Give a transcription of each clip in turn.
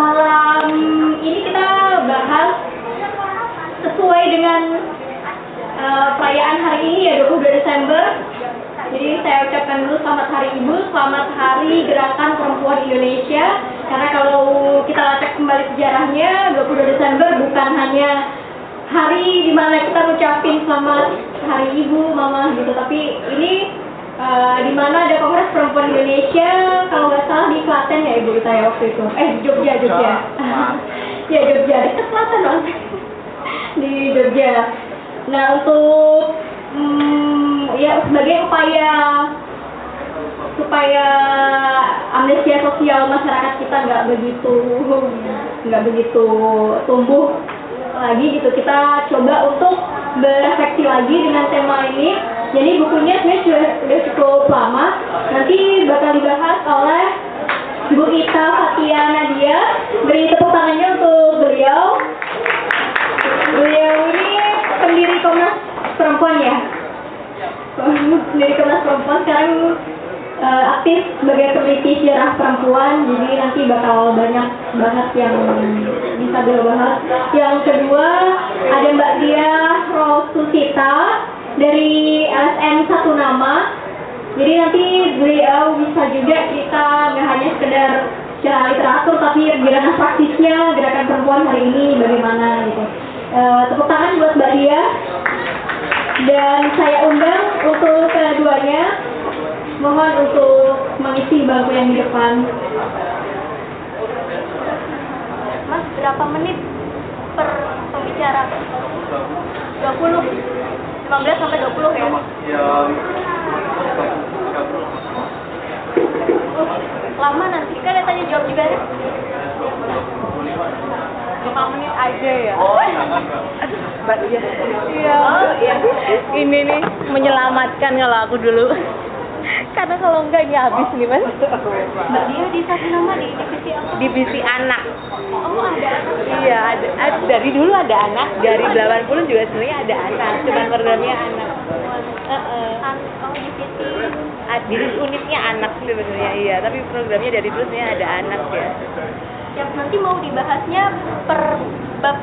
malam ini kita bahas sesuai dengan uh, perayaan hari ini ya 22 Desember. Jadi saya ucapkan dulu selamat Hari Ibu, selamat Hari Gerakan Perempuan Indonesia. Karena kalau kita lacak kembali sejarahnya, 22 Desember bukan hanya hari di mana kita ngucapin selamat Hari Ibu, Mama gitu, tapi ini uh, di mana ada Kongres Perempuan Indonesia, kalau nggak salah di Klaten ya Ibu saya waktu itu. Eh Jogja, Jogja. ya Jogja, dekat Klaten loh. di Jogja. Nah untuk hmm, ya sebagai upaya supaya amnesia sosial masyarakat kita nggak begitu nggak begitu tumbuh lagi gitu. Kita coba untuk berefleksi lagi dengan tema ini. Jadi bukunya sebenarnya sudah, sudah cukup lama. Nanti bakal dibahas oleh Bu Ita Fatia Nadia. Beri tepuk tangannya untuk beliau. Beliau ini pendiri Komnas Perempuan ya? Pendiri Komnas Perempuan. Sekarang uh, aktif sebagai peneliti sejarah perempuan jadi nanti bakal banyak banget yang bisa beliau bahas yang kedua ada Mbak Dia Rosusita dari LSM satu nama. Jadi nanti beliau bisa juga kita nggak hanya sekedar secara literatur tapi gerakan praktisnya gerakan perempuan hari ini bagaimana gitu. Uh, tepuk tangan buat Mbak Dia. Dan saya undang untuk keduanya mohon untuk mengisi bangku yang di depan. Mas, berapa menit per pembicara? 20? 15 sampai 20 ya? Ya, Lama nanti, kan ada tanya jawab juga ya? 5 menit aja ya? oh jangan Mbak. Mbak Dia. Iya. Oh, iya. Ini nih menyelamatkan kalau aku dulu. Karena kalau enggak ini habis nih mas. Dia di satu nama di divisi apa? Divisi anak. Oh, ada. Iya, ada, ada- dari dulu ada anak, dari 80 juga sebenarnya ada anak, cuman programnya anak. Heeh. An- Oh, divisi. Ah, Di unitnya anak sebenarnya iya, tapi programnya dari dulu sebenarnya ada anak ya. Yang nanti mau dibahasnya per bab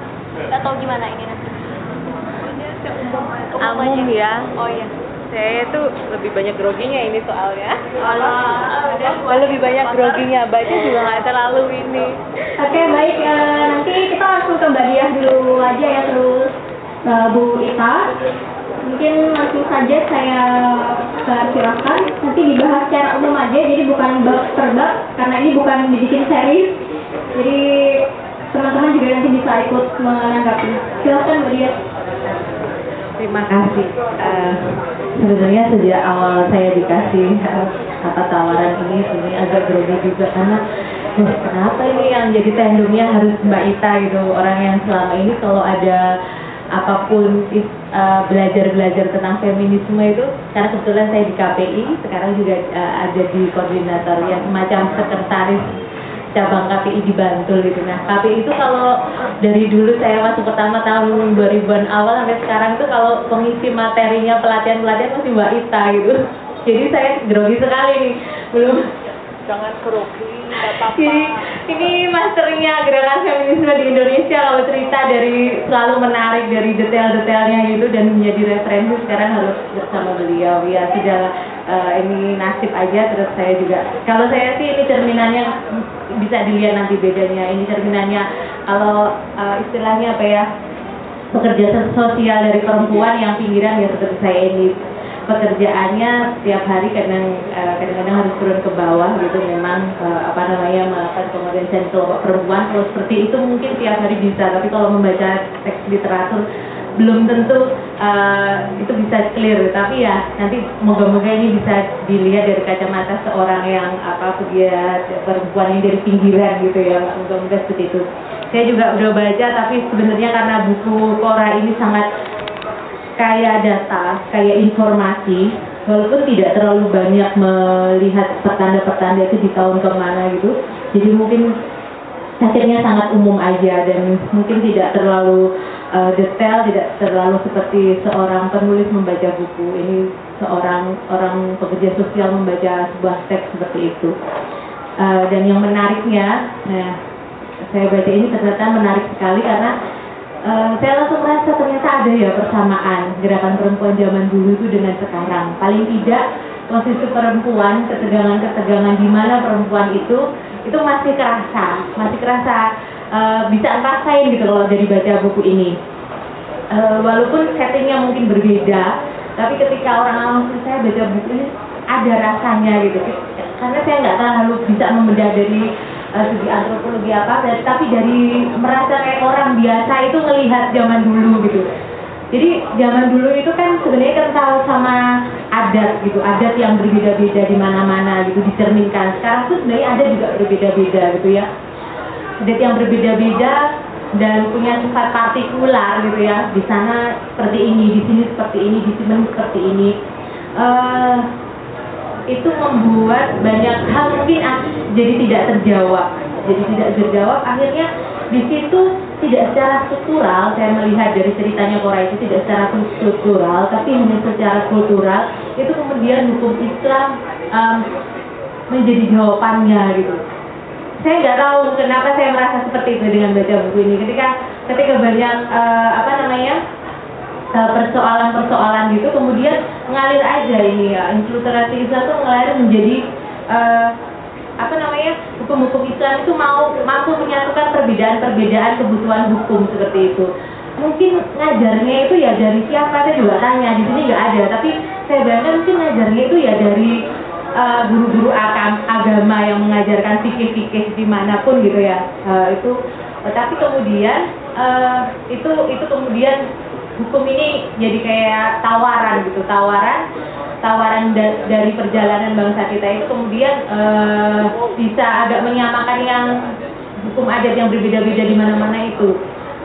atau gimana ini nanti? Umum ya. Oh iya. Saya tuh lebih banyak groginya ini soalnya. Udah Malah lebih banyak groginya, baca juga nggak terlalu ini. Oke baik, eh, nanti kita langsung ke Mbak Diah dulu aja ya terus eh, Bu Ita. Mungkin langsung saja saya persilahkan nanti dibahas secara umum aja, jadi bukan bab per bab karena ini bukan dibikin series. Jadi teman-teman juga nanti bisa ikut menanggapi. Silakan Mbak Diah. Terima kasih. Eh, sebenarnya sejak awal saya dikasih eh, kata tawaran ini sebenarnya agak grogi juga karena "Loh, kenapa ini yang jadi tandemnya harus Mbak Ita gitu orang yang selama ini kalau ada apa pun eh, belajar-belajar tentang feminisme itu karena kebetulan saya di KPI sekarang juga eh, ada di koordinator yang semacam sekretaris cabang KPI di Bantul gitu. Nah, KPI itu kalau dari dulu saya masuk pertama tahun 2000-an awal sampai sekarang tuh kalau pengisi materinya pelatihan-pelatihan masih Mbak Ita gitu. Jadi saya grogi sekali nih. Belum Jangan grogi, nggak jadi ini masternya gerakan feminisme di Indonesia kalau cerita dari selalu menarik dari detail-detailnya gitu dan menjadi referensi sekarang harus bersama beliau ya sudah eh, ini nasib aja terus saya juga kalau saya sih ini cerminannya bisa dilihat nanti bedanya ini cerminannya. Kalau eh, istilahnya apa ya pekerja sosial dari perempuan yang pinggiran ya seperti saya ini pekerjaannya setiap hari kadang eh, kadang-kadang harus turun ke bawah gitu. Memang eh, apa namanya melakukan pengorganisasian kelompok perempuan. Kalau seperti itu mungkin tiap hari bisa tapi kalau membaca teks literatur belum tentu eh, itu bisa clear tapi ya nanti moga-moga ini bisa dilihat dari kacamata seorang yang apa pegiat perempuan yang dari pinggiran gitu ya moga-moga seperti itu saya juga udah baca tapi sebenarnya karena buku Kora ini sangat kaya data, kaya informasi, walaupun tidak terlalu banyak melihat pertanda-pertanda itu di tahun ke mana gitu. Jadi mungkin akhirnya sangat umum aja dan mungkin tidak terlalu eh, detail, tidak terlalu seperti seorang penulis membaca buku. Ini seorang orang pekerja sosial membaca sebuah teks seperti itu. Eh, dan yang menariknya, nah saya baca ini ternyata menarik sekali karena eh, saya langsung merasa ternyata ada ya persamaan gerakan perempuan zaman dulu itu dengan sekarang. Paling tidak posisi perempuan, ketegangan-ketegangan di mana perempuan itu itu masih kerasa, masih kerasa eh, bisa ngerasain gitu kalau dari baca buku ini. Eh, walaupun settingnya mungkin berbeda, tapi ketika orang awam saya baca buku ini ada rasanya gitu. Karena saya nggak terlalu bisa membedah dari eh, segi antropologi apa, tapi dari merasa kayak orang biasa itu melihat zaman dulu gitu. Jadi zaman dulu itu kan sebenarnya kental sama adat gitu, adat yang berbeda-beda di mana-mana gitu dicerminkan. Sekarang tuh sebenarnya ada juga berbeda-beda gitu ya adat yang berbeda-beda dan punya sifat partikular gitu ya. Di sana seperti ini di sini seperti ini di sini seperti ini. Eh, itu membuat banyak hal mungkin ah, jadi tidak terjawab. Jadi tidak terjawab. Akhirnya di situ tidak secara struktural saya melihat dari ceritanya Korea itu tidak secara struktural tapi hanya secara kultural itu kemudian hukum Islam em, menjadi jawabannya gitu saya nggak tahu kenapa saya merasa seperti itu dengan baca buku ini. Ketika ketika banyak eh, apa namanya eh, persoalan-persoalan gitu kemudian mengalir aja ini ya. Infiltrasi Islam itu mengalir menjadi eh, apa namanya hukum-hukum Islam itu mau mampu menyatukan perbedaan-perbedaan kebutuhan hukum seperti itu. Mungkin ngajarnya itu ya dari siapa? Saya juga tanya. Di sini nggak ada. Tapi saya bayangkan mungkin ngajarnya itu ya dari eh, guru-guru agam- agama yang mengajarkan fikih-fikih di mana pun gitu ya. Eh, itu tapi kemudian eh, itu itu kemudian hukum ini jadi kayak tawaran gitu tawaran tawaran da- dari perjalanan bangsa kita itu kemudian eh, bisa agak menyamakan yang hukum adat yang berbeda-beda di mana-mana itu.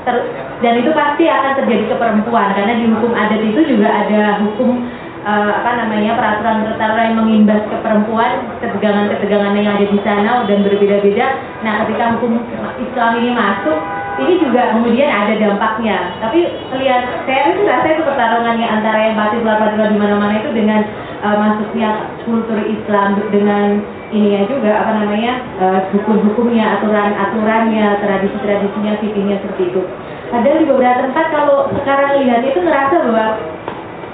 Ter- dan itu pasti akan terjadi ke perempuan karena di hukum adat itu juga ada hukum eh, apa namanya peraturan-peraturan yang mengimbas ke perempuan ketegangan-ketegangan yang ada di sana dan berbeda-beda. Nah ketika hukum Islam ini masuk ini juga kemudian ada dampaknya. Tapi lihat saya itu rasa itu pertarungannya antara yang partikular-partikular di mana-mana itu dengan eh, masuknya kultur Islam dengan ininya juga apa namanya eh, hukum-hukumnya aturan-aturannya tradisi-tradisinya fikihnya seperti itu. Padahal di beberapa tempat kalau sekarang lihat itu ngerasa bahwa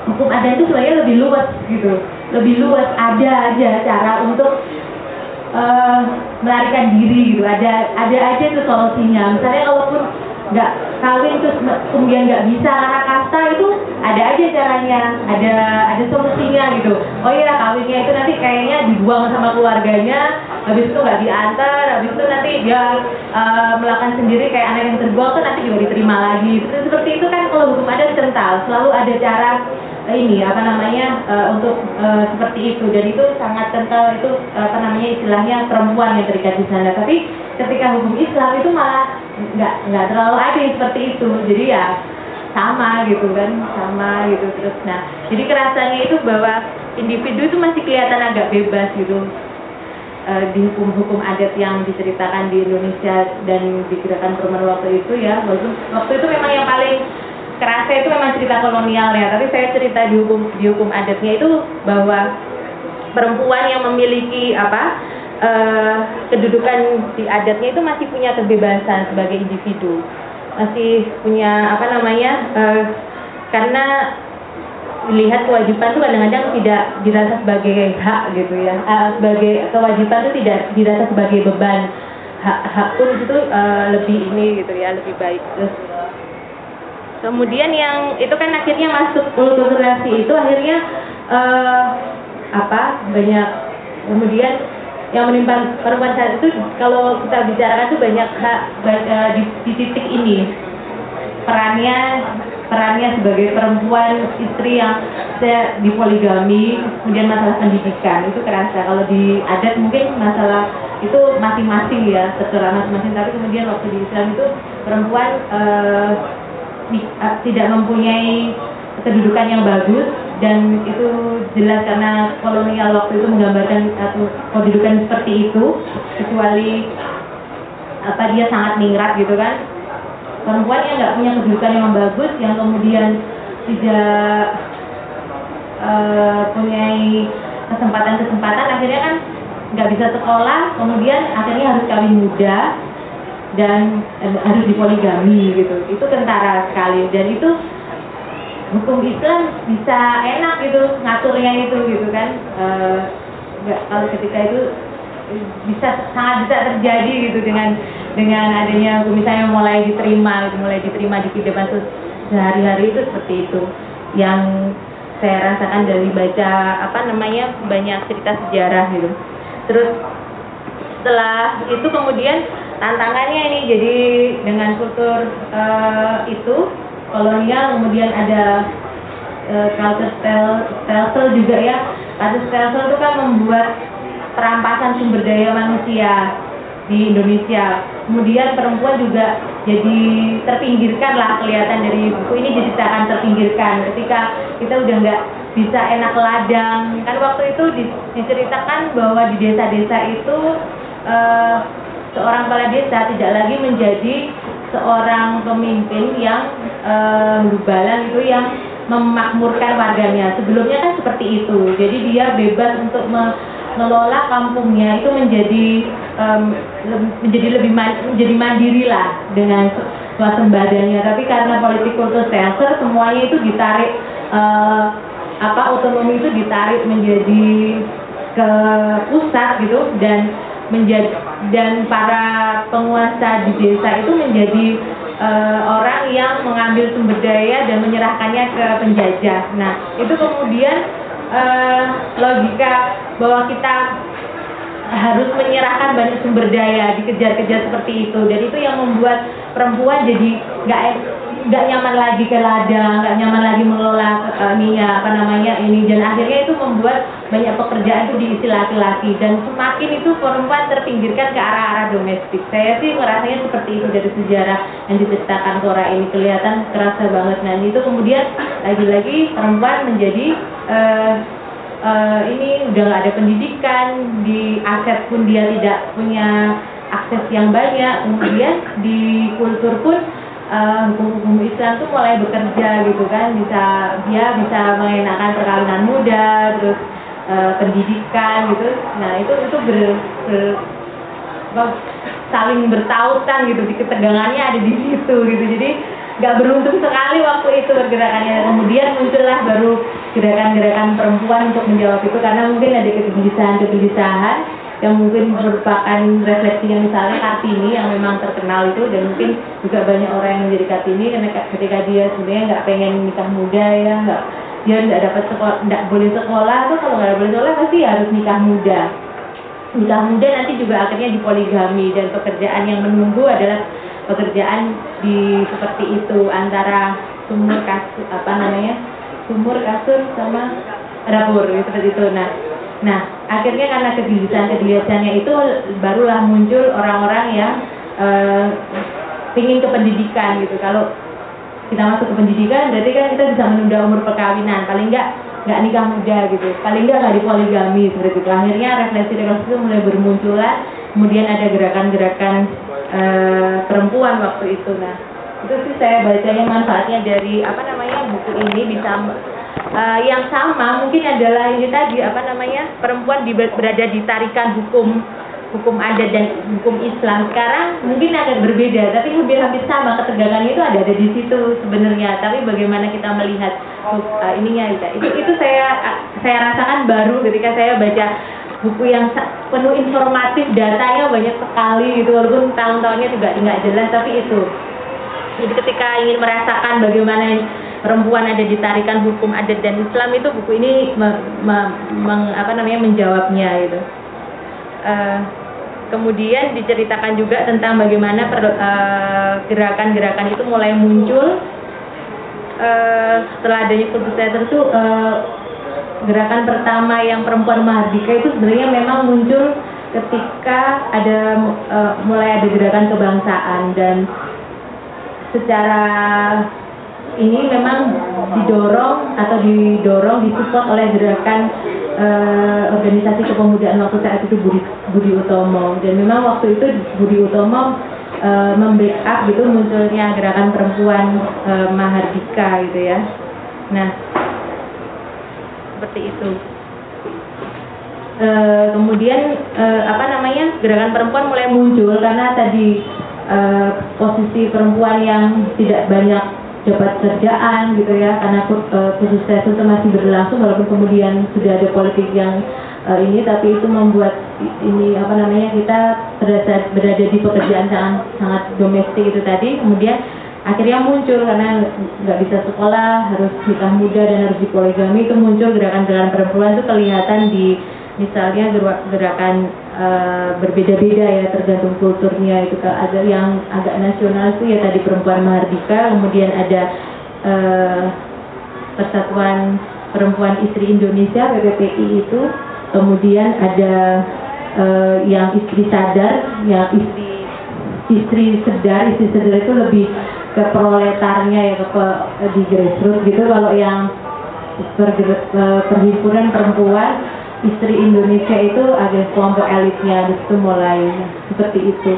hukum adat itu sebenarnya lebih luas gitu. Lebih luas. Ada aja cara untuk eh, melarikan diri gitu. Ada ada aja tuh solusinya. Misalnya kalaupun nggak kawin terus kemudian nggak bisa karena kasta itu ada aja caranya. Ada ada solusinya gitu. Oh iya kawinnya itu nanti kayaknya dibuang sama keluarganya habis itu nggak diantar habis itu nanti dia eh, melakukan sendiri kayak anak yang terbuang tuh nanti juga diterima lagi. Seperti- itu kan kalau hukum adat kental. Selalu ada cara ini apa namanya eh, untuk eh, seperti itu. Dan itu sangat kental itu apa namanya istilahnya perempuan yang terikat di sana. Tapi ketika hukum Islam itu malah nggak nggak terlalu ada seperti itu. Jadi ya sama gitu kan sama gitu terus. Nah jadi kerasanya itu bahwa individu itu masih kelihatan agak bebas gitu. Eh, di hukum-hukum adat yang diceritakan di Indonesia dan di gerakan perempuan waktu itu ya. Walaupun waktu itu memang yang paling kerasa itu memang cerita kolonial ya tapi saya cerita di hukum di hukum adatnya itu bahwa perempuan yang memiliki apa eh, kedudukan di adatnya itu masih punya kebebasan sebagai individu. Masih punya apa namanya eh, karena dilihat kewajiban itu kadang-kadang tidak dirasa sebagai hak gitu ya. Eh, sebagai kewajiban itu tidak dirasa sebagai beban. Hak hak pun itu eh, lebih ini gitu ya lebih baik. Terus kemudian yang itu kan akhirnya masuk kulturasi itu akhirnya eh, apa banyak kemudian yang menimpa perempuan saat itu kalau kita bicarakan tuh banyak hak eh, di, di titik ini. Perannya perannya sebagai perempuan istri yang saya dipoligami kemudian masalah pendidikan. Itu kerasa. Kalau di adat mungkin masalah itu masing-masing ya terserah masing-masing. Tapi kemudian waktu di Islam itu perempuan eh, tidak mempunyai kedudukan yang bagus dan itu jelas karena kolonial waktu itu menggambarkan satu kedudukan seperti itu kecuali apa dia sangat ningrat gitu kan. Perempuan yang nggak punya kedudukan yang bagus yang kemudian tidak eh, punyai kesempatan-kesempatan akhirnya kan nggak bisa sekolah kemudian akhirnya harus kawin muda dan harus dipoligami gitu. Itu kentara sekali. Dan itu hukum Islam bisa enak gitu ngaturnya itu gitu kan. Eh, nggak kalau ketika itu bisa sangat bisa terjadi gitu dengan dengan adanya misalnya mulai diterima gitu, mulai diterima di kehidupan se- sehari-hari itu seperti itu. Yang saya rasakan dari baca apa namanya banyak cerita sejarah gitu. Terus setelah itu kemudian tantangannya ini jadi dengan kultur eh, itu kolonial kemudian ada eh, culture stel- stelsel juga ya. Culture stelsel itu kan membuat perampasan sumber daya manusia di Indonesia. Kemudian perempuan juga jadi terpinggirkan lah kelihatan dari buku ini seakan terpinggirkan. Ketika kita udah nggak bisa enak ladang. Kan waktu itu di- diceritakan bahwa di desa-desa itu eh, seorang kepala desa tidak lagi menjadi seorang pemimpin yang eh, gubalan itu yang memakmurkan warganya. Sebelumnya kan seperti itu. Jadi dia bebas untuk mengelola kampungnya itu menjadi lem- menjadi lebih menjadi mandiri lah dengan swasembadanya. Tapi karena politik kultur sensor semuanya itu ditarik eh, apa otonomi itu ditarik menjadi ke pusat gitu dan menjadi dan para penguasa di desa itu menjadi eh, orang yang mengambil sumber daya dan menyerahkannya ke penjajah. Nah, itu kemudian eh, logika bahwa kita harus menyerahkan banyak sumber daya dikejar-kejar seperti itu dan itu yang membuat perempuan jadi nggak nggak nyaman lagi ke ladang nggak nyaman lagi mengelola eh, ininya apa namanya ini. Dan akhirnya itu membuat banyak pekerjaan itu diisi laki-laki. Dan semakin itu perempuan terpinggirkan ke arah-arah domestik. Saya sih ngerasanya seperti itu dari sejarah yang diceritakan Cora ini. Kelihatan kerasa banget. Nah itu kemudian lagi-lagi perempuan menjadi eh, eh, ini udah nggak ada pendidikan. Di aset pun dia tidak punya akses yang banyak. Kemudian di kultur pun eh, hukum-hukum Islam tuh mulai bekerja gitu kan. Bisa dia bisa mengenakan perkawinan muda terus eh, pendidikan gitu. Nah itu itu ber, ber- saling bertautan gitu. Di ketegangannya ada di situ gitu. Jadi nggak beruntung sekali waktu itu pergerakannya. Kemudian muncullah baru gerakan-gerakan perempuan untuk menjawab itu. Karena mungkin ada kegelisahan-kegelisahan yang mungkin merupakan refleksinya misalnya Kartini yang memang terkenal itu dan mungkin juga banyak orang yang menjadi Kartini karena ketika dia sebenarnya nggak pengen nikah muda ya nggak dia nggak dapat sekolah nggak boleh sekolah tuh kalau nggak boleh sekolah pasti harus nikah muda. Nikah muda nanti juga akhirnya dipoligami dan pekerjaan yang menunggu adalah pekerjaan di seperti itu antara sumur kasur apa namanya sumur kasur sama dapur seperti itu. Nah nah akhirnya karena kegelisahan kegelisahannya itu barulah muncul orang-orang yang eh, ingin ke pendidikan gitu. Kalau kita masuk ke pendidikan berarti kan kita bisa menunda umur perkawinan. Paling enggak nggak nikah muda gitu. Paling enggak nggak dipoligami seperti itu. Akhirnya refleksi refleksi itu mulai bermunculan. Kemudian ada gerakan-gerakan eh, perempuan waktu itu. Nah itu sih saya bacanya manfaatnya dari apa namanya buku ini bisa eh, yang sama mungkin adalah ini tadi apa namanya perempuan di, berada di tarikan hukum hukum adat dan hukum Islam. Sekarang mungkin agak berbeda tapi hampir hampir sama ketegangannya itu ada ada di situ sebenarnya. Tapi bagaimana kita melihat uh, ininya itu itu saya saya rasakan baru ketika saya baca buku yang penuh informatif datanya banyak sekali gitu. Walaupun tahun-tahunnya juga nggak jelas tapi itu. Jadi ketika ingin merasakan bagaimana perempuan ada di tarikan hukum adat dan Islam itu buku ini me- me- meng- apa namanya menjawabnya gitu. Eh, kemudian diceritakan juga tentang bagaimana eh, gerakan-gerakan itu mulai muncul eh, setelah adanya kultur teater itu eh, gerakan pertama yang perempuan Mahardika itu sebenarnya memang muncul ketika ada eh, mulai ada gerakan kebangsaan dan secara ini memang didorong atau didorong disupport oleh gerakan eh, organisasi kepemudaan waktu saat itu Budi, Budi Utomo. Dan memang waktu itu Budi Utomo eh, membackup gitu munculnya gerakan perempuan eh, Mahardika gitu ya. Nah seperti itu. Eh, kemudian eh, apa namanya gerakan perempuan mulai muncul karena tadi eh, posisi perempuan yang tidak banyak dapat kerjaan gitu ya karena eh, khusus itu masih berlangsung walaupun kemudian sudah ada politik yang eh, ini tapi itu membuat ini apa namanya kita berada berada di pekerjaan sangat sangat domestik itu tadi. Kemudian akhirnya muncul karena nggak bisa sekolah harus nikah muda dan harus dipoligami itu muncul gerakan-gerakan perempuan itu kelihatan di misalnya gera- gerakan eh, berbeda-beda ya tergantung kulturnya itu ada yang agak nasional itu ya tadi perempuan Mahardika kemudian ada eh, Persatuan Perempuan Istri Indonesia PPPI itu. Kemudian ada eh, yang istri sadar yang istri istri sedar istri sedar itu lebih ke proletarnya ya ke, di grassroots gitu. Kalau yang perhimpunan perempuan istri Indonesia itu ada kelompok elitnya di situ mulai seperti itu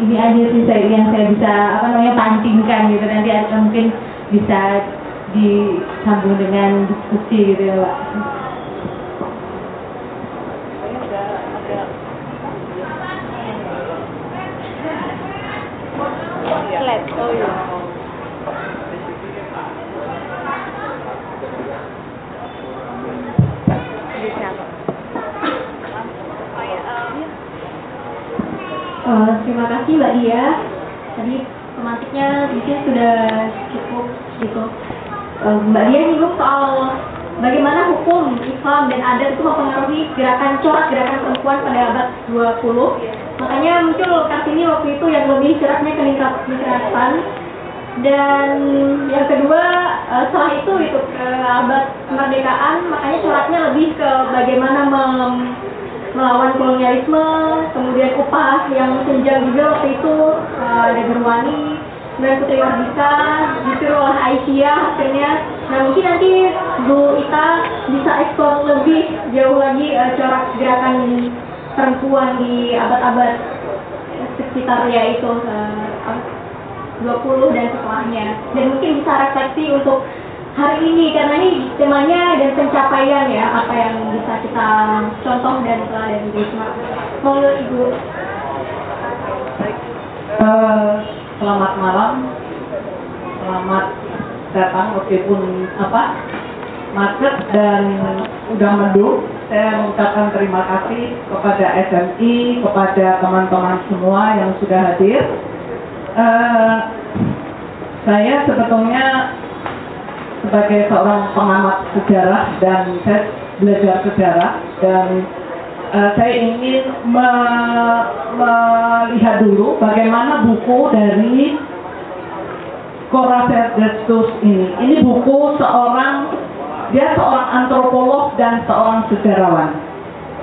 ini, aja sih saya yang saya bisa apa namanya pancingkan gitu nanti ada mungkin bisa disambung dengan diskusi gitu ya Pak. Oh iya. Jadi siapa? Eh, terima kasih Mbak Dia. Tadi tematiknya sini sudah cukup gitu. Eh, Mbak Dia nyinggung soal bagaimana hukum Islam dan adat itu mempengaruhi gerakan corak gerakan perempuan pada abad 20. Makanya muncul Kartini waktu itu yang lebih ceratnya ke kekerasan dan yang kedua eh, setelah itu itu ke abad kemerdekaan makanya coraknya lebih ke bagaimana mem- melawan kolonialisme, kemudian upah yang senjang juga waktu itu eh, ada Gerwani, kemudian Putri Wardika, disuruh oleh Aisyah akhirnya. Nah mungkin nanti Bu Ita bisa ekspor lebih jauh lagi eh, corak gerakan perempuan di abad-abad sekitar ya itu eh, ab- 20 dan setelahnya. Dan mungkin bisa refleksi untuk hari ini karena ini temanya dan pencapaian ya apa yang bisa kita contoh dan teladan di Wisma. Mau Ibu Eh, selamat malam, selamat datang meskipun apa macet dan udah mendung. Saya mengucapkan terima kasih kepada SMI, kepada teman-teman semua yang sudah hadir. Eh, saya sebetulnya sebagai seorang pengamat sejarah dan saya belajar sejarah dan eh, saya ingin me- melihat dulu bagaimana buku dari Cora Verdestus ini. Ini buku seorang dia seorang antropolog dan seorang sejarawan.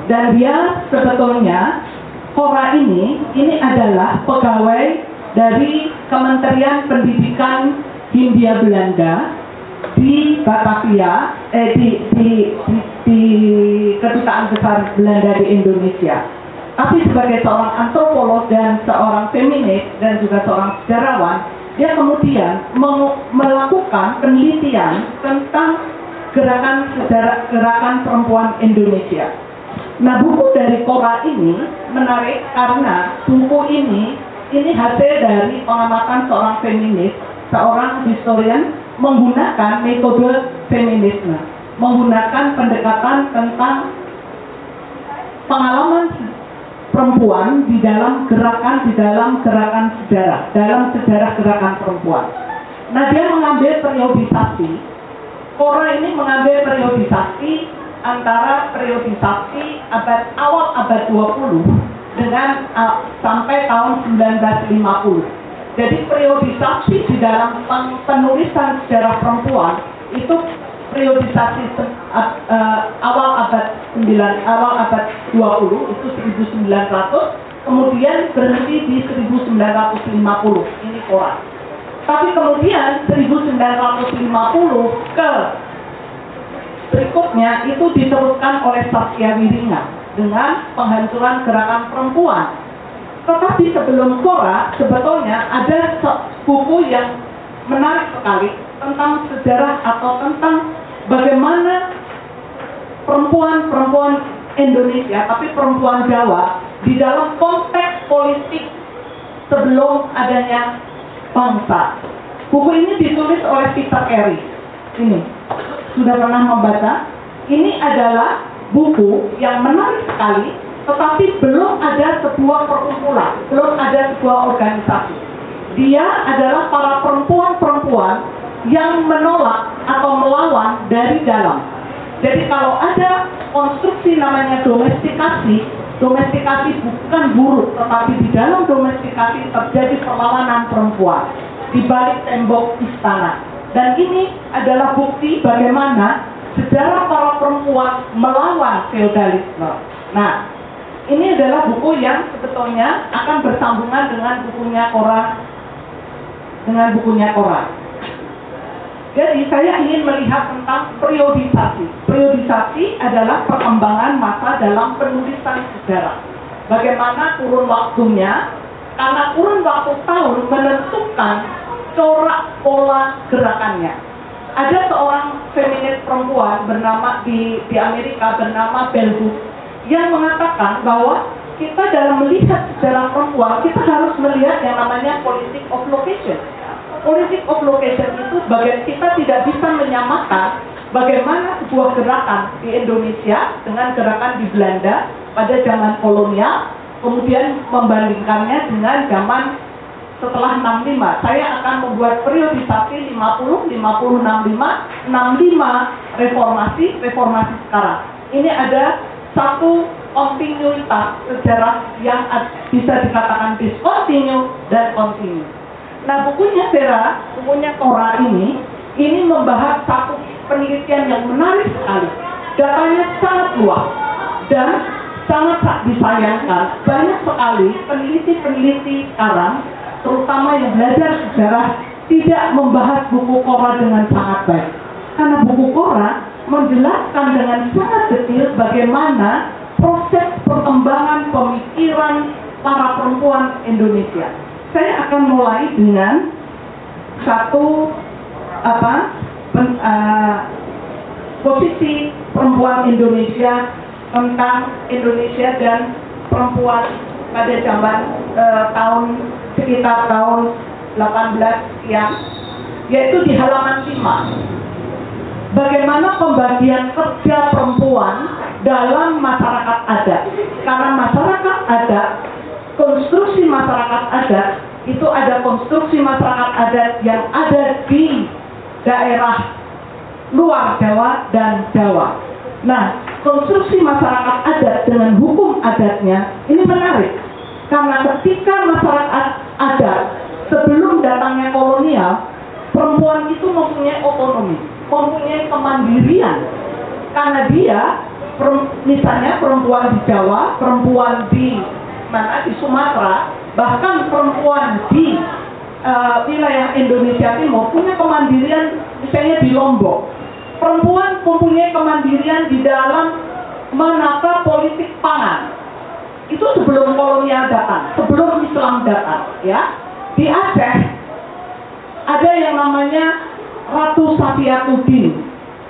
Dan dia sebetulnya Cora ini ini adalah pegawai dari Kementerian Pendidikan Hindia Belanda di Batavia, eh, di, di, di, di Kedutaan Besar Belanda di Indonesia. Tapi sebagai seorang antropolog dan seorang feminis dan juga seorang sejarawan, dia kemudian melakukan penelitian tentang gerakan sejarah gerakan perempuan Indonesia. Nah, buku dari Cora ini menarik karena buku ini ini hasil dari pengamatan seorang feminis, seorang historian menggunakan metode feminisme, menggunakan pendekatan tentang pengalaman perempuan di dalam gerakan di dalam gerakan sejarah, dalam sejarah gerakan perempuan. Nah, dia mengambil periodisasi. Cora ini mengambil periodisasi antara periodisasi abad awal abad 20 dengan uh, sampai tahun 1950. Jadi periodisasi di dalam pen- penulisan sejarah perempuan itu periodisasi uh, awal abad 9 awal abad 20 itu 1900 kemudian berhenti di 1950 ini Cora. Tapi kemudian 1950 ke berikutnya itu diteruskan oleh Saskia Wiringa dengan penghancuran gerakan perempuan. Tetapi sebelum Cora, sebetulnya ada buku yang menarik sekali tentang sejarah atau tentang bagaimana perempuan-perempuan Indonesia, tapi perempuan Jawa di dalam konteks politik sebelum adanya bangsa. Buku ini ditulis oleh Peter Carey. Ini sudah pernah membaca? Ini adalah buku yang menarik sekali, tetapi belum ada sebuah perkumpulan, belum ada sebuah organisasi. Dia adalah para perempuan-perempuan yang menolak atau melawan dari dalam. Jadi kalau ada konstruksi namanya domestikasi, domestikasi bukan buruk, tetapi di dalam domestikasi terjadi perlawanan perempuan di balik tembok istana. Dan ini adalah bukti bagaimana sejarah para perempuan melawan feodalisme. Nah, ini adalah buku yang sebetulnya akan bersambungan dengan bukunya Cora dengan bukunya Cora. Jadi saya ingin melihat tentang periodisasi. Periodisasi adalah perkembangan masa dalam penulisan sejarah. Bagaimana kurun waktunya, karena kurun waktu tahun menentukan corak pola gerakannya. Ada seorang feminis perempuan bernama di, di Amerika bernama Bell Hooks yang mengatakan bahwa kita dalam melihat sejarah perempuan kita harus melihat yang namanya politik of location politik of location itu bagian kita tidak bisa menyamakan bagaimana sebuah gerakan di Indonesia dengan gerakan di Belanda pada zaman kolonial, kemudian membandingkannya dengan zaman setelah 65. Saya akan membuat periodisasi 50, 50, 65, 65 reformasi, reformasi sekarang. Ini ada satu kontinuitas sejarah yang bisa dikatakan discontinue dan continue. Nah bukunya Vera, bukunya Cora ini, ini membahas satu penelitian yang menarik sekali. Datanya sangat luas dan sangat disayangkan. Banyak sekali peneliti-peneliti sekarang, terutama yang belajar sejarah, tidak membahas buku Cora dengan sangat baik. Karena buku Cora menjelaskan dengan sangat detail bagaimana proses perkembangan pemikiran para perempuan Indonesia. Saya akan mulai dengan satu apa pen, uh, posisi perempuan Indonesia tentang Indonesia dan perempuan pada zaman uh, tahun sekitar tahun 18 ya yaitu di halaman 5 bagaimana pembagian kerja perempuan dalam masyarakat adat? Karena masyarakat adat konstruksi masyarakat adat itu ada konstruksi masyarakat adat yang ada di daerah luar Jawa dan Jawa. Nah, konstruksi masyarakat adat dengan hukum adatnya ini menarik. Karena ketika masyarakat adat sebelum datangnya kolonial, perempuan itu mempunyai otonomi, mempunyai kemandirian. Karena dia misalnya perempuan di Jawa, perempuan di mana di Sumatera bahkan perempuan di uh, wilayah Indonesia Timur punya kemandirian misalnya di Lombok. Perempuan mempunyai kemandirian di dalam menata politik pangan. Itu sebelum kolonial datang sebelum Islam datang ya. Di Aceh ada yang namanya Ratu Safiatuddin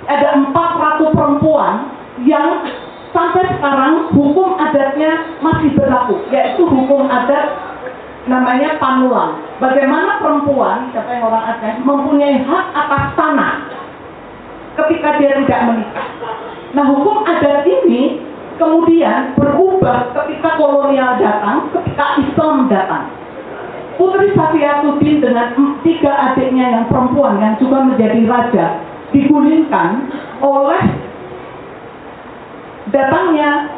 ada empat ratu perempuan yang sampai sekarang hukum adatnya masih berlaku, yaitu hukum adat namanya panulang. Bagaimana perempuan, yang orang Aceh, mempunyai hak atas tanah ketika dia tidak menikah. Nah hukum adat ini kemudian berubah ketika kolonial datang, ketika Islam datang. Putri Safiatuddin dengan tiga adiknya yang perempuan yang juga menjadi raja digulingkan oleh datangnya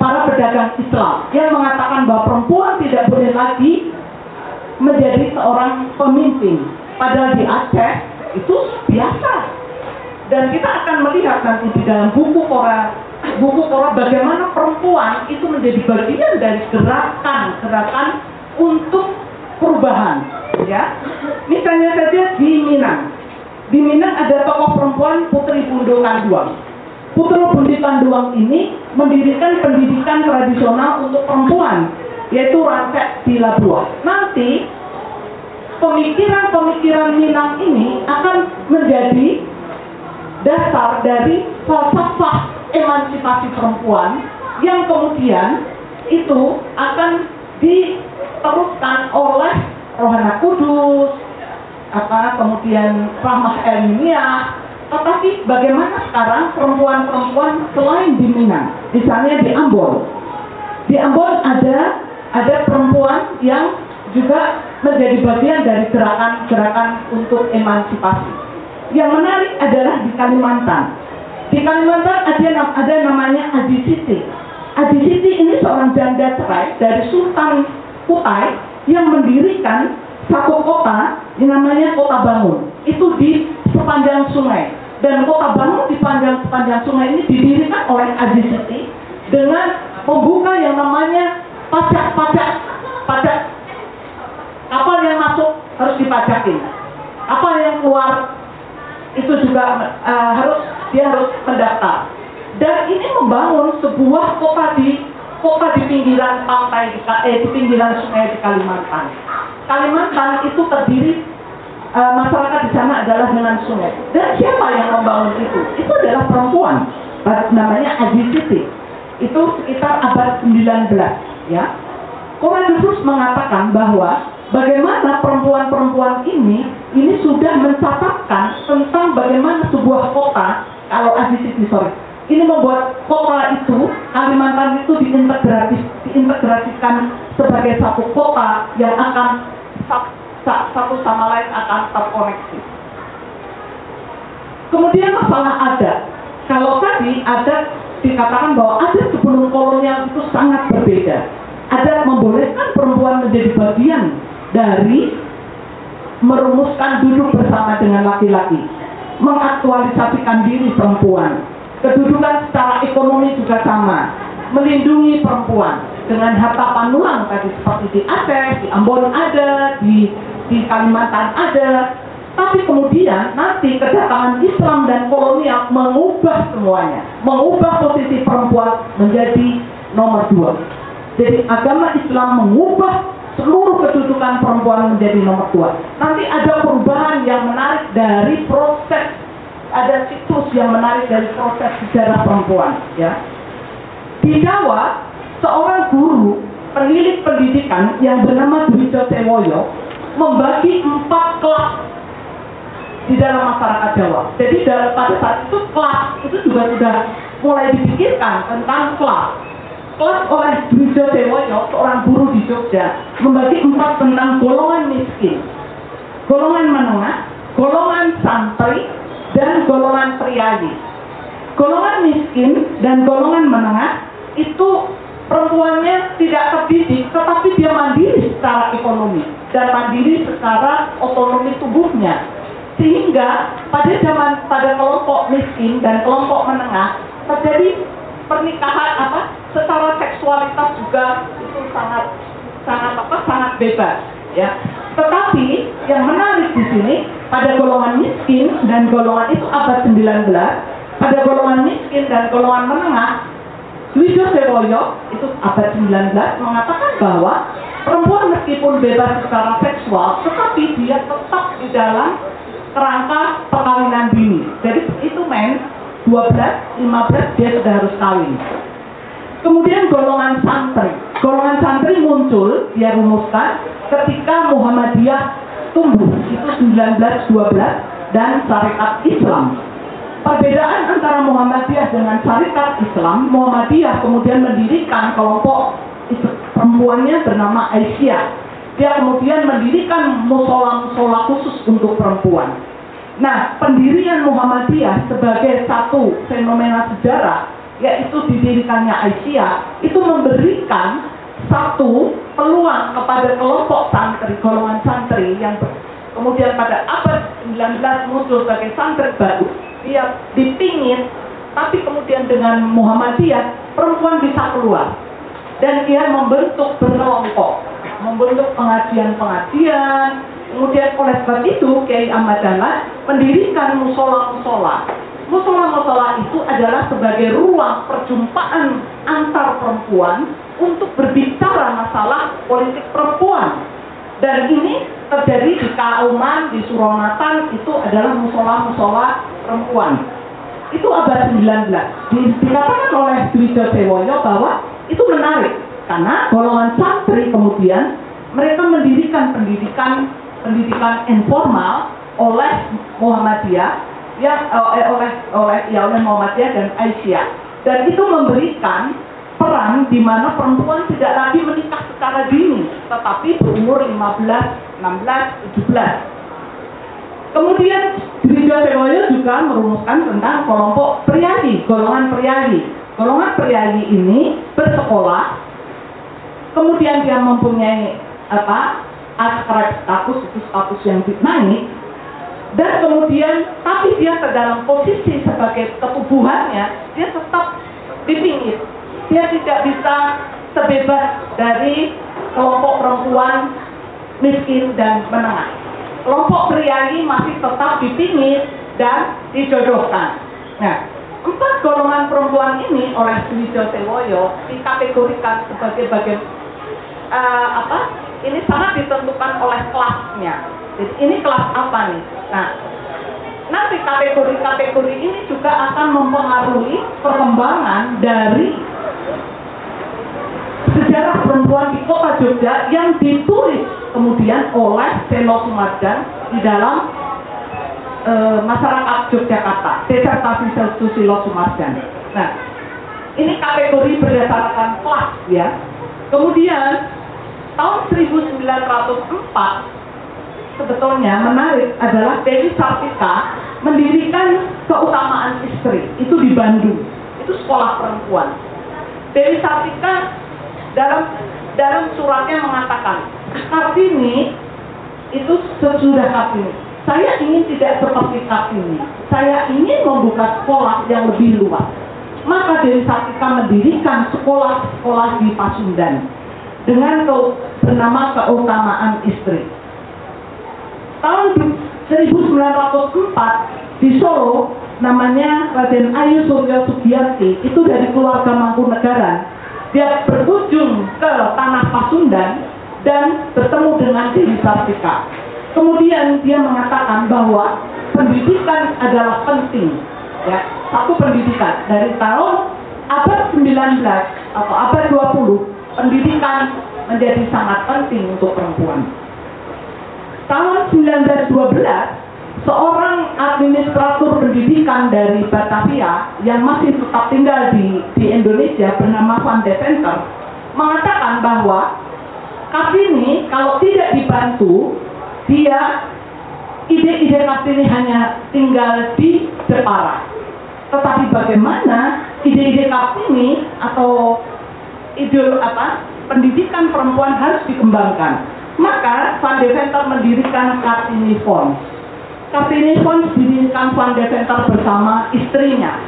para pedagang Islam yang mengatakan bahwa perempuan tidak boleh lagi menjadi seorang pemimpin. Padahal di Aceh itu biasa. Dan kita akan melihat nanti di dalam buku Kora, buku Kora bagaimana perempuan itu menjadi bagian dari gerakan-gerakan untuk perubahan. Ya, misalnya saja di Minang. Di Minang ada tokoh perempuan Putri Bundo Kanduang Putra Budi Panduang ini mendirikan pendidikan tradisional untuk perempuan, yaitu Rancak di Labuan. Nanti pemikiran-pemikiran Minang ini akan menjadi dasar dari falsafah emansipasi perempuan yang kemudian itu akan di diteruskan oleh Rohana Kudus, apa kemudian Rahmah Elmiah, tetapi bagaimana sekarang perempuan-perempuan selain di Minang, misalnya di Ambon, di Ambon ada ada perempuan yang juga menjadi bagian dari gerakan-gerakan untuk emansipasi. Yang menarik adalah di Kalimantan. Di Kalimantan ada ada namanya Adi Siti. Adi Siti ini seorang janda cerai dari Sultan Kutai yang mendirikan satu kota yang namanya Kota Bangun. Itu di sepanjang sungai. Dan Kota Bangun di sepanjang sepanjang sungai ini didirikan oleh Adi Siti dengan membuka yang namanya pajak-pajak pajak kapal yang masuk harus dipajakin kapal yang keluar itu juga uh, harus dia harus mendaftar dan ini membangun sebuah kota di kota di pinggiran pantai eh, di pinggiran sungai di Kalimantan. Kalimantan itu terdiri uh, masyarakat di sana adalah dengan sungai. Dan siapa yang membangun itu? Itu adalah perempuan. Namanya Adi Siti itu sekitar abad 19 ya. Terus mengatakan bahwa bagaimana perempuan-perempuan ini ini sudah mencatatkan tentang bagaimana sebuah kota kalau Siti sorry ini membuat kota itu Kalimantan itu diintegratif, diintegrasikan sebagai satu kota yang akan satu sama lain akan terkoneksi. Kemudian masalah adat. Kalau tadi adat dikatakan bahwa adat sebelum kolonial itu sangat berbeda ada membolehkan perempuan menjadi bagian dari merumuskan duduk bersama dengan laki-laki, mengaktualisasikan diri perempuan, kedudukan secara ekonomi juga sama, melindungi perempuan dengan harta panulang tadi seperti di Aceh, di Ambon ada, di di Kalimantan ada, tapi kemudian nanti kedatangan Islam dan kolonial mengubah semuanya, mengubah posisi perempuan menjadi nomor dua. Jadi agama Islam mengubah seluruh kedudukan perempuan menjadi nomor dua. Nanti ada perubahan yang menarik dari proses, ada situs yang menarik dari proses sejarah perempuan. Ya. Di Jawa, seorang guru penilik pendidikan yang bernama Dwi Sewoyo membagi empat kelas di dalam masyarakat Jawa. Jadi pada saat itu kelas itu juga sudah mulai dipikirkan tentang kelas kelas oleh Dwijo Dewoyo, seorang guru di Jogja, membagi empat tentang golongan miskin, golongan menengah, golongan santri, dan golongan priayi. Golongan miskin dan golongan menengah itu perempuannya tidak terdidik, tetapi dia mandiri secara ekonomi dan mandiri secara otonomi tubuhnya. Sehingga pada zaman pada kelompok miskin dan kelompok menengah terjadi pernikahan apa secara seksualitas juga itu sangat sangat apa sangat bebas ya tetapi yang menarik di sini pada golongan miskin dan golongan itu abad 19 pada golongan miskin dan golongan menengah Luigi Sewoyo itu abad 19 mengatakan bahwa perempuan meskipun bebas secara seksual tetapi dia tetap di dalam kerangka perkawinan dini jadi itu men 12, 15 dia sudah harus kawin. Kemudian golongan santri. Golongan santri muncul, dia rumuskan ketika Muhammadiyah tumbuh. Itu 1912 dan syariat Islam. Perbedaan antara Muhammadiyah dengan syariat Islam, Muhammadiyah kemudian mendirikan kelompok perempuannya bernama Aisyah. Dia kemudian mendirikan musola-musola khusus untuk perempuan. Nah, pendirian Muhammadiyah sebagai satu fenomena sejarah, yaitu didirikannya Aisyah, itu memberikan satu peluang kepada kelompok santri, golongan santri yang kemudian pada abad 19 muncul sebagai santri baru, dia dipingin, tapi kemudian dengan Muhammadiyah, perempuan bisa keluar. Dan dia membentuk berkelompok, membentuk pengajian-pengajian, Kemudian oleh sebab itu Kiai Ahmad Dahlan mendirikan musola-musola. Musola-musola itu adalah sebagai ruang perjumpaan antar perempuan untuk berbicara masalah politik perempuan. Dan ini terjadi di Kauman, di Suronatan, itu adalah musola-musola perempuan. Itu abad 19. Dikatakan oleh Dwi Sewoyo bahwa itu menarik. Karena golongan santri kemudian mereka mendirikan pendidikan pendidikan informal oleh Muhammadiyah yang eh, oleh oleh ya oleh Muhammadiyah dan Aisyah dan itu memberikan peran di mana perempuan tidak lagi menikah secara dini tetapi berumur 15, 16, 17 Kemudian Dirijo Sewoyo juga merumuskan tentang kelompok priayi, golongan priayi. Golongan priayi ini bersekolah, kemudian dia mempunyai apa askrab status itu status yang naik, dan kemudian tapi dia ke dalam posisi sebagai ketubuhannya dia tetap di pinggir. Dia tidak bisa sebebas dari kelompok perempuan miskin dan menengah kelompok priayi masih tetap dipingit dan dijodohkan. Nah, empat golongan perempuan ini oleh Dwijo Sewoyo dikategorikan sebagai bagian uh, apa? Ini sangat ditentukan oleh kelasnya. Jadi ini kelas apa nih? Nah, nanti kategori-kategori ini juga akan mempengaruhi perkembangan dari sejarah perempuan di kota Jogja yang ditulis kemudian oleh Selo Sumadan di dalam e, masyarakat Yogyakarta, disertasi Susilo Sumadan. Nah, ini kategori berdasarkan kelas ya. Kemudian tahun 1904 sebetulnya menarik adalah Dewi Sartika mendirikan keutamaan istri itu di Bandung. Itu sekolah perempuan. Dewi Sartika dalam dalam suratnya mengatakan Kartini itu sesudah Kartini. Saya ingin tidak seperti Kartini. Saya ingin membuka sekolah yang lebih luas. Maka Dewi Sartika mendirikan sekolah-sekolah di Pasundan dengan ke, bernama keutamaan istri. Tahun 1904 di Solo namanya Raden Ayu Suryo Sugiyarti itu dari keluarga Mangkunegaran dia berkunjung ke tanah Pasundan dan bertemu dengan Dewi Sartika. Kemudian dia mengatakan bahwa pendidikan adalah penting. Ya, satu pendidikan dari tahun abad 19 atau abad 20 pendidikan menjadi sangat penting untuk perempuan. Tahun 1912 seorang administrator pendidikan dari Batavia yang masih tetap tinggal di, di Indonesia bernama Van de Venter mengatakan bahwa Kartini kalau tidak dibantu dia ide-ide Kartini hanya tinggal di Jepara. Tetapi bagaimana ide-ide Kartini atau ide apa pendidikan perempuan harus dikembangkan? Maka Van de Venter mendirikan Kartini Fund Kartini Fonds didirikan Van de Center bersama istrinya.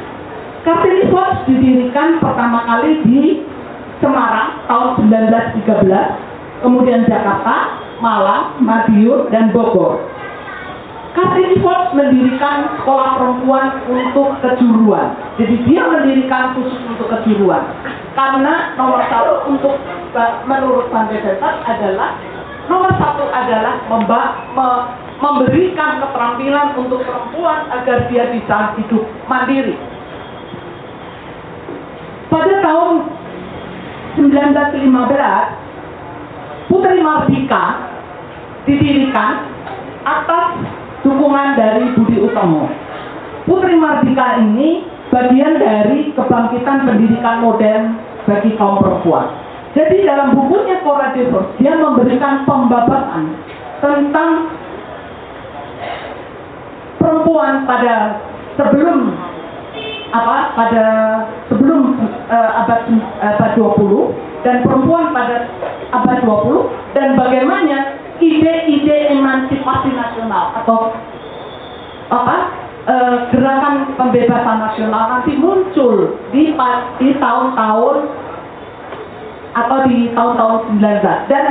Kartini Fonds didirikan pertama kali di Semarang tahun 1913, kemudian Jakarta, Malang, Madiun, dan Bogor. Kartini Fonds mendirikan sekolah perempuan untuk kejuruan. Jadi dia mendirikan khusus untuk kejuruan. Karena nomor satu untuk menurut Van de Center adalah nomor satu adalah memba, me, memberikan keterampilan untuk perempuan agar dia bisa hidup mandiri. Pada tahun 1915, Putri Mardika didirikan atas dukungan dari Budi Utomo. Putri Mardika ini bagian dari kebangkitan pendidikan modern bagi kaum perempuan. Jadi dalam bukunya Cora Devos, dia memberikan pembabasan tentang perempuan pada sebelum apa pada sebelum uh, abad abad 20 dan perempuan pada abad 20 dan bagaimana ide-ide emansipasi nasional atau apa uh, gerakan pembebasan nasional nanti muncul di di tahun-tahun atau di tahun-tahun 19 dan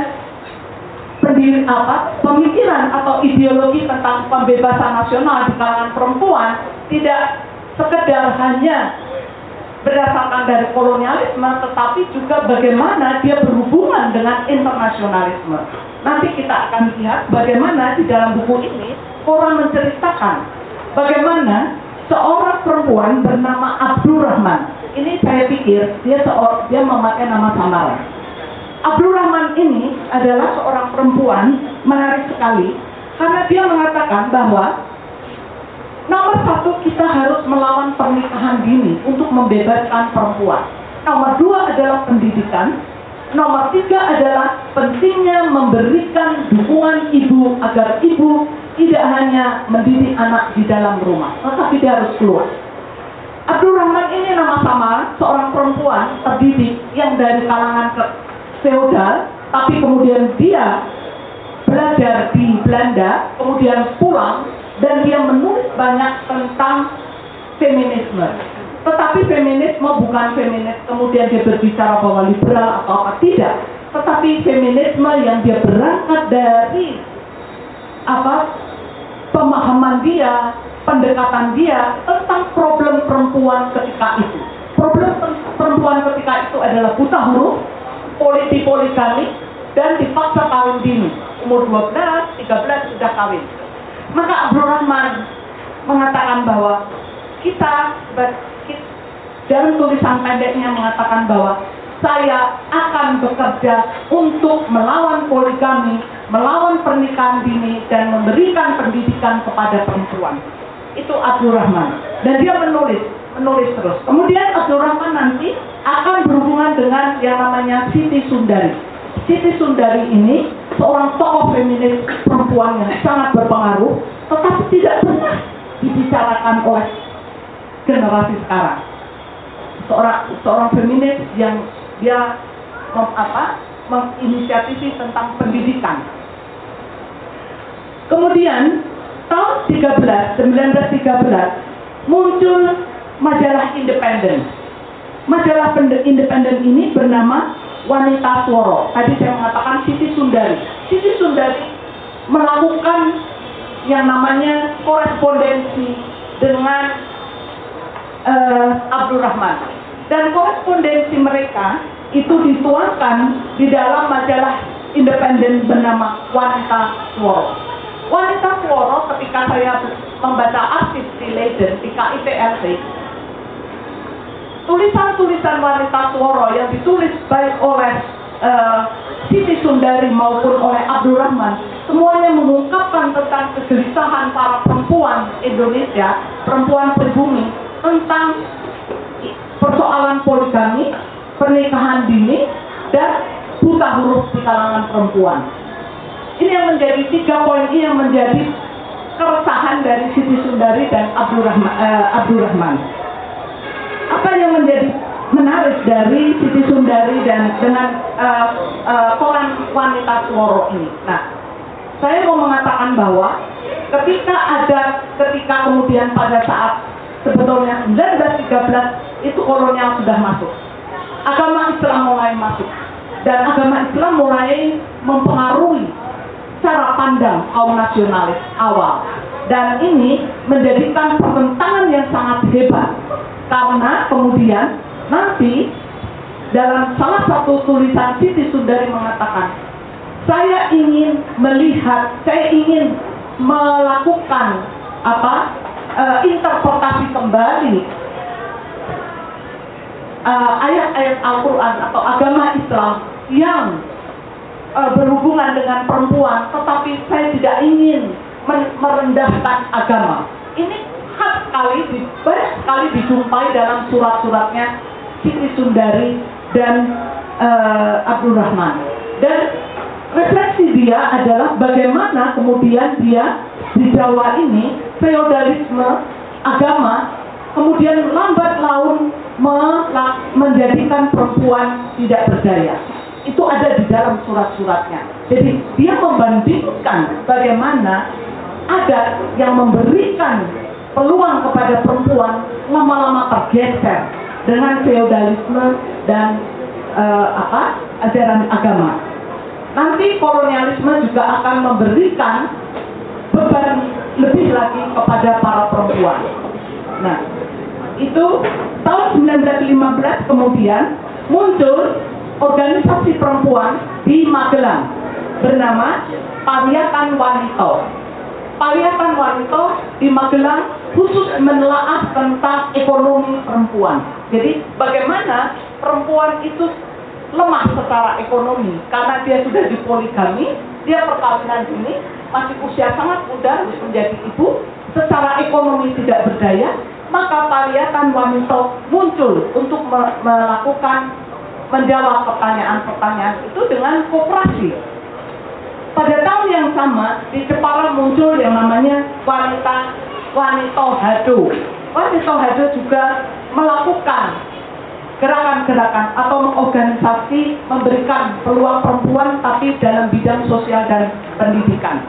pendiri apa pemikiran atau ideologi tentang pembebasan nasional di kalangan perempuan tidak sekedar hanya berdasarkan dari kolonialisme tetapi juga bagaimana dia berhubungan dengan internasionalisme. Nanti kita akan lihat bagaimana di dalam buku ini orang menceritakan bagaimana seorang perempuan bernama Abdurrahman. Ini saya pikir dia seorang dia memakai nama samaran Abdul Rahman ini adalah seorang perempuan menarik sekali karena dia mengatakan bahwa nomor satu kita harus melawan pernikahan dini untuk membebaskan perempuan. Nomor dua adalah pendidikan. Nomor tiga adalah pentingnya memberikan dukungan ibu agar ibu tidak hanya mendidik anak di dalam rumah, tetapi dia harus keluar. Abdul Rahman ini nama sama seorang perempuan terdidik yang dari kalangan feodal, tapi kemudian dia belajar di Belanda, kemudian pulang dan dia menulis banyak tentang feminisme. Tetapi feminisme bukan feminis kemudian dia berbicara bahwa liberal atau apa tidak, tetapi feminisme yang dia berangkat dari apa pemahaman dia, pendekatan dia tentang problem perempuan ketika itu. Problem per- perempuan ketika itu adalah buta huruf, politik poligami, dan dipaksa kawin dini. Umur 12, 13 sudah kawin. Maka Abdul Rahman mengatakan bahwa kita, ber- ki- dalam tulisan pendeknya mengatakan bahwa saya akan bekerja untuk melawan poligami, melawan pernikahan dini, dan memberikan pendidikan kepada perempuan. Itu Abdul Rahman. Dan dia menulis, menulis terus. Kemudian Abdul Rahman nanti akan berhubungan dengan yang namanya Siti Sundari. Siti Sundari ini seorang tokoh feminis perempuan yang sangat berpengaruh, tetapi tidak pernah dibicarakan oleh generasi sekarang. Seorang seorang feminis yang dia mem, apa, menginisiatifi tentang pendidikan. Kemudian tahun 13, 1913 muncul majalah independen. Majalah pende- independen ini bernama Wanita Sworo. Tadi saya mengatakan Siti Sundari. Siti Sundari melakukan yang namanya korespondensi dengan eh, Abdul Rahman. Dan korespondensi mereka itu dituangkan di dalam majalah independen bernama Wanita Sworo. Wanita Sworo ketika saya membaca arsip di Leiden, di KIPLC, tulisan-tulisan wanita Sworo yang ditulis baik oleh eh, Siti Sundari maupun oleh Abdul Rahman semuanya mengungkapkan tentang kegelisahan para perempuan Indonesia, perempuan pribumi tentang persoalan poligami, pernikahan dini, dan buta huruf di kalangan perempuan. Ini yang menjadi tiga poin ini yang menjadi keresahan dari Siti Sundari dan Abdul Rahman. eh, Rahman. Apa yang menjadi menarik dari Siti Sundari dan dengan eh, eh, koran wanita Sworo ini? Nah, saya mau mengatakan bahwa ketika ada ketika kemudian pada saat sebetulnya 1913 itu kolonial sudah masuk agama Islam mulai masuk dan agama Islam mulai mempengaruhi cara pandang kaum nasionalis awal. Dan ini menjadikan pertentangan yang sangat hebat. Karena kemudian nanti dalam salah satu tulisan Siti Sundari mengatakan saya ingin melihat, saya ingin melakukan apa eh, interpretasi kembali eh, ayat-ayat Al-Quran atau agama Islam yang eh, berhubungan dengan perempuan, tetapi saya tidak ingin merendahkan agama. Ini khas sekali, banyak sekali dijumpai dalam surat-suratnya Siti Sundari dan eh, Abdul Rahman. Dan refleksi dia adalah bagaimana kemudian dia di Jawa ini feodalisme agama kemudian lambat laun menjadikan perempuan tidak berdaya. Itu ada di dalam surat-suratnya. Jadi dia membandingkan bagaimana adat yang memberikan peluang kepada perempuan lama-lama tergeser dengan feodalisme dan eh, apa ajaran agama. Nanti kolonialisme juga akan memberikan beban lebih lagi kepada para perempuan. Nah, itu tahun 1915 kemudian muncul organisasi perempuan di Magelang bernama Pariatan Wanito. Pariatan Wanito di Magelang khusus menelaah tentang ekonomi perempuan. Jadi bagaimana perempuan itu lemah secara ekonomi karena dia sudah dipoligami, dia perkawinan dini, masih usia sangat muda harus menjadi ibu, secara ekonomi tidak berdaya, maka paliatan wanita muncul untuk me- melakukan menjawab pertanyaan-pertanyaan itu dengan kooperasi. Pada tahun yang sama di Jepara muncul yang namanya wanita wanita hado. Wanita hado juga melakukan gerakan-gerakan atau mengorganisasi memberikan peluang perempuan tapi dalam bidang sosial dan pendidikan.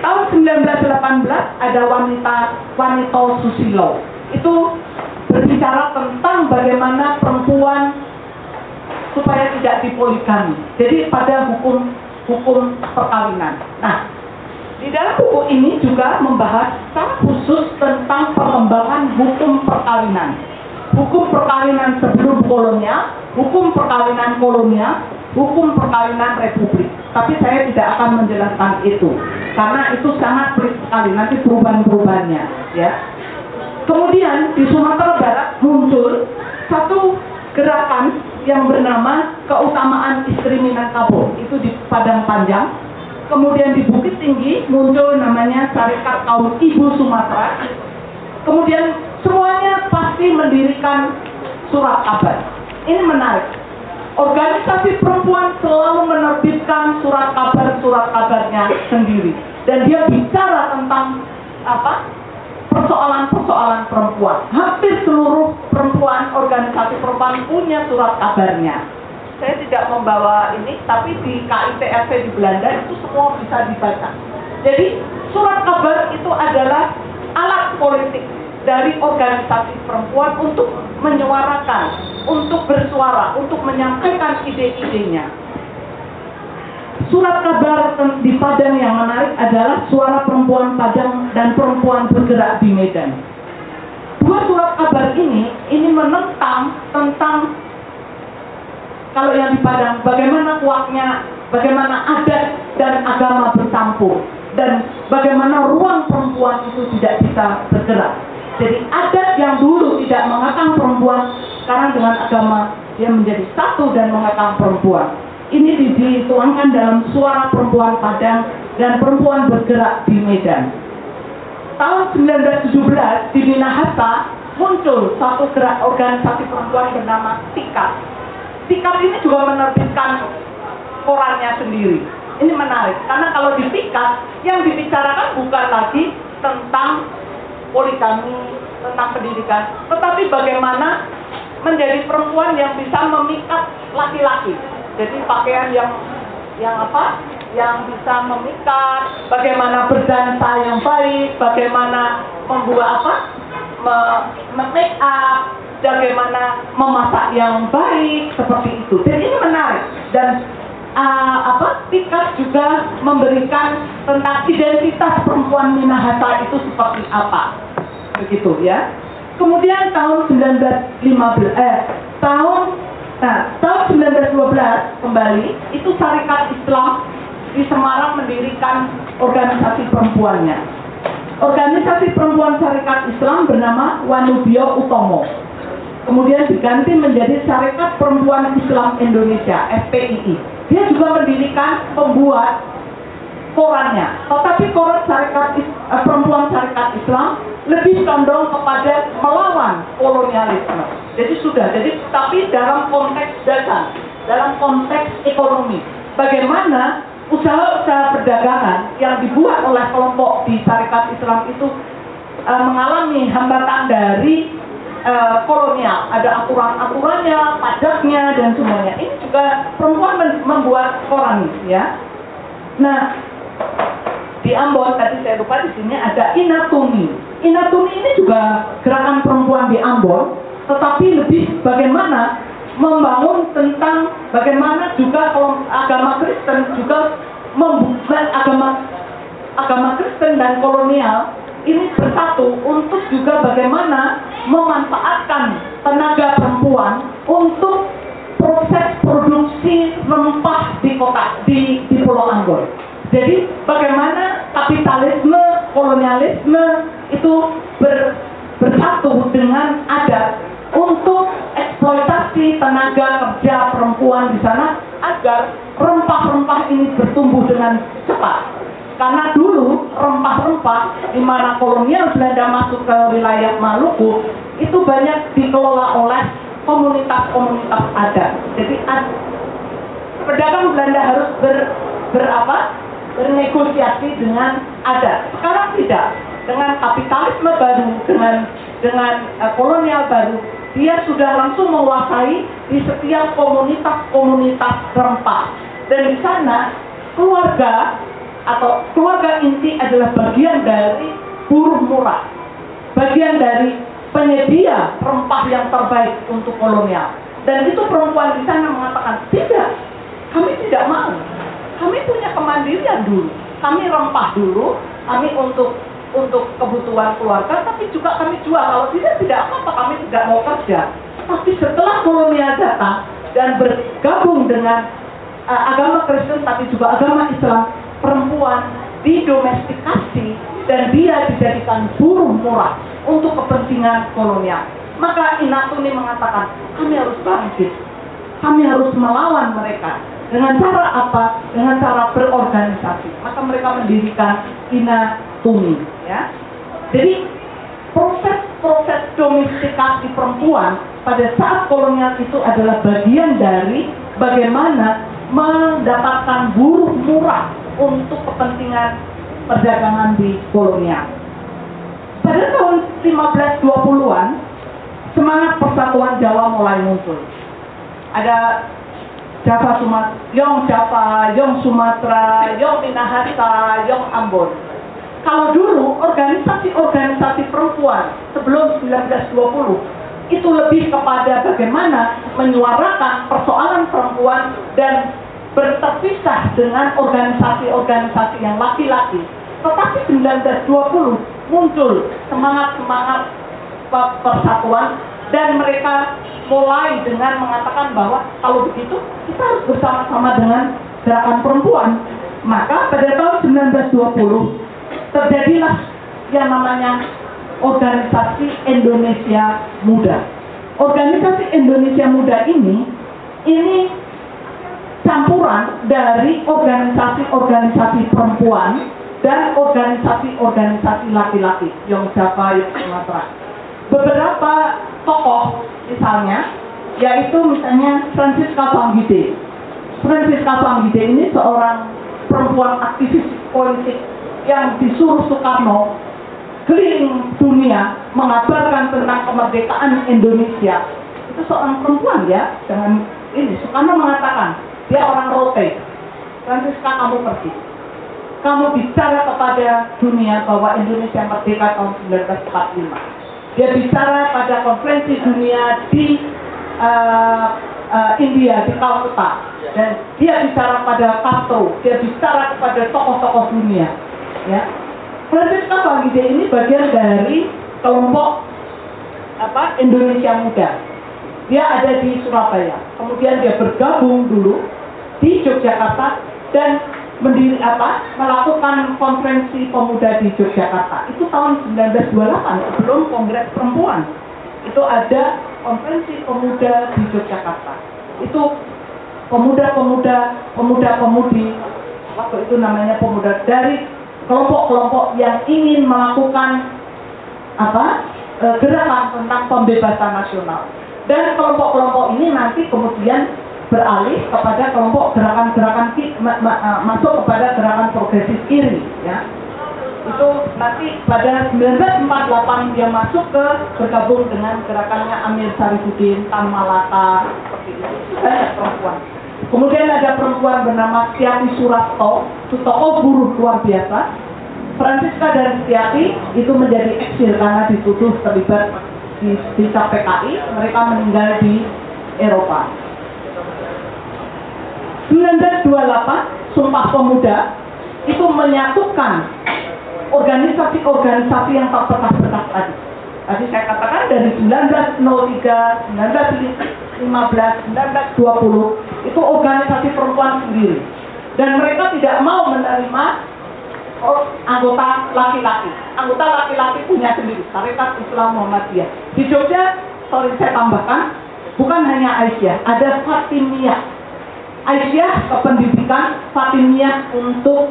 Tahun 1918 ada wanita wanita susilo. Itu berbicara tentang bagaimana perempuan supaya tidak dipoligami. Jadi pada hukum hukum perkawinan. Nah, di dalam buku ini juga membahas secara khusus tentang perkembangan hukum perkawinan. Hukum perkawinan sebelum kolonial, hukum perkawinan kolonial, hukum perkawinan republik. Tapi saya tidak akan menjelaskan itu karena itu sangat pelik sekali nanti perubahan-perubahannya, ya. Kemudian di Sumatera Barat muncul satu gerakan yang bernama keutamaan istri Minangkabau itu di Padang Panjang. Kemudian di Bukit Tinggi muncul namanya Syarikat Kaum Ibu Sumatera. Kemudian semuanya pasti mendirikan surat kabar. Ini menarik. Organisasi perempuan selalu menerbitkan surat kabar surat kabarnya sendiri dan dia bicara tentang apa persoalan-persoalan perempuan. Hampir seluruh perempuan, organisasi perempuan punya surat kabarnya. Saya tidak membawa ini, tapi di KITRC di Belanda itu semua bisa dibaca. Jadi surat kabar itu adalah alat politik dari organisasi perempuan untuk menyuarakan, untuk bersuara, untuk menyampaikan ide-idenya. Surat kabar di Padang yang menarik adalah suara perempuan Padang dan perempuan bergerak di Medan. Dua surat kabar ini, ini menentang tentang kalau yang di Padang, bagaimana kuatnya, bagaimana adat dan agama bercampur, dan bagaimana ruang perempuan itu tidak bisa bergerak. Jadi adat yang dulu tidak mengekang perempuan, sekarang dengan agama dia menjadi satu dan mengekang perempuan. Ini di- dituangkan dalam suara perempuan Padang dan perempuan bergerak di Medan. Tahun 1917 di Minahasa muncul satu gerak organisasi perempuan bernama TIKAT. TIKAT ini juga menerbitkan korannya sendiri. Ini menarik karena kalau di TIKAT yang dibicarakan bukan lagi tentang poligami, tentang pendidikan, tetapi bagaimana menjadi perempuan yang bisa memikat laki-laki. Jadi pakaian yang yang apa? Yang bisa memikat, bagaimana berdansa yang baik, bagaimana membuat apa? Make up, bagaimana memasak yang baik seperti itu. Jadi ini menarik dan uh, apa? Tikas juga memberikan tentang identitas perempuan Minahasa itu seperti apa. Begitu ya. Kemudian tahun 1915 eh tahun nah tahun 1912 kembali itu Syarikat Islam di Semarang mendirikan organisasi perempuannya. Organisasi perempuan Syarikat Islam bernama Wanubio Utomo. Kemudian diganti menjadi Syarikat Perempuan Islam Indonesia (FPII). Dia juga mendirikan pembuat korannya. Tetapi koran syarikat eh, perempuan syarikat Islam lebih condong kepada melawan kolonialisme. Jadi sudah, jadi tapi dalam konteks dasar, dalam konteks ekonomi, bagaimana usaha-usaha perdagangan yang dibuat oleh kelompok di syarikat Islam itu eh, mengalami hambatan dari eh, kolonial, ada aturan-aturannya, pajaknya dan semuanya. Ini juga perempuan membuat koran, ya. Nah, di Ambon tadi saya lupa di sini ada Inatumi. Inatumi ini juga gerakan perempuan di Ambon, tetapi lebih bagaimana membangun tentang bagaimana juga agama Kristen juga membuat agama agama Kristen dan kolonial ini bersatu untuk juga bagaimana memanfaatkan tenaga perempuan untuk proses produksi rempah di kota di di Pulau Ambon. Jadi bagaimana kapitalisme, kolonialisme itu ber- bersatu dengan adat untuk eksploitasi tenaga kerja perempuan di sana agar rempah-rempah ini bertumbuh dengan cepat. Karena dulu rempah-rempah di mana kolonial Belanda masuk ke wilayah Maluku itu banyak dikelola oleh komunitas-komunitas adat. Jadi ad- pedagang Belanda harus ber, berapa? Bernegosiasi dengan adat. Sekarang tidak. Dengan kapitalisme baru, dengan dengan eh, kolonial baru, dia sudah langsung menguasai di setiap komunitas-komunitas rempah. Dan di sana keluarga atau keluarga inti adalah bagian dari buruh murah, bagian dari penyedia rempah yang terbaik untuk kolonial. Dan itu perempuan di sana mengatakan tidak, kami tidak mau. Kami punya kemandirian dulu. Kami rempah dulu, kami untuk untuk kebutuhan keluarga, tapi juga kami jual. Kalau tidak, tidak apa-apa, kami tidak mau kerja. Tapi setelah kolonial datang dan bergabung dengan uh, agama Kristen, tapi juga agama Islam, perempuan didomestikasi dan dia dijadikan buruh murah untuk kepentingan kolonial. Maka Inatuni mengatakan, kami harus bangkit. Kami harus melawan mereka. Dengan cara apa? Dengan cara berorganisasi. Maka mereka mendirikan Inatuni. Ya. Jadi proses-proses domestikasi perempuan pada saat kolonial itu adalah bagian dari bagaimana mendapatkan buruh murah untuk kepentingan perdagangan di kolonial. Pada tahun 1520-an, semangat persatuan Jawa mulai muncul. Ada Java Sumatera, Yong Java, Yong Sumatera, Yong Minahasa, Yong Ambon. Kalau dulu organisasi-organisasi perempuan sebelum 1920 itu lebih kepada bagaimana menyuarakan persoalan perempuan dan berterpisah dengan organisasi-organisasi yang laki-laki. Tetapi 1920 muncul semangat-semangat persatuan dan mereka mulai dengan mengatakan bahwa kalau begitu kita harus bersama-sama dengan gerakan perempuan. Maka pada tahun 1920 terjadilah yang namanya organisasi Indonesia Muda. Organisasi Indonesia Muda ini ini campuran dari organisasi-organisasi perempuan dan organisasi-organisasi laki-laki yang Java, yang Sumatera. Beberapa tokoh misalnya, yaitu misalnya Francisca Panggide. Francisca Panggide ini seorang perempuan aktivis politik yang disuruh Soekarno keliling dunia mengabarkan tentang kemerdekaan Indonesia. Itu seorang perempuan ya, dengan ini Soekarno mengatakan dia orang rote. Francisca kamu pergi. Kamu bicara kepada dunia bahwa Indonesia merdeka tahun 1945. Dia bicara pada konferensi dunia di uh, uh, India, di Calcutta. Dan dia bicara pada Castro, dia bicara kepada tokoh-tokoh dunia. Ya. Francisca Bangide ini bagian dari kelompok apa Indonesia Muda. Dia ada di Surabaya. Kemudian dia bergabung dulu di Yogyakarta dan mendiri apa melakukan konferensi pemuda di Yogyakarta. Itu tahun 1928 sebelum Kongres Perempuan. Itu ada konferensi pemuda di Yogyakarta. Itu pemuda-pemuda pemuda-pemudi waktu itu namanya pemuda dari kelompok-kelompok yang ingin melakukan apa e, gerakan tentang pembebasan nasional. Dan kelompok-kelompok ini nanti kemudian beralih kepada kelompok gerakan-gerakan ma masuk kepada gerakan progresif kiri ya. Itu nanti pada 1948 dia masuk ke bergabung dengan gerakannya Amir Sarifuddin, Tan Malaka banyak perempuan. Kemudian ada perempuan bernama Tiati itu tokoh buruh luar biasa. Francisca dan Tiati itu menjadi eksil karena dituduh terlibat di, di PKI mereka meninggal di Eropa 1928 Sumpah Pemuda itu menyatukan organisasi-organisasi yang tak bekas-bekas tadi. Tadi saya katakan dari 1903, 1915, 1920 itu organisasi perempuan sendiri. Dan mereka tidak mau menerima oh, anggota laki-laki. Anggota laki-laki punya sendiri, Tarekat Islam Muhammadiyah. Di Jogja, sorry saya tambahkan, bukan hanya Aisyah, ada Fatimiyah. Aisyah ke pendidikan, Fatimiyah untuk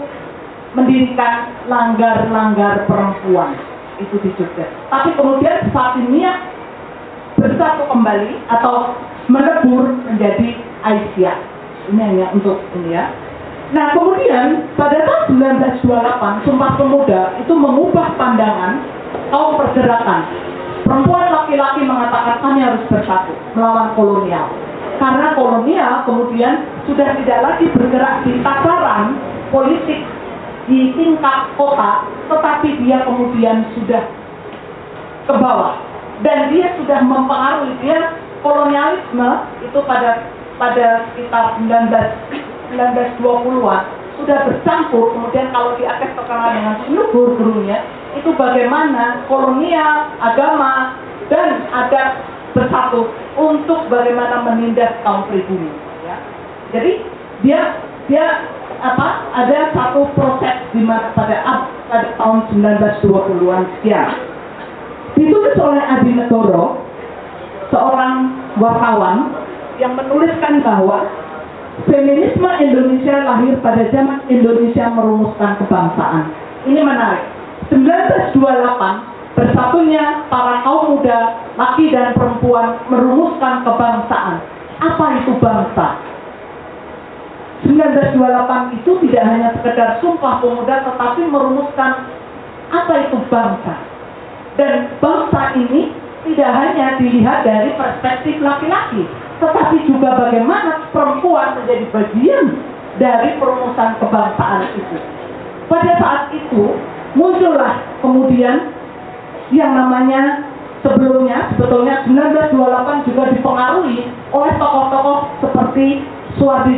mendirikan langgar-langgar perempuan itu di Jogja. Tapi kemudian Fatimiyah bersatu kembali atau melebur menjadi Aisyah. Ini hanya untuk ini ya. Nah kemudian pada tahun 1928 Sumpah Pemuda itu mengubah pandangan kaum pergerakan. Perempuan laki-laki mengatakan kami harus bersatu melawan kolonial. Karena kolonial kemudian sudah tidak lagi bergerak di tataran politik di tingkat kota, tetapi dia kemudian sudah ke bawah. Dan dia sudah mempengaruhi dia kolonialisme itu pada pada sekitar 19 1920-an sudah bercampur. Kemudian kalau di Aceh terkenal dengan subur gurunya itu bagaimana kolonial, agama dan adat bersatu untuk bagaimana menindas kaum pribumi ya. Jadi dia dia apa ada satu proses di mana pada pada tahun 1920-an sekian ditulis oleh Adi Negoro seorang wartawan yang menuliskan bahwa Feminisme Indonesia lahir pada zaman Indonesia merumuskan kebangsaan. Ini menarik. 1928 bersatunya para kaum muda, laki dan perempuan merumuskan kebangsaan. Apa itu bangsa? 1928 itu tidak hanya sekedar sumpah pemuda tetapi merumuskan apa itu bangsa. Dan bangsa ini tidak hanya dilihat dari perspektif laki-laki, tetapi juga bagaimana perempuan menjadi bagian dari perumusan kebangsaan itu. Pada saat itu muncullah kemudian yang namanya sebelumnya sebetulnya 1928 juga dipengaruhi oleh tokoh-tokoh seperti Suwardi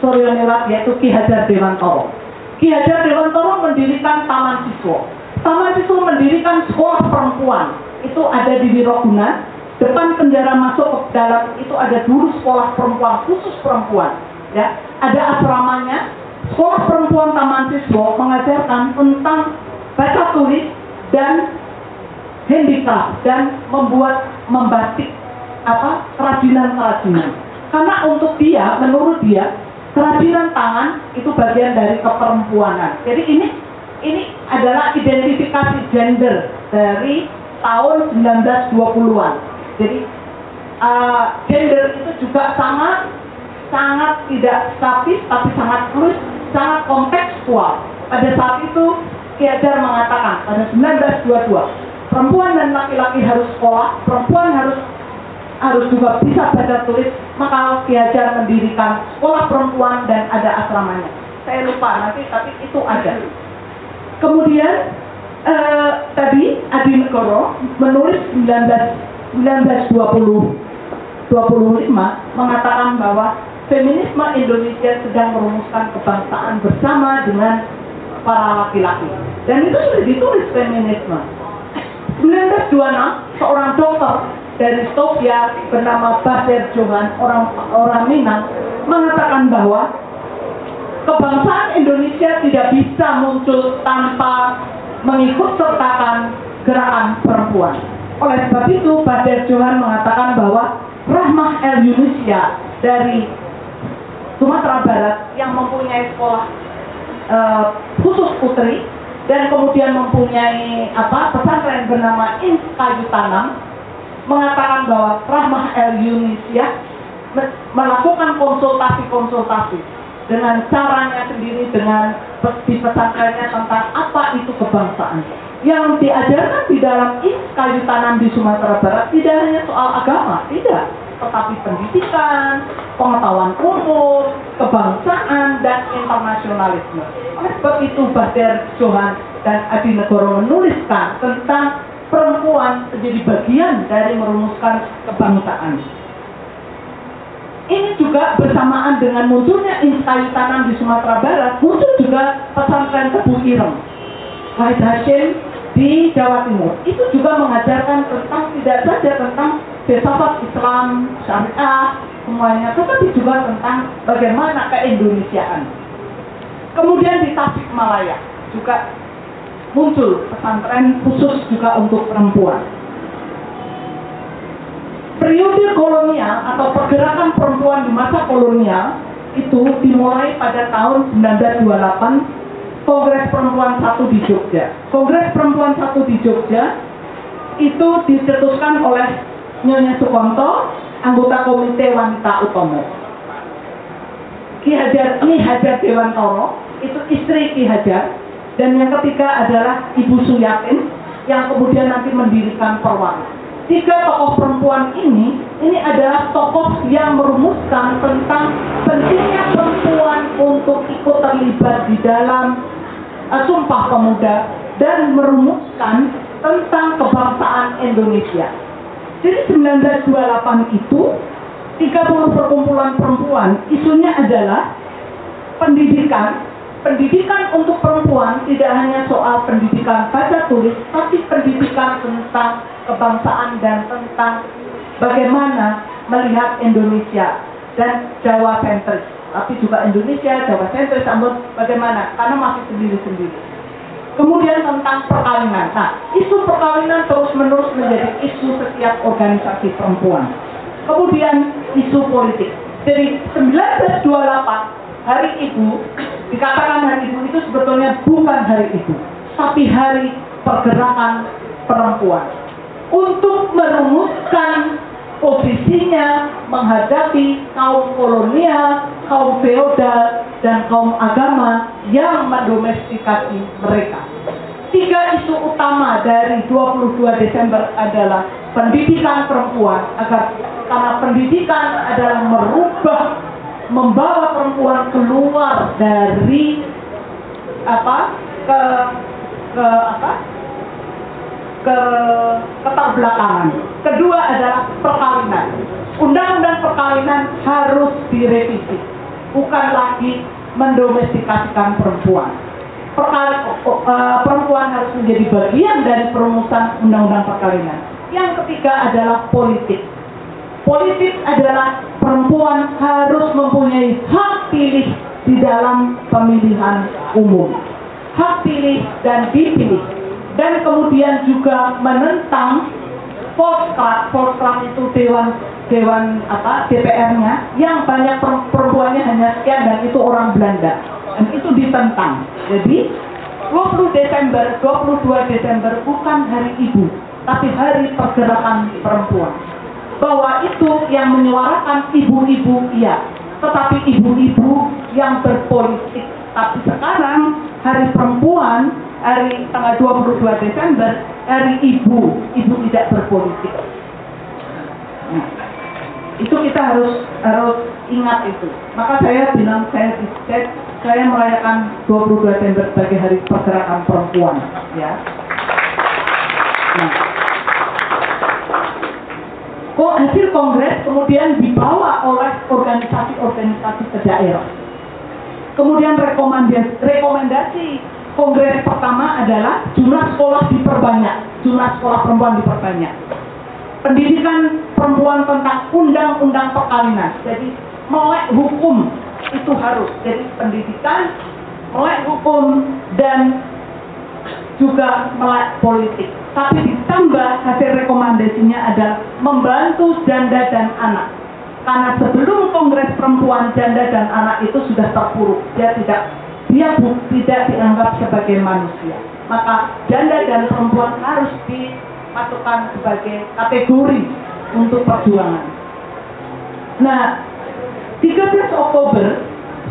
Suryonelat yaitu Ki Hajar Dewantoro. Ki Hajar Dewantoro mendirikan Taman Siswa. Taman Siswa mendirikan sekolah perempuan. Itu ada di Wiroguna depan penjara masuk ke dalam itu ada dulu sekolah perempuan khusus perempuan ya ada asramanya sekolah perempuan taman siswa mengajarkan tentang baca tulis dan handicraft dan membuat membatik apa kerajinan kerajinan karena untuk dia menurut dia kerajinan tangan itu bagian dari keperempuanan. Jadi ini ini adalah identifikasi gender dari tahun 1920-an jadi uh, gender itu juga sangat sangat tidak statis tapi sangat fluid, sangat kontekstual. Pada saat itu Ki Hajar mengatakan pada 1922 perempuan dan laki-laki harus sekolah, perempuan harus harus juga bisa baca tulis, maka Ki Hajar mendirikan sekolah perempuan dan ada asramanya. Saya lupa nanti tapi itu ada. Kemudian eh, tadi Adi Negoro menulis 19 1920 25 mengatakan bahwa feminisme Indonesia sedang merumuskan kebangsaan bersama dengan para laki-laki. Dan itu sudah ditulis feminisme. 1926 seorang dokter dari Sofia bernama Basir Johan orang orang Minang mengatakan bahwa kebangsaan Indonesia tidak bisa muncul tanpa mengikut sertakan gerakan perempuan. Oleh sebab itu, Badir Johan mengatakan bahwa Rahmah El Yunusia dari Sumatera Barat yang mempunyai sekolah uh, khusus putri dan kemudian mempunyai apa pesantren bernama Ins Kayu Tanam mengatakan bahwa Rahmah El Yunusia melakukan konsultasi-konsultasi dengan caranya sendiri dengan di pesantrennya tentang apa itu kebangsaan. Yang diajarkan di dalam kayu tanam di Sumatera Barat tidak hanya soal agama, tidak, tetapi pendidikan, pengetahuan umum, kebangsaan, dan internasionalisme. Oleh sebab itu, Bader Johan dan Adi Negoro menuliskan tentang perempuan menjadi bagian dari merumuskan kebangsaan. Ini juga bersamaan dengan munculnya kayu tanam di Sumatera Barat, muncul juga pesantren Tebu Ireng. Wahid Hashim di Jawa Timur itu juga mengajarkan tentang tidak saja tentang filsafat Islam, syariah, semuanya, tetapi juga tentang bagaimana keindonesiaan. Kemudian di Tasikmalaya juga muncul pesantren khusus juga untuk perempuan. periode kolonial atau pergerakan perempuan di masa kolonial itu dimulai pada tahun 1928 Kongres Perempuan Satu di Jogja. Kongres Perempuan Satu di Jogja itu dicetuskan oleh Nyonya Sukonto, anggota Komite Wanita Utomo. Ki Hajar ini Hajar Dewantoro, itu istri Ki Hajar, dan yang ketiga adalah Ibu Suyatin yang kemudian nanti mendirikan Perwali. Tiga tokoh perempuan ini, ini adalah tokoh yang merumuskan tentang pentingnya perempuan untuk ikut terlibat di dalam uh, Sumpah Pemuda dan merumuskan tentang kebangsaan Indonesia. Jadi 1928 itu 30 perkumpulan perempuan isunya adalah pendidikan pendidikan untuk perempuan tidak hanya soal pendidikan baca tulis tapi pendidikan tentang kebangsaan dan tentang bagaimana melihat Indonesia dan Jawa sentris tapi juga Indonesia Jawa sentris namun bagaimana karena masih sendiri-sendiri Kemudian tentang perkawinan. Nah, isu perkawinan terus-menerus menjadi isu setiap organisasi perempuan. Kemudian isu politik. Dari 1928 hari ibu dikatakan hari ibu itu sebetulnya bukan hari ibu, tapi hari pergerakan perempuan untuk merumuskan posisinya menghadapi kaum kolonial, kaum feodal, dan kaum agama yang mendomestikasi mereka. Tiga isu utama dari 22 Desember adalah pendidikan perempuan agar karena pendidikan adalah merubah membawa perempuan keluar dari apa ke ke apa ke keterbelakangan. Kedua adalah perkawinan. Undang-undang perkawinan harus direvisi, bukan lagi mendomestikasikan perempuan. Perkali, uh, perempuan harus menjadi bagian dari perumusan undang-undang perkawinan. Yang ketiga adalah politik. Politik adalah perempuan harus mempunyai hak pilih di dalam pemilihan umum. Hak pilih dan dipilih dan kemudian juga menentang Volkskraf, Volkskraf itu dewan dewan apa DPR-nya yang banyak perempuannya hanya sekian dan itu orang Belanda dan itu ditentang. Jadi 20 Desember, 22 Desember bukan hari ibu, tapi hari pergerakan perempuan. Bahwa itu yang menyuarakan ibu-ibu iya, tetapi ibu-ibu yang berpolitik. Tapi sekarang hari perempuan hari tanggal 22 Desember hari ibu, ibu tidak berpolitik. Nah, itu kita harus harus ingat itu. Maka saya bilang saya saya, saya merayakan 22 Desember sebagai hari pergerakan perempuan, ya. Nah, kok hasil kongres kemudian dibawa oleh organisasi-organisasi ke daerah. Kemudian rekomendasi, rekomendasi kongres pertama adalah jumlah sekolah diperbanyak, jumlah sekolah perempuan diperbanyak. Pendidikan perempuan tentang undang-undang perkawinan. Jadi melek hukum itu harus. Jadi pendidikan, melek hukum dan juga melek politik. Tapi ditambah hasil rekomendasinya adalah membantu janda dan anak. Karena sebelum kongres perempuan janda dan anak itu sudah terpuruk, dia tidak dia tidak dianggap sebagai manusia. Maka janda dan perempuan harus dimasukkan sebagai kategori untuk perjuangan. Nah, 13 Oktober,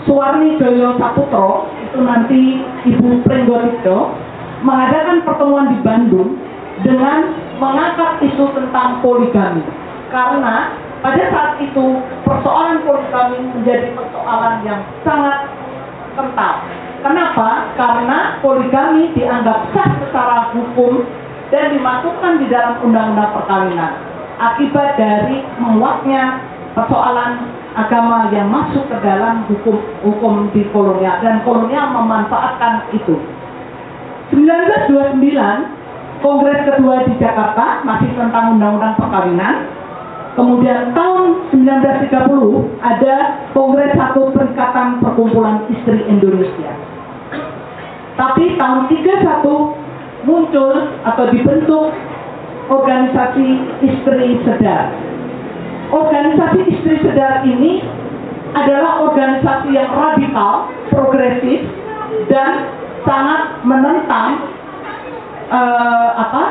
Suwarni Joyo Saputro, itu nanti Ibu Prenggotito, mengadakan pertemuan di Bandung dengan mengangkat isu tentang poligami. Karena pada saat itu persoalan poligami menjadi persoalan yang sangat kental. Kenapa? Karena poligami dianggap sah secara hukum dan dimasukkan di dalam undang-undang perkawinan. Akibat dari menguatnya persoalan agama yang masuk ke dalam hukum hukum di kolonial dan kolonial memanfaatkan itu. 1929 Kongres kedua di Jakarta masih tentang undang-undang perkawinan Kemudian tahun 1930 ada Kongres Satu Perikatan Perkumpulan Istri Indonesia. Tapi tahun 31 muncul atau dibentuk organisasi istri sedar. organisasi istri sedar ini adalah organisasi yang radikal, progresif, dan sangat menentang eh, apa?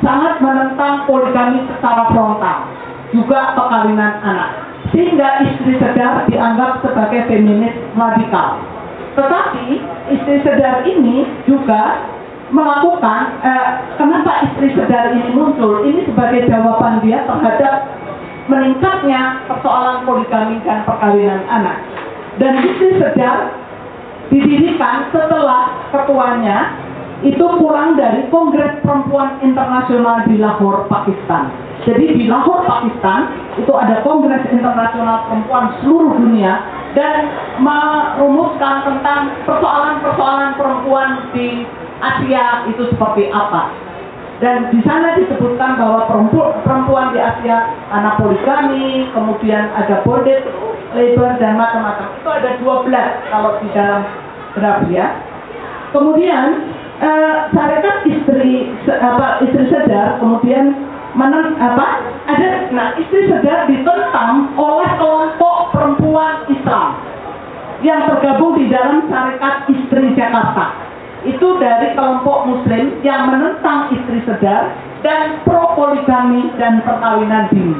Sangat menentang poligami secara frontal, juga perkawinan anak. Sehingga istri sedar dianggap sebagai feminis radikal. Tetapi istri sedar ini juga melakukan eh, kenapa istri sedar ini muncul ini sebagai jawaban dia terhadap meningkatnya persoalan poligami dan perkawinan anak. Dan istri sedar didirikan setelah ketuanya itu pulang dari Kongres Perempuan Internasional di Lahore, Pakistan. Jadi di Lahore, Pakistan itu ada Kongres Internasional Perempuan seluruh dunia dan merumuskan tentang persoalan-persoalan perempuan di Asia itu seperti apa. Dan di sana disebutkan bahwa perempuan, perempuan di Asia anak poligami, kemudian ada bonded labor dan macam-macam. Itu ada 12 kalau di dalam draft ya. Kemudian eh, syarikat istri se- apa istri sedar kemudian mana apa ada nah istri sedar ditentang oleh kelompok perempuan Islam yang tergabung di dalam syarikat istri Jakarta. Itu dari kelompok muslim yang menentang istri sedar dan pro poligami dan perkawinan dini.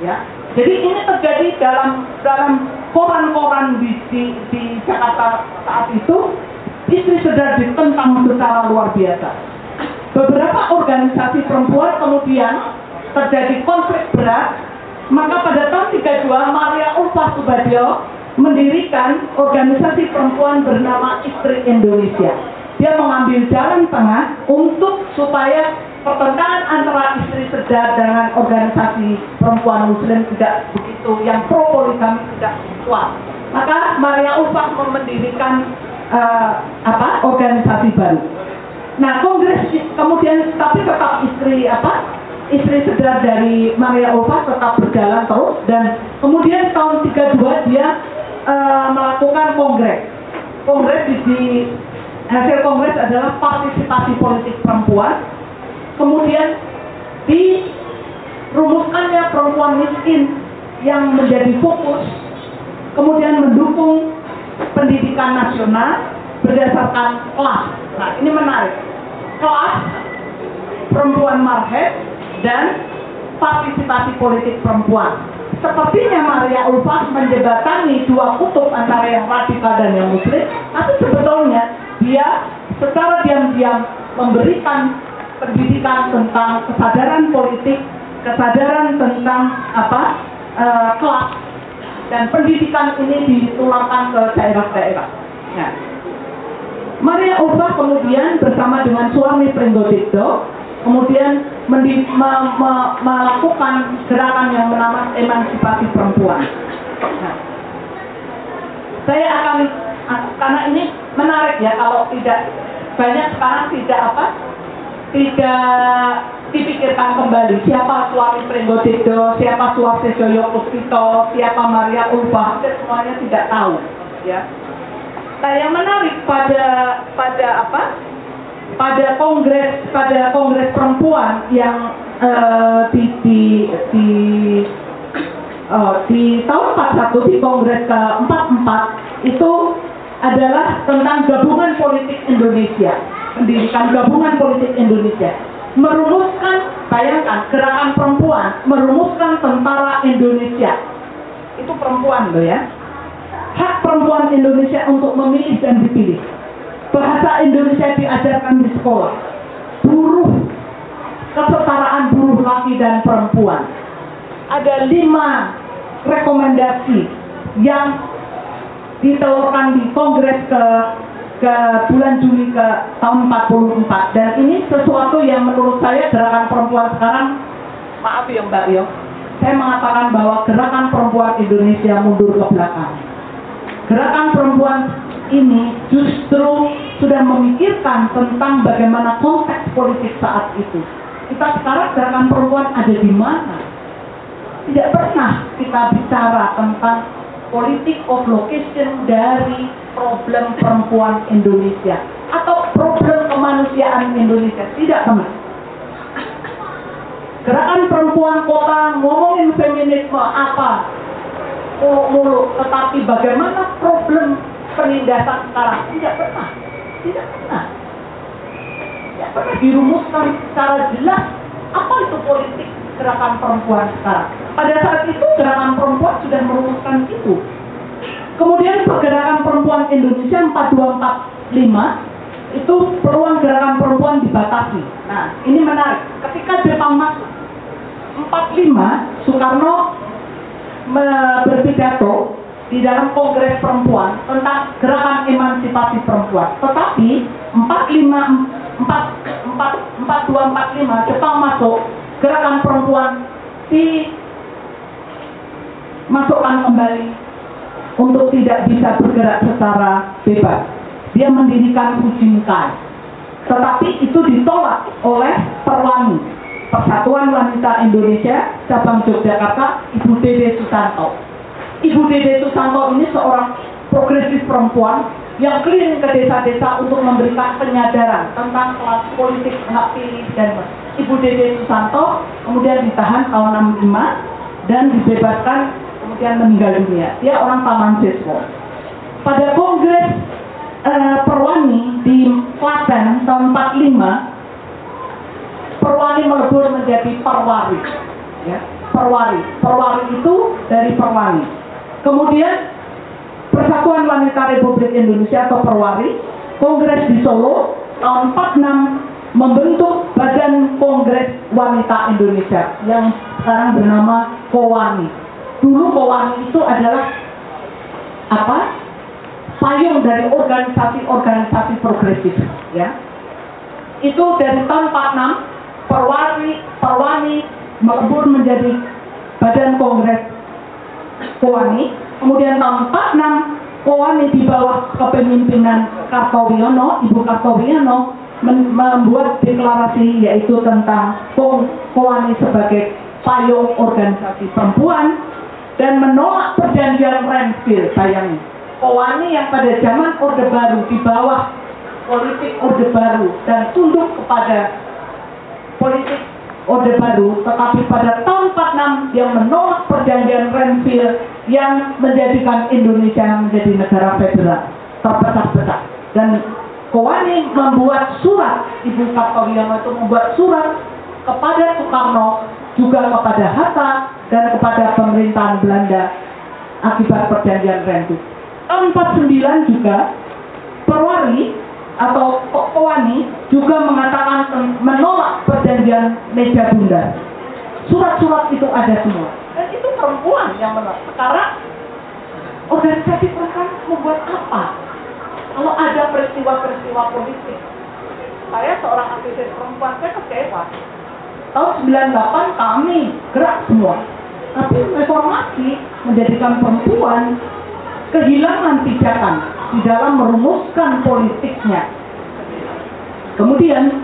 Ya jadi ini terjadi dalam dalam koran-koran di, di, di Jakarta saat itu istri sedar ditentang secara luar biasa. Beberapa organisasi perempuan kemudian terjadi konflik berat maka pada tahun 32 Maria Ulfa Subadio mendirikan organisasi perempuan bernama Istri Indonesia. Dia mengambil jalan tengah untuk supaya pertentangan antara istri sedar dengan organisasi perempuan muslim tidak begitu yang pro poligami tidak kuat. Maka Maria Ulfa mendirikan eh, apa organisasi baru Nah, kongres kemudian tapi tetap istri apa? Istri sedar dari Maria Ulfa tetap berjalan terus dan kemudian tahun 32 dia eh, melakukan kongres. Kongres di, di hasil kongres adalah partisipasi politik perempuan. Kemudian dirumuskannya perempuan miskin yang menjadi fokus kemudian mendukung pendidikan nasional berdasarkan kelas. Nah, ini menarik. Kelas perempuan market dan partisipasi politik perempuan. Sepertinya Maria Ulfa menjembatani dua kutub antara yang radikal dan yang muslim, tapi sebetulnya dia secara diam-diam memberikan pendidikan tentang kesadaran politik, kesadaran tentang apa eh, kelas dan pendidikan ini ditularkan ke daerah-daerah. Nah, Maria Ulfa kemudian bersama dengan suami Pringgotikdo kemudian me- melakukan gerakan yang bernama emansipasi perempuan. Nah, saya akan karena ini menarik ya kalau tidak banyak sekarang tidak apa tidak dipikirkan kembali siapa suami Pringgotikdo, siapa suami Joyo Puspito, siapa Maria Ulfa, semuanya tidak tahu ya. Nah, yang menarik pada pada apa? Pada kongres pada kongres perempuan yang eh, di di di eh, di tahun 41 di kongres ke-44 itu adalah tentang gabungan politik Indonesia, pendidikan gabungan politik Indonesia. Merumuskan, bayangkan, gerakan perempuan merumuskan tentara Indonesia. Itu perempuan loh ya hak perempuan Indonesia untuk memilih dan dipilih. Bahasa Indonesia diajarkan di sekolah. Buruh, kesetaraan buruh laki dan perempuan. Ada lima rekomendasi yang ditelurkan di Kongres ke ke bulan Juli ke tahun 44 dan ini sesuatu yang menurut saya gerakan perempuan sekarang maaf ya Mbak Yo saya mengatakan bahwa gerakan perempuan Indonesia mundur ke belakang gerakan perempuan ini justru sudah memikirkan tentang bagaimana konteks politik saat itu. Kita sekarang gerakan perempuan ada di mana? Tidak pernah kita bicara tentang politik of location dari problem perempuan Indonesia atau problem kemanusiaan Indonesia. Tidak pernah. gerakan perempuan kota ngomongin feminisme apa? Muluk-muluk tetapi bagaimana problem penindasan sekarang? Tidak pernah. Tidak pernah. Tidak pernah dirumuskan secara jelas apa itu politik gerakan perempuan sekarang. Pada saat itu gerakan perempuan sudah merumuskan itu kemudian pergerakan perempuan Indonesia 4245 itu peluang gerakan perempuan dibatasi. Nah, ini menarik. Ketika Jepang masuk 45, Soekarno berpidato di dalam Kongres Perempuan tentang gerakan emansipasi perempuan. Tetapi 45 4 4 4245 Jepang masuk gerakan perempuan di masukkan kembali untuk tidak bisa bergerak secara bebas. Dia mendirikan Fujinkai. Tetapi itu ditolak oleh Perwani, Persatuan Wanita Indonesia, cabang Yogyakarta, Ibu Dede Susanto. Ibu Dede Susanto ini seorang progresif perempuan yang keliling ke desa-desa untuk memberikan penyadaran tentang kelas politik hak pilih dan Ibu Dede Susanto kemudian ditahan tahun 65 dan dibebaskan kemudian meninggal dunia. Dia orang Taman Siswo. Pada kongres eh, Perwani di Klaten tahun 45 Perwani melebur menjadi Perwari ya, Perwari Perwari itu dari Perwani kemudian Persatuan Wanita Republik Indonesia atau Perwari Kongres di Solo tahun 46 membentuk Badan Kongres Wanita Indonesia yang sekarang bernama Kowani dulu Kowani itu adalah apa? Payung dari organisasi-organisasi progresif ya. Itu dari tahun 46 Perwani Perwani melebur menjadi Badan Kongres Kowani kemudian tahun 46 Kowani di bawah kepemimpinan Kartowiyono Ibu Kartowiyono men- membuat deklarasi yaitu tentang Ko- Kowani sebagai payung organisasi perempuan dan menolak perjanjian Renville bayangin. Kowani yang pada zaman Orde Baru di bawah politik Orde Baru dan tunduk kepada politik Orde Baru, tetapi pada tahun 46 yang menolak perjanjian Renville yang menjadikan Indonesia menjadi negara federal terpecah-pecah dan Kowani membuat surat Ibu Kartowiyono itu membuat surat kepada Soekarno juga kepada Hatta dan kepada pemerintahan Belanda akibat perjanjian tahun 49 juga Perwari atau Ko- Kowani juga mengatakan menolak perjanjian meja bundar. Surat-surat itu ada semua. Dan itu perempuan yang menolak. Sekarang organisasi perempuan membuat apa? Kalau ada peristiwa-peristiwa politik. Saya seorang aktivis perempuan, saya kecewa. Tahun 98 kami gerak semua. Tapi reformasi menjadikan perempuan kehilangan pijakan di dalam merumuskan politiknya. Kemudian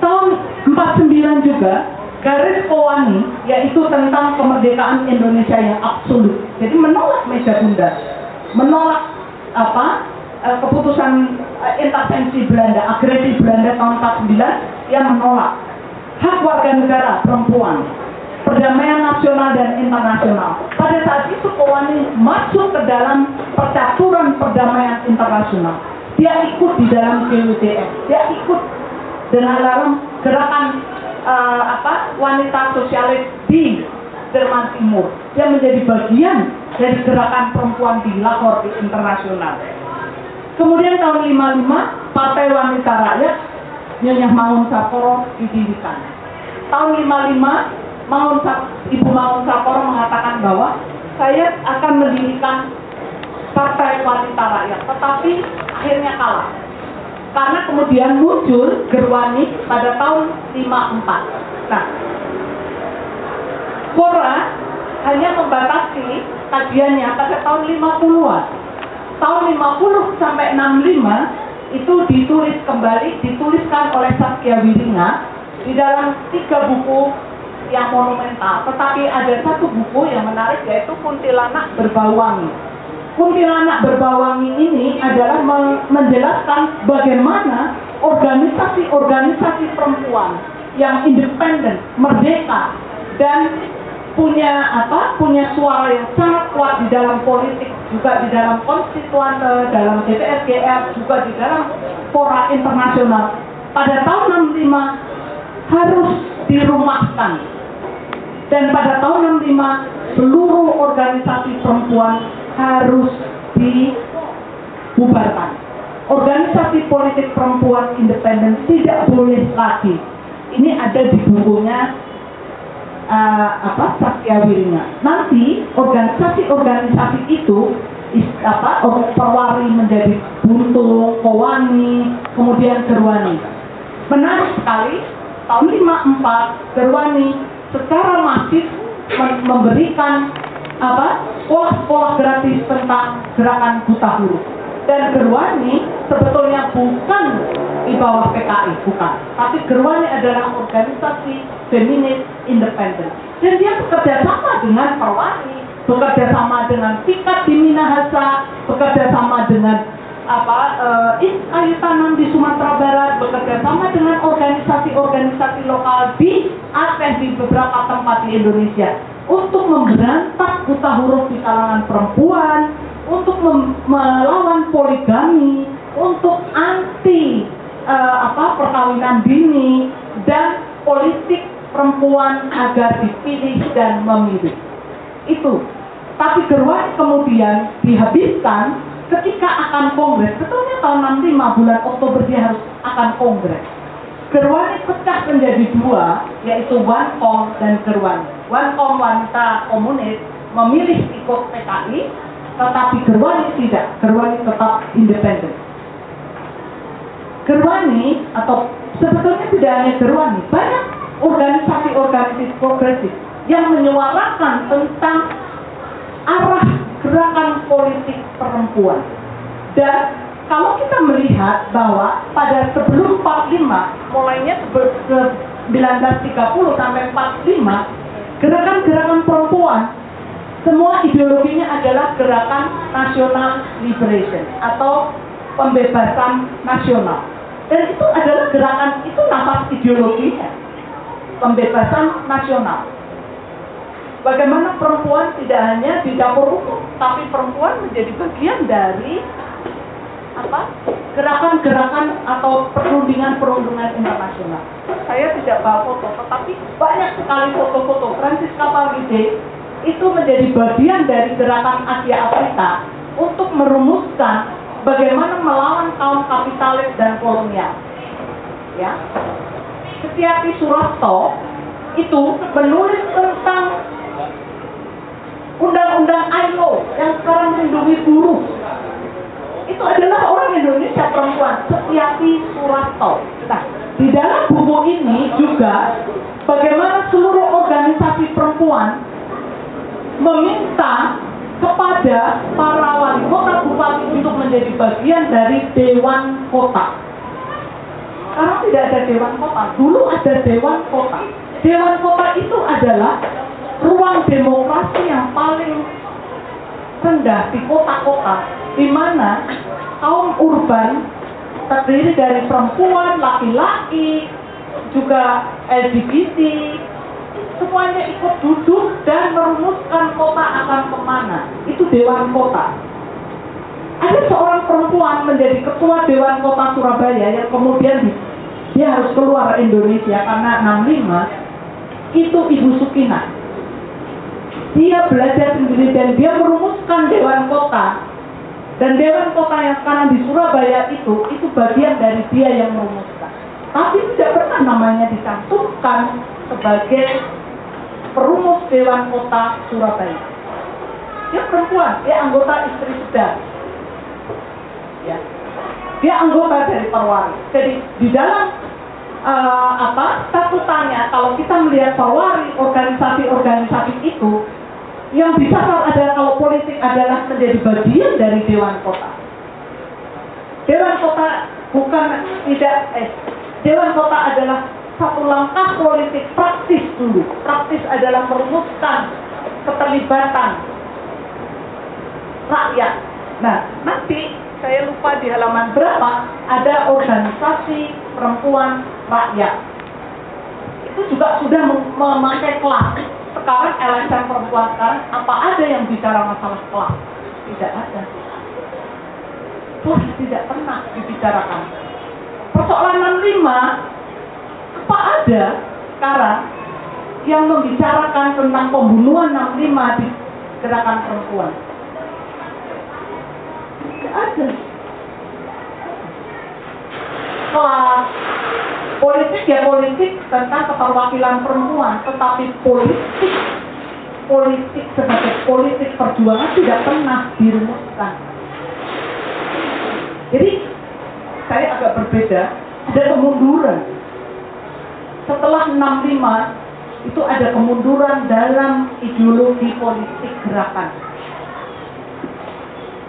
tahun 49 juga garis Kowani yaitu tentang kemerdekaan Indonesia yang absolut. Jadi menolak meja bundar, menolak apa eh, keputusan eh, intervensi Belanda, agresi Belanda tahun 49 yang menolak hak warga negara perempuan, perdamaian nasional dan internasional. Pada saat itu Kowani masuk ke dalam percaturan perdamaian internasional. Dia ikut di dalam PUTM, dia ikut dengan dalam gerakan eh, apa wanita sosialis di Jerman Timur. Dia menjadi bagian dari gerakan perempuan di Lahore di internasional. Kemudian tahun 55 Partai Wanita Rakyat Nyonya Mangun Saporo didirikan. Tahun 55 Mangun Sap- Ibu Mangun Saporo mengatakan bahwa saya akan mendirikan Partai Wanita Rakyat, tetapi akhirnya kalah. Karena kemudian muncul Gerwani pada tahun 54. Nah, Kora hanya membatasi kajiannya pada tahun 50-an. Tahun 50 sampai 65 itu ditulis kembali, dituliskan oleh Saskia Wiringa di dalam tiga buku yang monumental. Tetapi ada satu buku yang menarik yaitu Kuntilanak Berbau Wangi. Kuntilanak Berbau Wangi ini adalah men- menjelaskan bagaimana organisasi-organisasi perempuan yang independen, merdeka, dan punya apa? Punya suara yang sangat kuat di dalam politik, juga di dalam konstituan, eh, dalam DPR, juga di dalam fora internasional. Pada tahun 65 harus dirumahkan. Dan pada tahun 65 seluruh organisasi perempuan harus dibubarkan. Organisasi politik perempuan independen tidak boleh lagi. Ini ada di bukunya eh, apa Wiringa. Nanti organisasi-organisasi itu apa perwari menjadi buntung, kowani, kemudian gerwani. Menarik sekali tahun 54 gerwani secara masif mem- memberikan apa sekolah-sekolah gratis tentang gerakan buta huruf dan Gerwani sebetulnya bukan di bawah PKI bukan. Tapi Gerwani adalah organisasi feminis independen. Dan dia bekerja sama dengan Perwani bekerja sama dengan Sikat di Minahasa bekerja sama dengan apa Is Ayu Tanam di Sumatera Barat bekerja sama dengan organisasi-organisasi lokal di Aceh di beberapa tempat di Indonesia untuk memberantas buta huruf di kalangan perempuan, untuk melawan poligami, untuk anti eh, apa perkawinan dini dan politik perempuan agar dipilih dan memilih. Itu. Tapi Gerwani kemudian dihabiskan ketika akan kongres. Betulnya tahun 65 bulan Oktober dia harus akan kongres. Gerwani pecah menjadi dua, yaitu Wancom dan Gerwani. Wancom wanita komunis memilih ikut PKI, tetapi Gerwani tidak. Gerwani tetap independen. Gerwani atau sebetulnya tidak hanya Gerwani, banyak organisasi-organisasi progresif yang menyuarakan tentang arah gerakan politik perempuan. Dan kalau kita melihat bahwa pada sebelum 45, mulainya sebe- se- 1930 sampai 45, gerakan-gerakan perempuan semua ideologinya adalah gerakan nasional liberation atau pembebasan nasional. Dan itu adalah gerakan itu nafas ideologinya. Pembebasan nasional. Bagaimana perempuan tidak hanya di dapur umum, tapi perempuan menjadi bagian dari apa gerakan-gerakan atau perundingan-perundingan internasional. Saya tidak bawa foto, tetapi banyak sekali foto-foto Francisca Pavide itu menjadi bagian dari gerakan Asia Afrika untuk merumuskan bagaimana melawan kaum kapitalis dan kolonial. Ya, Setiati Surasto itu menulis tentang undang-undang ILO yang sekarang melindungi buruh. Itu adalah orang Indonesia perempuan, Setiati Surasto. Nah, di dalam buku ini juga bagaimana seluruh organisasi perempuan meminta kepada para wali kota bupati untuk menjadi bagian dari dewan kota. Sekarang tidak ada dewan kota, dulu ada dewan kota. Dewan kota itu adalah ruang demokrasi yang paling rendah di kota-kota, di mana kaum urban terdiri dari perempuan, laki-laki, juga LGBT, semuanya ikut duduk dan merumuskan kota akan ke mana. Itu Dewan Kota. Ada seorang perempuan menjadi ketua Dewan Kota Surabaya yang kemudian di- dia harus keluar Indonesia karena 65 itu Ibu Sukina. Dia belajar sendiri dan dia merumuskan Dewan Kota. Dan Dewan Kota yang sekarang di Surabaya itu, itu bagian dari dia yang merumuskan. Tapi tidak pernah namanya dicantumkan sebagai perumus Dewan Kota Surabaya. Dia perempuan, dia anggota istri sedang. Ya. Dia anggota dari Perwari. Jadi di dalam eh, apa statutanya kalau kita melihat Perwari organisasi-organisasi itu yang disasar adalah kalau politik adalah menjadi bagian dari Dewan Kota. Dewan Kota bukan tidak eh Dewan Kota adalah satu langkah politik praktis dulu. Praktis adalah merumuskan keterlibatan rakyat. Nah, nanti saya lupa di halaman berapa ada organisasi perempuan rakyat. itu juga sudah mem- memakai kelas. Sekarang LSM perempuan sekarang apa ada yang bicara masalah kelas? Tidak ada. Kelas tidak pernah dibicarakan. Persoalan 65 apa ada sekarang yang membicarakan tentang pembunuhan 65 di gerakan perempuan? Tidak ada. Kelas politik ya politik tentang keterwakilan perempuan, tetapi politik politik sebagai politik perjuangan tidak pernah dirumuskan. Jadi saya agak berbeda, ada kemunduran. Setelah 65 itu ada kemunduran dalam ideologi politik gerakan.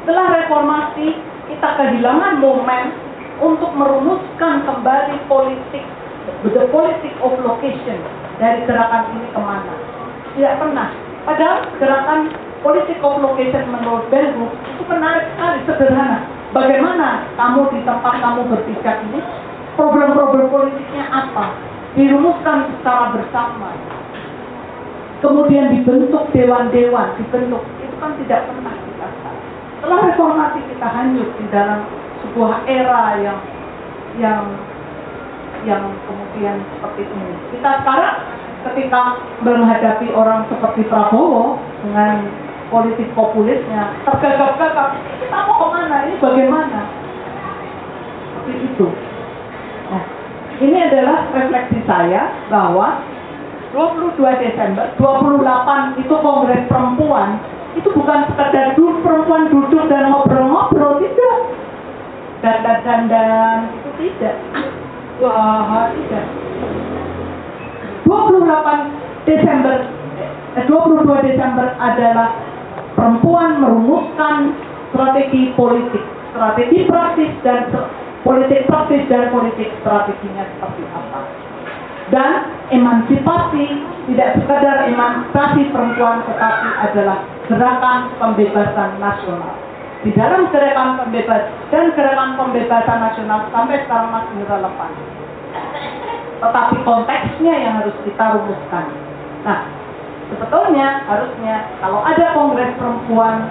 Setelah reformasi kita kehilangan momen untuk merumuskan kembali politik, the politic of location dari gerakan ini ke mana. Tidak pernah. Padahal gerakan politik of location menurut Group itu menarik sekali, sederhana. Bagaimana kamu di tempat kamu berpijak ini, problem-problem politiknya apa? Dirumuskan secara bersama. Kemudian dibentuk dewan-dewan, dibentuk. Itu kan tidak pernah dilakukan. Setelah reformasi kita hanyut di dalam sebuah era yang yang yang kemudian seperti ini. Kita sekarang ketika menghadapi orang seperti Prabowo dengan politik populisnya tergagap-gagap, kita mau ke mana? Ini bagaimana? Seperti itu. Nah, ini adalah refleksi saya bahwa 22 Desember, 28 itu Kongres Perempuan, itu bukan sekedar dulu perempuan duduk dan tidak. Dandan-dandan, itu tidak. Wah, tidak. 28 Desember, eh, 22 Desember adalah perempuan merumuskan strategi politik, strategi praktis dan politik praktis dan politik strateginya seperti apa. Dan emansipasi tidak sekadar emansipasi perempuan tetapi adalah gerakan pembebasan nasional. Di dalam gerakan pembebas dan gerakan pembebasan nasional sampai sekarang masih relevan. Tetapi konteksnya yang harus kita rumuskan. Nah, sebetulnya harusnya kalau ada kongres perempuan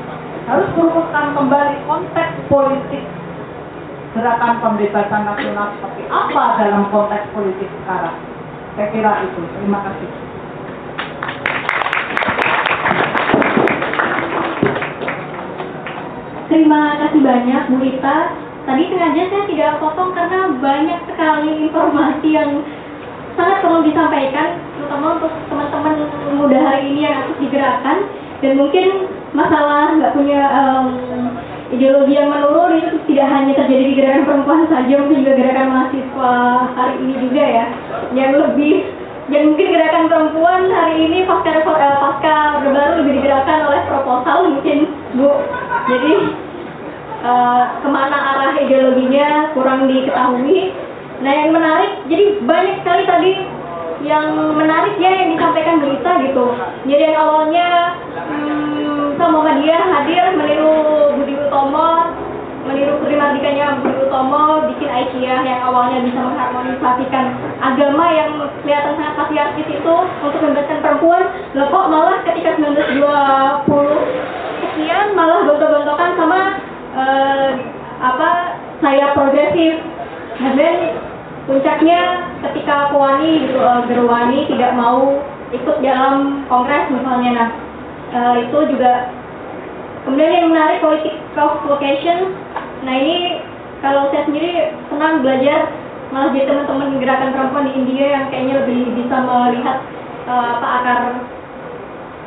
harus merumuskan kembali konteks politik gerakan pembebasan nasional seperti apa dalam konteks politik sekarang. Saya kira itu. Terima kasih. Terima kasih banyak Bu Rita. Tadi sengaja saya tidak potong karena banyak sekali informasi yang sangat perlu disampaikan, terutama untuk teman-teman muda hari ini yang aktif digerakkan dan mungkin masalah nggak punya em, ideologi yang menurun itu tidak hanya terjadi di gerakan perempuan saja, mungkin juga gerakan mahasiswa hari ini juga ya, yang lebih yang mungkin gerakan perempuan hari ini pasca eh, pasca Baru lebih digerakkan oleh proposal mungkin Bu. Jadi eh, ke mana arah ideologinya kurang diketahui. Nah yang menarik, jadi banyak sekali tadi yang menarik ya yang disampaikan berita gitu. Jadi yang awalnya hmm, sama Muhammadiyah hadir meniru Budi Utomo, meniru Putri Mardikanya Budi Utomo bikin IKEA yang awalnya bisa mengharmonisasikan agama yang kelihatan sangat patriarkis itu untuk membebaskan perempuan. Loh kok malah ketika 1920 sekian malah gontok-gontokan sama eh, apa saya progresif. Dan puncaknya ketika Puani gitu, eh, Gerwani tidak mau ikut dalam kongres misalnya nah eh, itu juga kemudian yang menarik politik of location nah ini kalau saya sendiri senang belajar malah jadi teman-teman gerakan perempuan di India yang kayaknya lebih bisa melihat eh, apa akar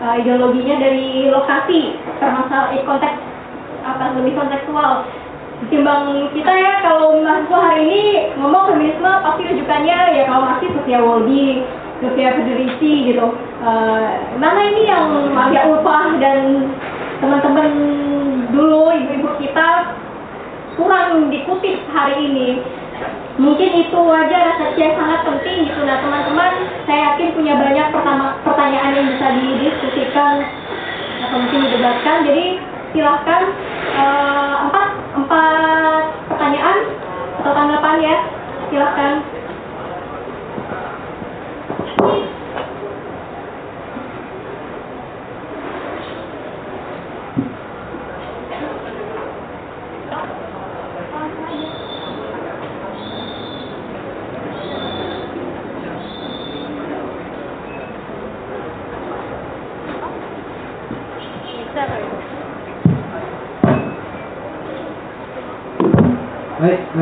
eh, ideologinya dari lokasi permasalahan eh, konteks apa lebih kontekstual ketimbang kita ya kalau mahasiswa hari ini ngomong feminisme pasti rujukannya ya kalau masih Sofia Woldi, Sofia Federici gitu. Mana ini yang agak upah dan teman-teman dulu ibu-ibu kita kurang dikutip hari ini. Mungkin itu aja refleksi yang sangat penting. Gitu nah teman-teman saya yakin punya banyak pertama pertanyaan yang bisa didiskusikan atau mungkin didebatkan. Jadi silahkan eh, empat empat pertanyaan atau tanggapan ya. Silahkan. Baik,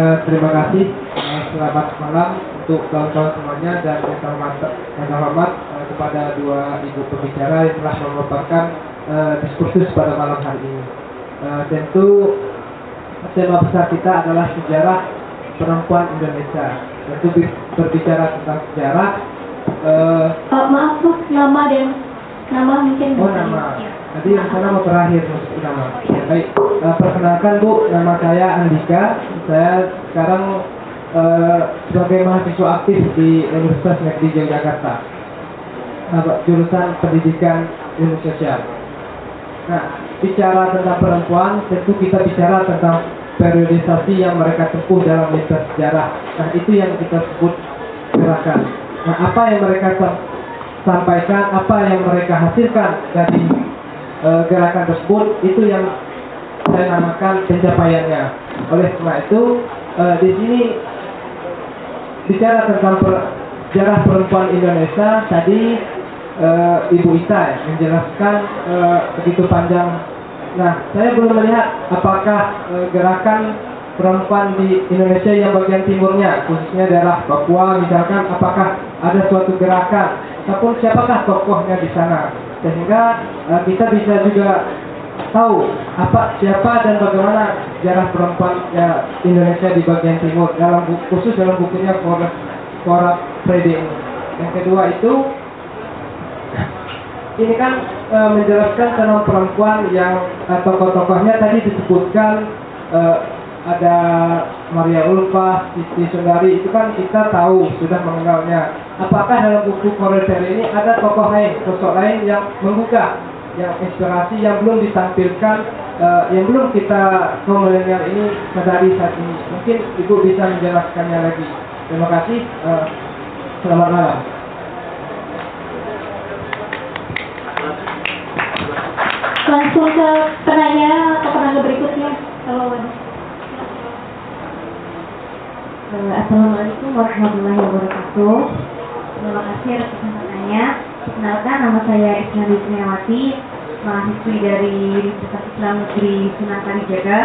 eh, terima kasih. Eh, selamat malam untuk kawan-kawan semuanya dan yang terhormat eh, kepada dua ibu pembicara yang telah memaparkan eh, diskursus pada malam hari ini. Eh, tentu tema besar kita adalah sejarah perempuan Indonesia. Tentu bi- berbicara tentang sejarah. eh, Eh, maaf tuh nama dan nama mungkin Oh nama. Tadi yang sana mau terakhir nama. Ya, baik. Eh, perkenalkan Bu, nama saya Andika. Saya sekarang eh, sebagai mahasiswa aktif di Universitas Negeri Yogyakarta. Jurusan Pendidikan Ilmu Sosial. Nah, bicara tentang perempuan, tentu kita bicara tentang periodisasi yang mereka tempuh dalam lintas sejarah. Nah, itu yang kita sebut gerakan. Nah, apa yang mereka sam- sampaikan, apa yang mereka hasilkan dari eh, gerakan tersebut, itu yang saya namakan pencapaiannya. Oleh karena itu, eh, di sini bicara tentang per- sejarah perempuan Indonesia tadi eh, Ibu Ita menjelaskan eh, begitu panjang. Nah, saya belum melihat apakah eh, gerakan perempuan di Indonesia yang bagian timurnya, khususnya daerah Papua misalkan, apakah ada suatu gerakan ataupun siapakah tokohnya di sana, sehingga eh, kita bisa juga tahu apa siapa dan bagaimana sejarah perempuan ya, Indonesia di bagian timur dalam bu- khusus dalam bukunya Fora Frede ini. Yang kedua itu ini kan e, menjelaskan tentang perempuan yang e, tokoh-tokohnya tadi disebutkan e, ada Maria Ulfa, Siti Sundari itu kan kita tahu sudah mengenalnya. Apakah dalam buku Koreter ini ada tokoh lain, sosok lain yang membuka, yang inspirasi yang belum ditampilkan, e, yang belum kita kaum milenial ini sadari saat ini. Mungkin Ibu bisa menjelaskannya lagi. Terima kasih. e, selamat malam. langsung ke penanya atau penanya berikutnya kalau ada. Eh, Assalamualaikum warahmatullahi wabarakatuh. Terima kasih atas kesempatannya. Perkenalkan nama saya Isna Wisniawati, mahasiswi dari Universitas Islam Negeri Sunan Kalijaga.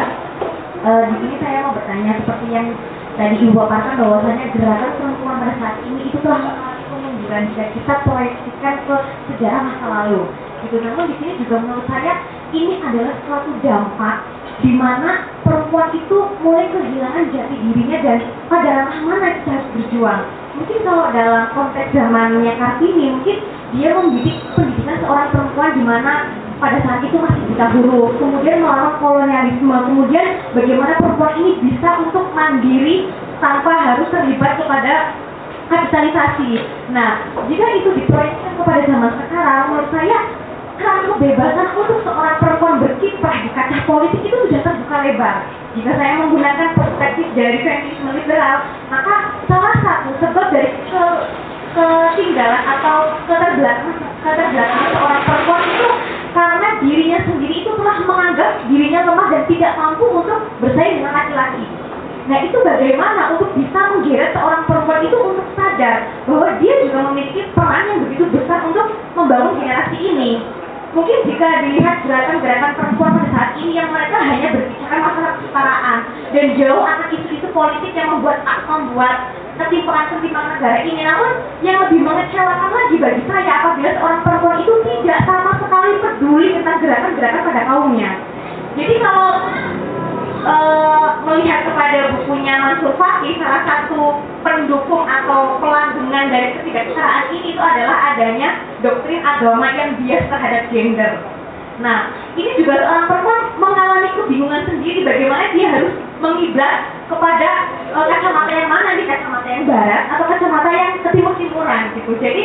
Eh, di sini saya mau bertanya seperti yang tadi ibu paparkan bahwasanya gerakan perempuan pada saat ini itu telah mengalami kemunduran jika kita proyeksikan ke sejarah masa lalu. Gitu. Namun di sini juga menurut saya ini adalah suatu dampak di mana perempuan itu mulai kehilangan jati dirinya dan pada ranah mana kita harus berjuang. Mungkin kalau dalam konteks zamannya Kartini, mungkin dia membidik pendidikan seorang perempuan di mana pada saat itu masih buta huruf, kemudian melawan kolonialisme, kemudian bagaimana perempuan ini bisa untuk mandiri tanpa harus terlibat kepada kapitalisasi. Nah, jika itu diproyeksikan kepada zaman sekarang, menurut saya kebebasan untuk seorang perempuan berkiprah di kancah politik itu sudah terbuka lebar. Jika saya menggunakan perspektif dari feminisme liberal, maka salah satu sebab dari ke, ketinggalan atau keterbelakangan keterbelakangan seorang perempuan itu karena dirinya sendiri itu telah menganggap dirinya lemah dan tidak mampu untuk bersaing dengan laki-laki. Nah itu bagaimana untuk bisa menggeret seorang perempuan itu untuk sadar bahwa dia juga memiliki peran yang begitu besar untuk membangun generasi ini. Mungkin jika dilihat gerakan-gerakan perempuan pada saat ini yang mereka hanya berbicara masalah kesetaraan dan jauh akan isu-isu politik yang membuat membuat ketimpangan-ketimpangan negara ini. Namun yang lebih mengecewakan lagi bagi saya apabila seorang perempuan itu tidak sama sekali peduli tentang gerakan-gerakan pada kaumnya. Jadi kalau eh, melihat kepada bukunya Mansur Fakih, salah satu pendukung atau pelandengan dari ketidaksetaraan ini itu adalah adanya doktrin agama yang bias terhadap gender. Nah, ini juga seorang perempuan mengalami kebingungan sendiri bagaimana dia harus mengiblat kepada eh, kacamata yang mana nih, kacamata yang barat atau kacamata yang ketimur-timuran gitu. Jadi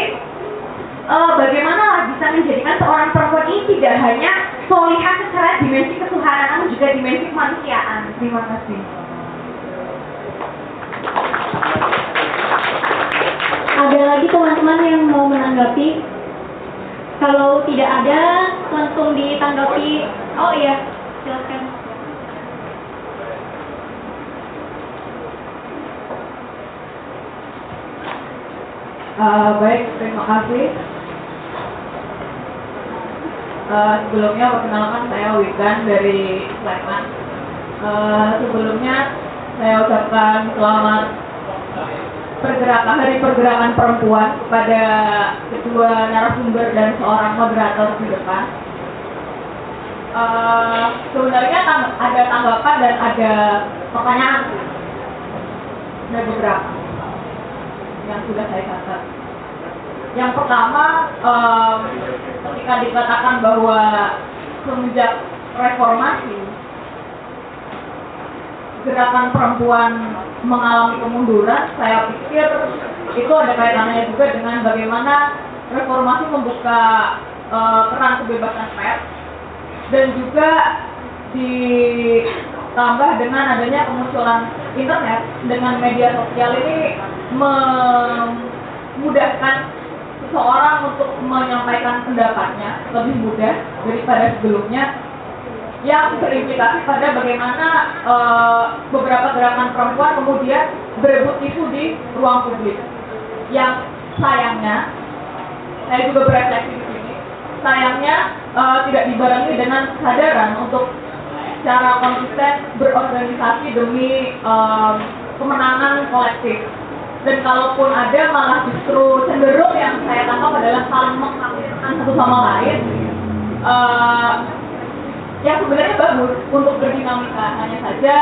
eh, bagaimana bisa menjadikan seorang perempuan ini tidak hanya solihat secara dimensi ketuhanan, namun juga dimensi kemanusiaan. Terima kasih. Ada lagi teman-teman yang mau menanggapi? Kalau tidak ada, langsung ditanggapi. Oh iya, silakan. Eh, baik, terima kasih. Eh, sebelumnya perkenalkan saya Wikan dari Sleman. Eh, sebelumnya saya ucapkan selamat pergerakan hari pergerakan perempuan kepada kedua narasumber dan seorang moderator di depan. Eh, sebenarnya ada tanggapan dan ada pertanyaan. Ada beberapa yang sudah saya catat. Yang pertama, em, ketika dikatakan bahwa semenjak reformasi gerakan perempuan mengalami kemunduran, saya pikir itu ada kaitannya juga dengan bagaimana reformasi membuka eh, keran kebebasan pers dan juga ditambah dengan adanya kemunculan internet dengan media sosial ini memudahkan seseorang untuk menyampaikan pendapatnya lebih mudah daripada sebelumnya yang berimplikasi pada bagaimana eh, beberapa gerakan perempuan kemudian berebut isu di ruang publik. Yang sayangnya, saya juga berefleksi di sini, sayangnya eh, tidak dibarengi dengan kesadaran untuk secara konsisten berorganisasi demi eh, kemenangan kolektif. Dan kalaupun ada malah justru cenderung yang saya tangkap adalah saling mengkafirkan satu sama lain. Eh, yang sebenarnya bagus untuk berdinamika hanya saja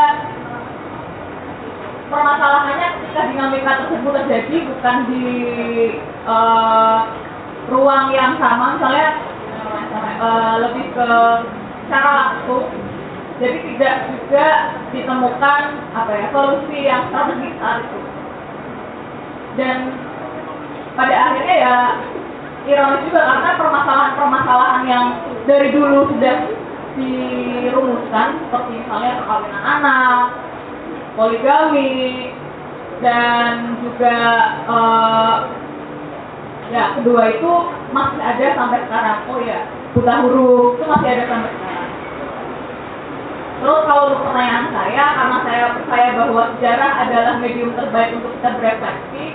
permasalahannya ketika dinamika tersebut terjadi bukan di eh, ruang yang sama misalnya eh, lebih ke secara langsung. Jadi tidak juga ditemukan apa ya solusi yang strategis itu. Dan pada akhirnya ya ironis juga karena permasalahan-permasalahan yang dari dulu sudah dirumuskan seperti misalnya perkawinan anak, poligami, dan juga eh, ya kedua itu masih ada sampai sekarang. Oh ya, buta huruf itu masih ada sampai sekarang. Terus kalau untuk pertanyaan saya, karena saya percaya bahwa sejarah adalah medium terbaik untuk kita berefleksi,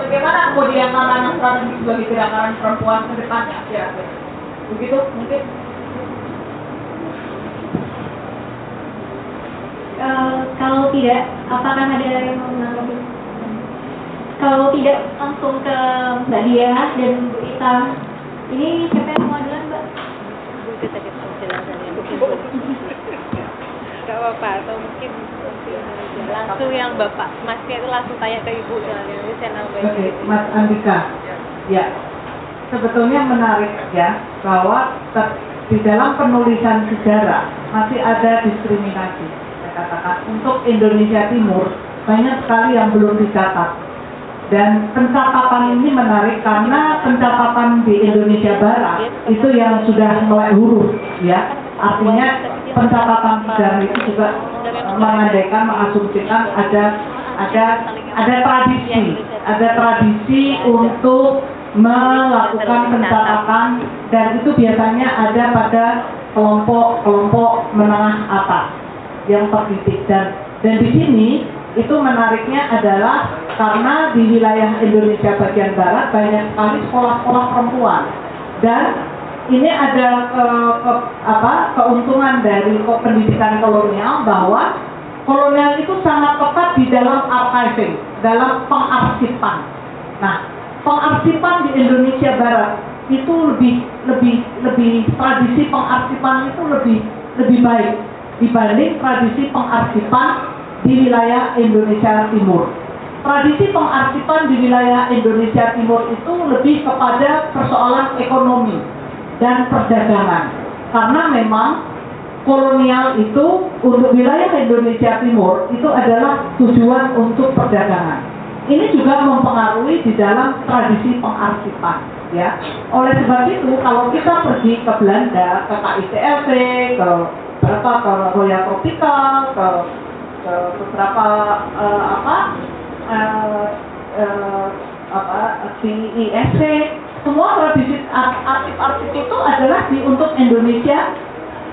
bagaimana kemudian tantangan strategi bagi gerakan perempuan ke depannya kira-kira? Begitu mungkin. Eh, kalau tidak, apakah ada yang mau menanggapi? Kalau tidak, langsung ke Mbak Dia dan Bu Ita. Ini siapa yang mau duluan, Mbak? Gak apa-apa, atau mungkin langsung yang bapak masnya itu langsung tanya ke ibu ini saya nambahin Oke. Mas Andika. Ya, sebetulnya menarik ya bahwa di dalam penulisan sejarah masih ada diskriminasi. Saya katakan untuk Indonesia Timur banyak sekali yang belum dicatat. Dan pencatatan ini menarik karena pencatatan di Indonesia Barat itu yang sudah mulai huruf ya. Artinya pencatatan sejarah itu juga mengandaikan mengasumsikan ada ada ada tradisi, ada tradisi untuk melakukan pencatatan. dan itu biasanya ada pada kelompok-kelompok menengah atas yang terdidik. Dan dan di sini itu menariknya adalah karena di wilayah Indonesia bagian barat banyak sekali sekolah-sekolah perempuan. Dan ini ada eh, ke- apa keuntungan dari ke- pendidikan kolonial bahwa kolonial itu sangat tepat di dalam archiving, dalam pengarsipan. Nah, pengarsipan di Indonesia Barat itu lebih lebih lebih tradisi pengarsipan itu lebih lebih baik dibanding tradisi pengarsipan di wilayah Indonesia Timur. Tradisi pengarsipan di wilayah Indonesia Timur itu lebih kepada persoalan ekonomi dan perdagangan. Karena memang kolonial itu untuk wilayah Indonesia Timur itu adalah tujuan untuk perdagangan. Ini juga mempengaruhi di dalam tradisi pengarsipan, ya. Oleh sebab itu, kalau kita pergi ke Belanda, ke KITLC, ke berapa ke Royal Tropical, ke, ke beberapa eh, apa eh, eh, apa CISC, semua tradisi ar- arsip-arsip itu adalah di untuk Indonesia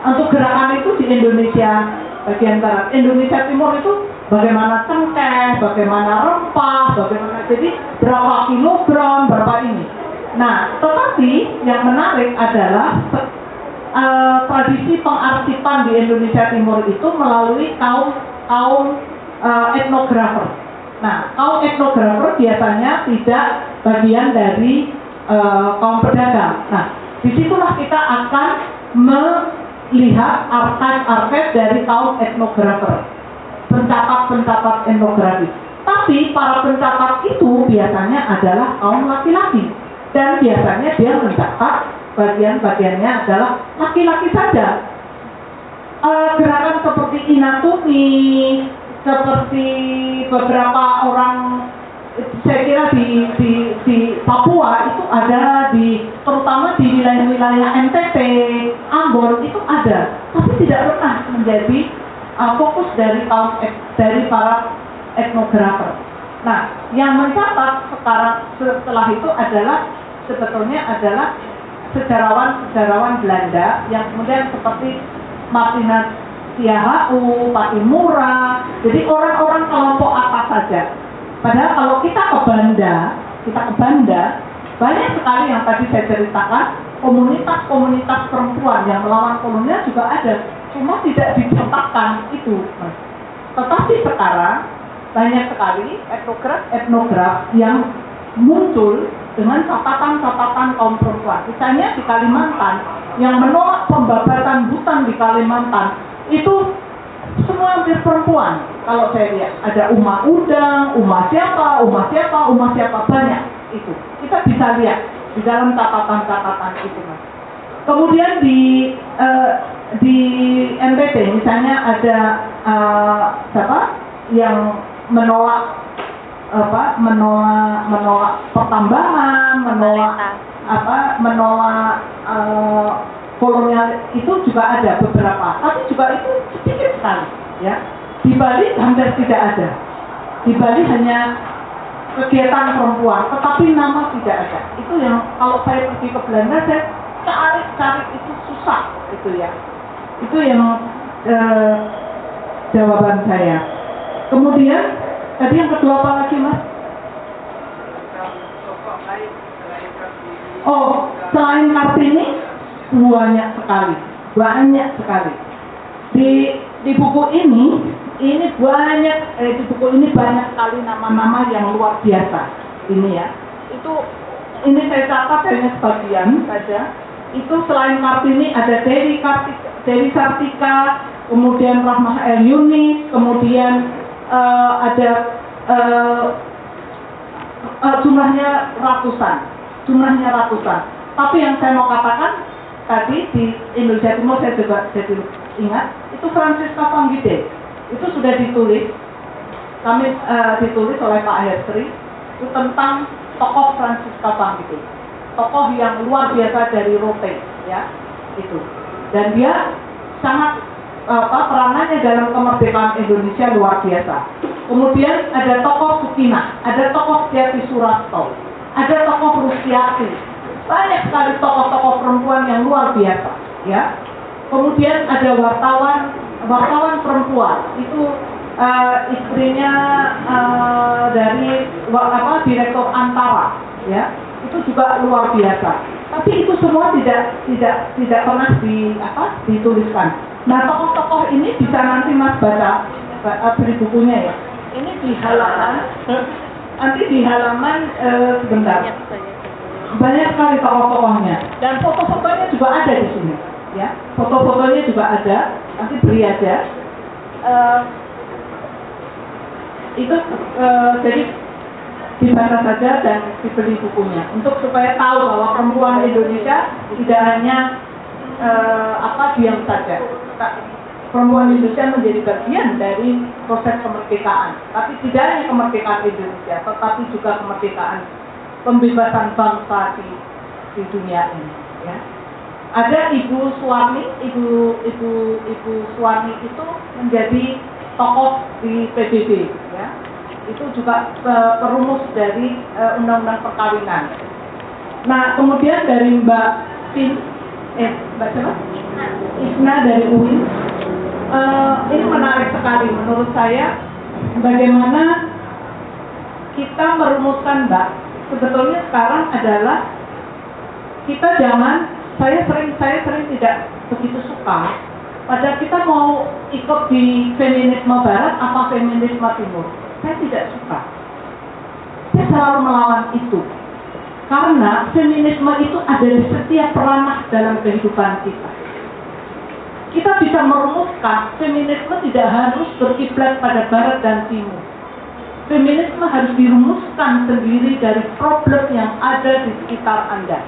untuk gerakan itu di Indonesia bagian barat. Indonesia Timur itu bagaimana cengkeh, bagaimana rempah, bagaimana jadi berapa kilogram, berapa ini. Nah, tetapi yang menarik adalah eh, tradisi pengarsipan di Indonesia Timur itu melalui kaum kaum eh, etnografer. Nah, kaum etnografer biasanya tidak bagian dari eh, kaum pedagang. Nah, di situlah kita akan melihat archive-archive dari kaum etnografer, pencatat-pencatat etnografi. Tapi para pencatat itu biasanya adalah kaum laki-laki dan biasanya dia mencatat bagian-bagiannya adalah laki-laki saja. Eh, gerakan seperti inatumi, seperti beberapa orang saya kira di, di, di Papua itu ada di terutama di wilayah-wilayah NTT, Ambon itu ada, tapi tidak pernah menjadi uh, fokus dari kaum dari para etnografer. Nah, yang mencatat sekarang setelah itu adalah sebetulnya adalah sejarawan-sejarawan Belanda yang kemudian seperti Martinus Siahaan, Patimura, jadi orang-orang kelompok apa saja. Padahal kalau kita ke Banda, kita ke Banda, banyak sekali yang tadi saya ceritakan, komunitas-komunitas perempuan yang melawan kolonial juga ada, cuma tidak dicatatkan itu. Mas. Tetapi sekarang banyak sekali etnograf-etnograf yang muncul dengan catatan-catatan kaum perempuan. Misalnya di Kalimantan, yang menolak pembabatan hutan di Kalimantan, itu semua hampir perempuan. Kalau saya lihat, ada Uma Udang, Uma siapa, Uma siapa, Uma siapa, banyak itu. Kita bisa lihat di dalam catatan-catatan itu, Mas. Kemudian di eh, di NTT misalnya ada eh, siapa? Yang menolak apa? Menolak menolak pertambangan menolak apa? Menolak eh, kolonial itu juga ada beberapa. Tapi juga itu sedikit sekali ya. Di Bali hampir tidak ada. Di Bali hanya kegiatan perempuan tetapi nama tidak ada. Itu yang kalau saya pergi ke Belanda saya cari cari itu susah itu ya itu yang eh, jawaban saya kemudian tadi yang kedua apa lagi mas Oh, selain Kartini banyak sekali, banyak sekali. Di di buku ini, ini banyak, eh, di buku ini banyak sekali nama-nama yang luar biasa. Ini ya, itu ini saya catat hanya sebagian saja. Itu selain Kartini ada Dewi Kartika, Dewi Sartika, kemudian Rahmah El Yunis, kemudian eh, ada eh, eh, jumlahnya ratusan, jumlahnya ratusan. Tapi yang saya mau katakan tadi di Indonesia Timur saya juga jadi ingat itu Francisca Panggide itu sudah ditulis kami eh, ditulis oleh Pak Hestri itu tentang tokoh Francisca Panggide tokoh yang luar biasa dari Rote ya itu dan dia sangat apa peranannya dalam kemerdekaan Indonesia luar biasa. Kemudian ada tokoh Sukina, ada tokoh Setiati Surasto, ada tokoh Rusiati, banyak sekali tokoh-tokoh perempuan yang luar biasa, ya. Kemudian ada wartawan, wartawan perempuan itu eh, istrinya eh, dari apa direktur Antara, ya. Itu juga luar biasa. Tapi itu semua tidak tidak tidak pernah di apa dituliskan. Nah tokoh-tokoh ini bisa nanti mas baca, ba- beli bukunya ya. Ini di halaman, nanti di halaman eh, sebentar. Banyak sekali tokoh-tokohnya. Dan foto-fotonya juga ada di sini ya. Foto-fotonya juga ada. Nanti beli aja. Eh, itu eh, jadi dibaca saja dan dibeli bukunya. Untuk supaya tahu bahwa perempuan Indonesia tidak hanya eh, apa diam saja perempuan Indonesia menjadi bagian dari proses kemerdekaan. Tapi tidak hanya kemerdekaan Indonesia tetapi juga kemerdekaan pembebasan bangsa di, di dunia ini ya. Ada Ibu Suwarni, Ibu Ibu Ibu Suwarni itu menjadi tokoh di PBB, ya. Itu juga eh, perumus dari eh, undang-undang perkawinan. Nah, kemudian dari Mbak Tin, eh Mbak siapa? Isna dari UIN. Eh, ini menarik sekali menurut saya bagaimana kita merumuskan Mbak. Sebetulnya sekarang adalah kita jangan saya sering saya sering tidak begitu suka pada kita mau ikut di feminisme barat apa feminisme timur. Saya tidak suka. Saya selalu melawan itu. Karena feminisme itu ada di setiap ranah dalam kehidupan kita. Kita bisa merumuskan feminisme tidak harus berkiblat pada barat dan timur. Feminisme harus dirumuskan sendiri dari problem yang ada di sekitar Anda.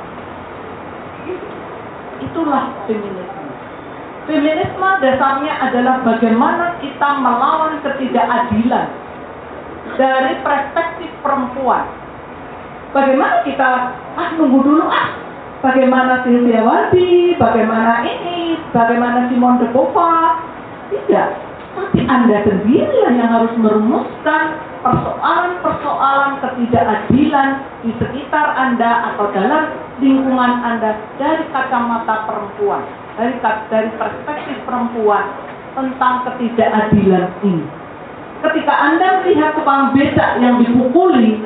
Itulah feminisme. Feminisme dasarnya adalah bagaimana kita melawan ketidakadilan dari perspektif perempuan. Bagaimana kita ah nunggu dulu ah bagaimana Sylvia Wati, bagaimana ini, bagaimana Simone de Beauvoir. Tidak, tapi Anda sendiri yang harus merumuskan persoalan-persoalan ketidakadilan di sekitar Anda atau dalam lingkungan Anda dari kacamata perempuan, dari dari perspektif perempuan tentang ketidakadilan ini. Ketika Anda melihat tukang becak yang dipukuli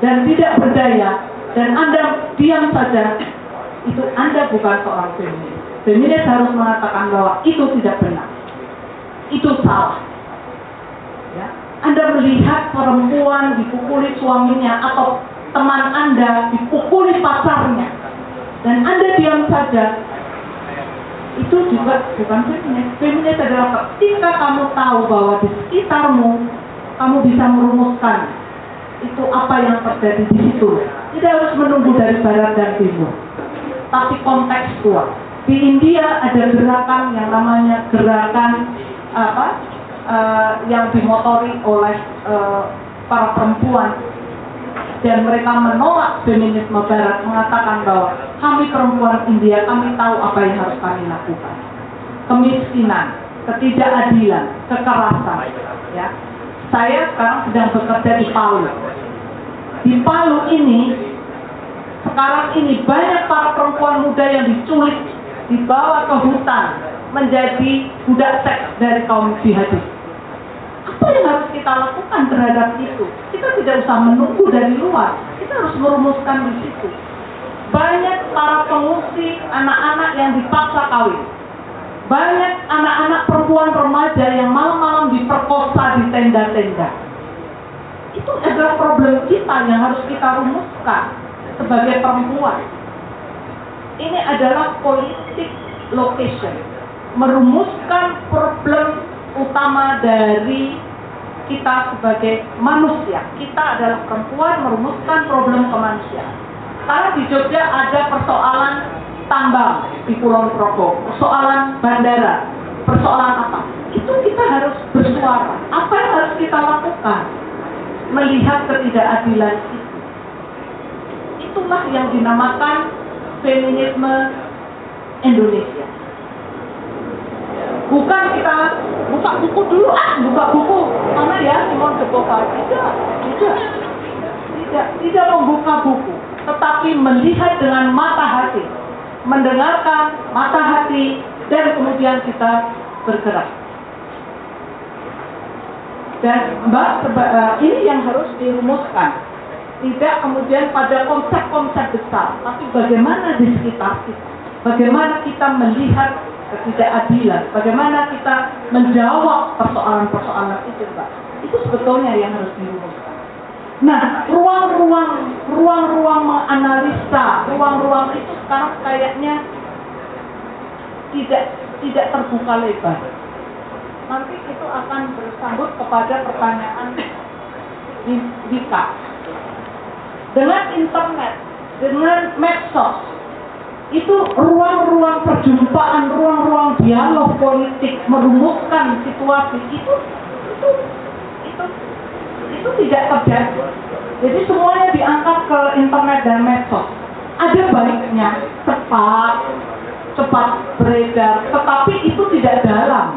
dan tidak berdaya dan Anda diam saja, itu Anda bukan seorang feminis. Feminis harus mengatakan bahwa itu tidak benar. Itu salah. Ya. Anda melihat perempuan dipukuli suaminya atau teman Anda dipukuli pacarnya dan Anda diam saja, itu juga bukan feminis. Feminis adalah ketika kamu tahu bahwa di sekitarmu kamu bisa merumuskan itu apa yang terjadi di situ. Tidak harus menunggu dari barat dan timur, tapi kontekstual. Di India ada gerakan yang namanya gerakan apa uh, yang dimotori oleh uh, para perempuan dan mereka menolak feminisme barat mengatakan bahwa kami perempuan India kami tahu apa yang harus kami lakukan. Kemiskinan ketidakadilan kekerasan ya. Saya sekarang sedang bekerja di Palu. Di Palu ini sekarang ini banyak para perempuan muda yang diculik dibawa ke hutan menjadi budak seks dari kaum jihadis apa yang harus kita lakukan terhadap itu? Kita tidak usah menunggu dari luar, kita harus merumuskan di situ. Banyak para pengungsi, anak-anak yang dipaksa kawin. Banyak anak-anak perempuan remaja yang malam-malam diperkosa di tenda-tenda. Itu adalah problem kita yang harus kita rumuskan sebagai perempuan. Ini adalah politik location. Merumuskan problem utama dari kita sebagai manusia. Kita adalah perempuan merumuskan problem kemanusiaan. Karena di Jogja ada persoalan tambang di Pulau Progo, persoalan bandara, persoalan apa. Itu kita harus bersuara. Apa yang harus kita lakukan? Melihat ketidakadilan itu. Itulah yang dinamakan feminisme Indonesia bukan kita buka buku dulu ah buka buku. Mana ya Simon de Beauvoir? Tidak tidak. Tidak tidak membuka buku. Tetapi melihat dengan mata hati mendengarkan mata hati dan kemudian kita bergerak. Dan mbak eh, ini yang harus dirumuskan. Tidak kemudian pada konsep-konsep besar tapi bagaimana di sekitar kita? Bagaimana kita melihat ketidakadilan, bagaimana kita menjawab persoalan-persoalan itu, Pak. Itu sebetulnya yang harus dirumuskan. Nah, ruang-ruang ruang-ruang menganalisa, ruang-ruang itu sekarang kayaknya tidak tidak terbuka lebar. Nanti itu akan bersambut kepada pertanyaan Dika. Dengan internet, dengan medsos, itu ruang-ruang perjumpaan, ruang-ruang dialog politik merumuskan situasi itu itu itu itu tidak terjadi. Jadi semuanya diangkat ke internet dan medsos. Ada baiknya cepat, cepat beredar, tetapi itu tidak dalam.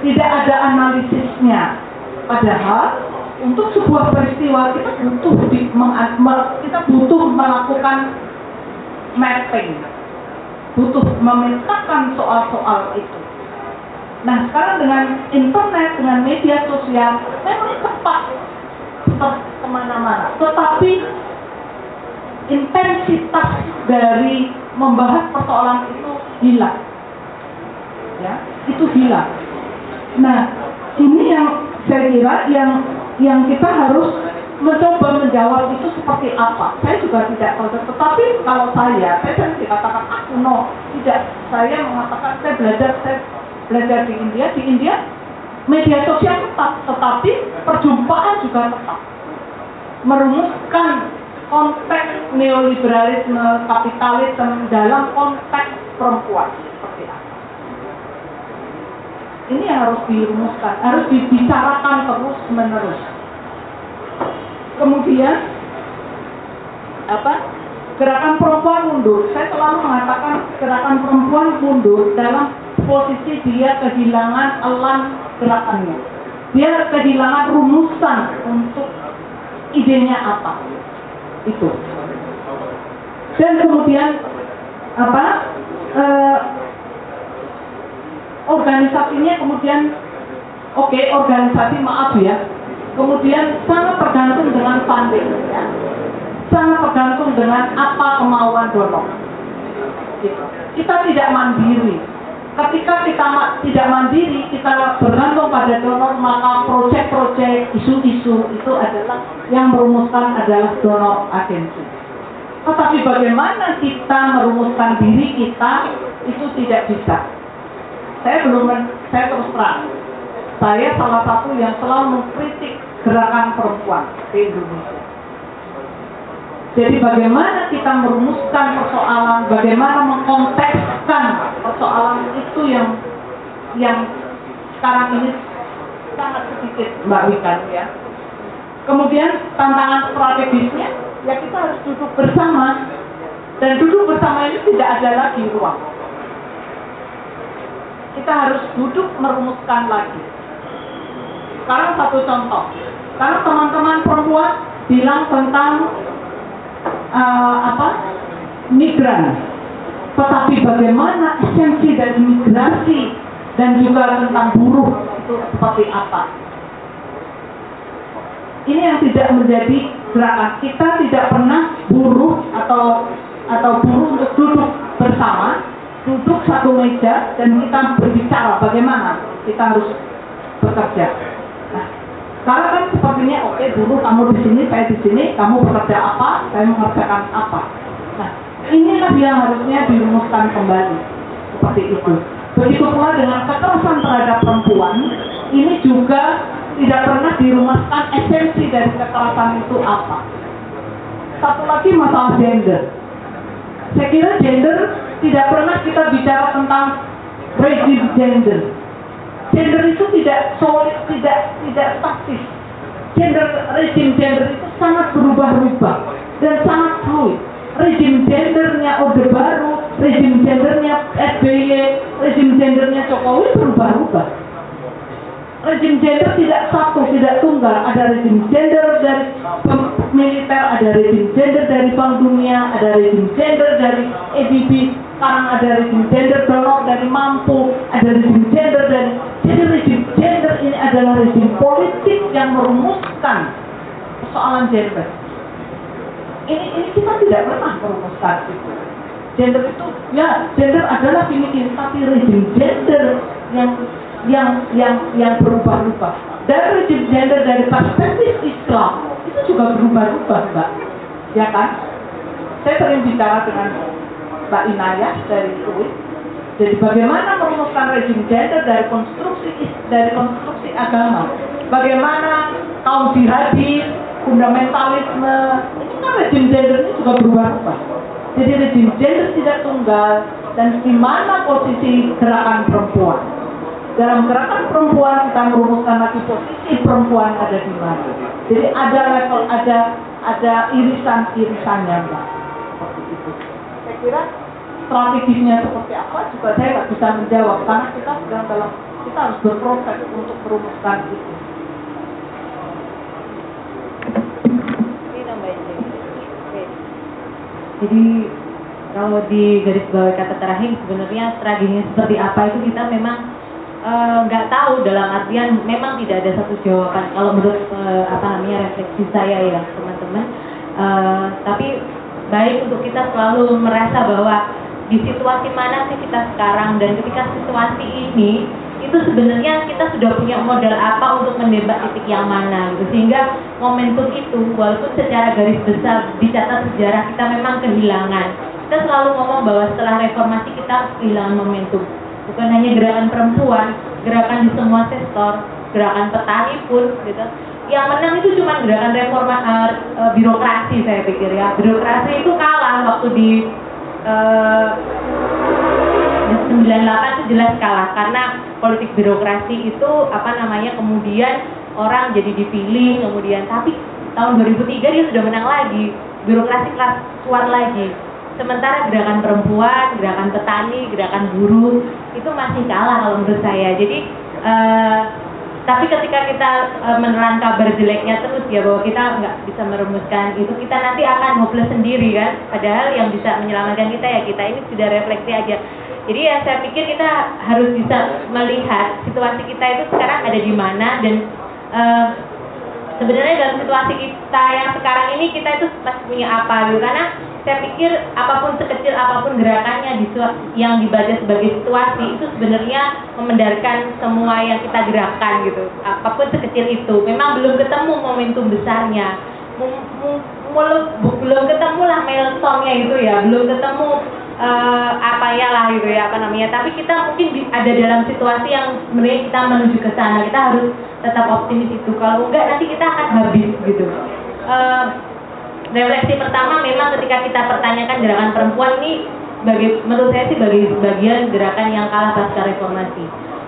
Tidak ada analisisnya. Padahal untuk sebuah peristiwa kita butuh di, kita butuh melakukan mapping. Butuh memetakan soal-soal itu. Nah sekarang dengan internet dengan media sosial memang cepat cepat ke mana-mana. Tetapi intensitas dari membahas persoalan itu hilang. Ya itu hilang. Nah ini yang saya kira yang yang kita harus mencoba menjawab itu seperti apa. Saya juga tidak tahu, tetapi kalau saya, saya sering dikatakan aku no, tidak. Saya mengatakan saya belajar, saya belajar di India, di India media sosial tetap, tetapi perjumpaan juga tetap merumuskan konteks neoliberalisme kapitalisme dalam konteks perempuan seperti apa. Ini yang harus dirumuskan, harus dibicarakan terus menerus. Kemudian apa? Gerakan perempuan mundur. Saya selalu mengatakan gerakan perempuan mundur dalam posisi dia kehilangan elan gerakannya. Dia kehilangan rumusan untuk idenya apa. Itu. Dan kemudian apa? Eh, organisasinya kemudian oke okay, organisasi maaf ya kemudian sangat tergantung dengan funding ya. Sangat tergantung dengan apa kemauan donor gitu. kita tidak mandiri. Ketika kita tidak mandiri kita bergantung pada donor maka proyek-proyek isu-isu itu adalah yang merumuskan adalah donor agensi. Tetapi bagaimana kita merumuskan diri kita itu tidak bisa. Saya belum saya terus terang. Saya salah satu yang selalu mengkritik gerakan perempuan di Indonesia. Jadi bagaimana kita merumuskan persoalan bagaimana mengkontekskan persoalan itu yang yang sekarang ini sangat sedikit Mbak Wikan ya. Kemudian tantangan strategisnya ya kita harus duduk bersama. Dan duduk bersama ini tidak ada lagi ruang. Kita harus duduk merumuskan lagi. Sekarang satu contoh, karena teman-teman perempuan bilang tentang uh, apa migran, tetapi bagaimana esensi dari migrasi dan juga tentang buruh itu seperti apa? Ini yang tidak menjadi gerakan kita tidak pernah buruh atau atau buruh untuk duduk bersama duduk satu meja dan kita berbicara bagaimana kita harus bekerja. Sekarang kan sepertinya oke okay, dulu kamu di sini, saya di sini, kamu bekerja apa, saya mengerjakan apa. Nah, inilah yang harusnya dirumuskan kembali seperti itu. Begitu pula dengan kekerasan terhadap perempuan, ini juga tidak pernah dirumuskan esensi dari kekerasan itu apa. Satu lagi masalah gender. Saya kira gender tidak pernah kita bicara tentang regime gender. Gender itu tidak solid, tidak tidak statis. Gender regime gender itu sangat berubah-ubah dan sangat fluid. Regime gendernya Orde Baru, regime gendernya SBY, regime gendernya Jokowi berubah-ubah. Regime gender tidak satu, tidak tunggal. Ada regime gender dari militer, ada regime gender dari Bank Dunia, ada regime gender dari EBB, sekarang ada regime gender donor dari mampu, ada regime gender dari jadi regime gender ini adalah regime politik yang merumuskan persoalan gender. Ini ini kita tidak pernah merumuskan itu. Gender itu ya gender adalah ini tapi regime gender yang yang yang yang berubah-ubah. Dan regime gender dari perspektif Islam itu juga berubah-ubah, Mbak. Ya kan? Saya sering bicara dengan Mbak Inayah dari UIN. Jadi bagaimana merumuskan rezim gender dari konstruksi dari konstruksi agama? Bagaimana kaum jihadis, fundamentalisme, itu kan rezim gender ini juga berubah-ubah. Jadi rezim gender tidak tunggal dan di mana posisi gerakan perempuan? Dalam gerakan perempuan kita merumuskan lagi posisi perempuan ada di mana. Jadi ada level, ada ada irisan-irisannya, Mbak. Seperti itu saya kira strategisnya seperti apa juga saya nggak bisa menjawab karena kita sedang dalam kita harus berproses untuk merumuskan itu. Jadi kalau di garis bawah kata terakhir sebenarnya strateginya seperti apa itu kita memang nggak uh, tahu dalam artian memang tidak ada satu jawaban. Kalau menurut uh, apa namanya refleksi saya ya teman-teman. Uh, tapi baik untuk kita selalu merasa bahwa di situasi mana sih kita sekarang? Dan ketika situasi ini itu sebenarnya kita sudah punya modal apa untuk mendebat titik yang mana gitu. Sehingga momentum itu walaupun secara garis besar dicatat sejarah kita memang kehilangan. Kita selalu ngomong bahwa setelah reformasi kita kehilangan momentum. Bukan hanya gerakan perempuan gerakan di semua sektor gerakan petani pun gitu. Yang menang itu cuma gerakan reforma uh, uh, birokrasi saya pikir ya. Birokrasi itu kalah waktu di uh, 98 itu jelas kalah karena politik birokrasi itu apa namanya kemudian orang jadi dipilih kemudian tapi tahun 2003 dia sudah menang lagi birokrasi kelas kuat lagi. Sementara gerakan perempuan gerakan petani gerakan buruh itu masih kalah kalau menurut saya. Jadi uh, tapi ketika kita e, menelan kabar jeleknya terus ya bahwa kita nggak bisa merumuskan itu kita nanti akan hopeless sendiri kan. Padahal yang bisa menyelamatkan kita ya kita ini sudah refleksi aja. Jadi ya saya pikir kita harus bisa melihat situasi kita itu sekarang ada di mana dan e, sebenarnya dalam situasi kita yang sekarang ini kita itu masih punya apa gitu. Karena saya pikir apa pun sekecil apa pun gerakannya di, yang dibaca sebagai situasi itu sebenarnya memendarkan semua yang kita gerakan gitu. Apa pun sekecil itu. Memang belum ketemu momentum besarnya. Belum ketemu lah milestone-nya gitu ya. Belum ketemu uh, apa ya lah gitu ya apa namanya. Tapi kita mungkin ada dalam situasi yang sebenarnya kita menuju ke sana. Kita harus tetap optimis itu. Kalau enggak nanti kita akan habis gitu. Uh, refleksi pertama memang ketika kita pertanyakan gerakan perempuan ini bagi menurut saya sih bagi bagian gerakan yang kalah pasca reformasi.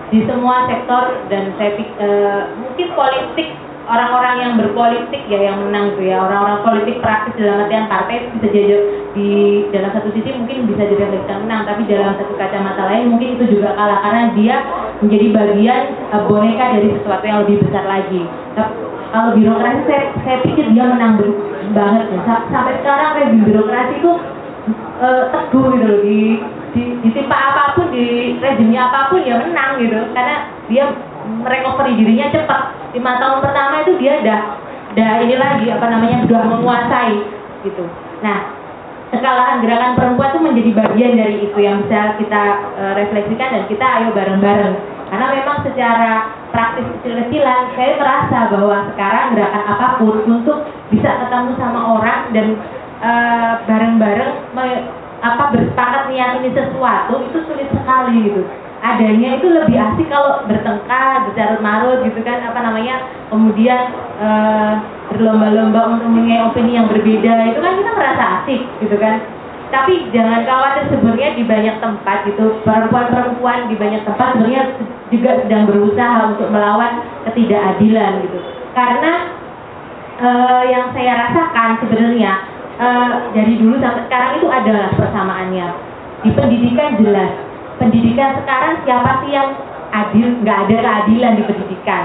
Di semua sektor dan saya e, mungkin politik orang-orang yang berpolitik ya yang menang tuh ya. Orang-orang politik praktis dalam artian partai bisa jadi di dalam satu sisi mungkin bisa direfleksikan menang tapi dalam satu kacamata lain mungkin itu juga kalah karena dia menjadi bagian e, boneka dari sesuatu yang lebih besar lagi. Kalau birokrasi saya, saya pikir dia menang banget ya. Sampai sekarang rezim birokrasi itu uh, teguh gitu loh di, di ditimpa apa pun di rezimnya apa pun ya menang gitu. Karena dia merecovery dirinya cepat. Lima tahun pertama itu dia udah udah ini lagi apa namanya sudah menguasai gitu. Nah kekalahan gerakan perempuan itu menjadi bagian dari itu yang bisa kita uh, refleksikan dan kita ayo bareng-bareng karena memang secara praktis kecil-kecilan saya merasa bahwa sekarang gerakan apa pun untuk bisa ketemu sama orang dan uh, bareng-bareng apa bersepakat niat ini sesuatu itu sulit sekali gitu. Adanya itu lebih asik kalau bertengkar bercarut marut gitu kan apa namanya kemudian uh, berlomba-lomba untuk mempunyai opini yang berbeda. Itu kan kita merasa asik gitu kan tapi jangan khawatir sebenarnya di banyak tempat gitu perempuan-perempuan di banyak tempat sebenarnya juga sedang berusaha untuk melawan ketidakadilan gitu. Karena uh, yang saya rasakan sebenarnya uh, dari dulu sampai sekarang itu adalah persamaannya. Di pendidikan jelas. Pendidikan sekarang siapa sih yang adil? Nggak ada keadilan di pendidikan.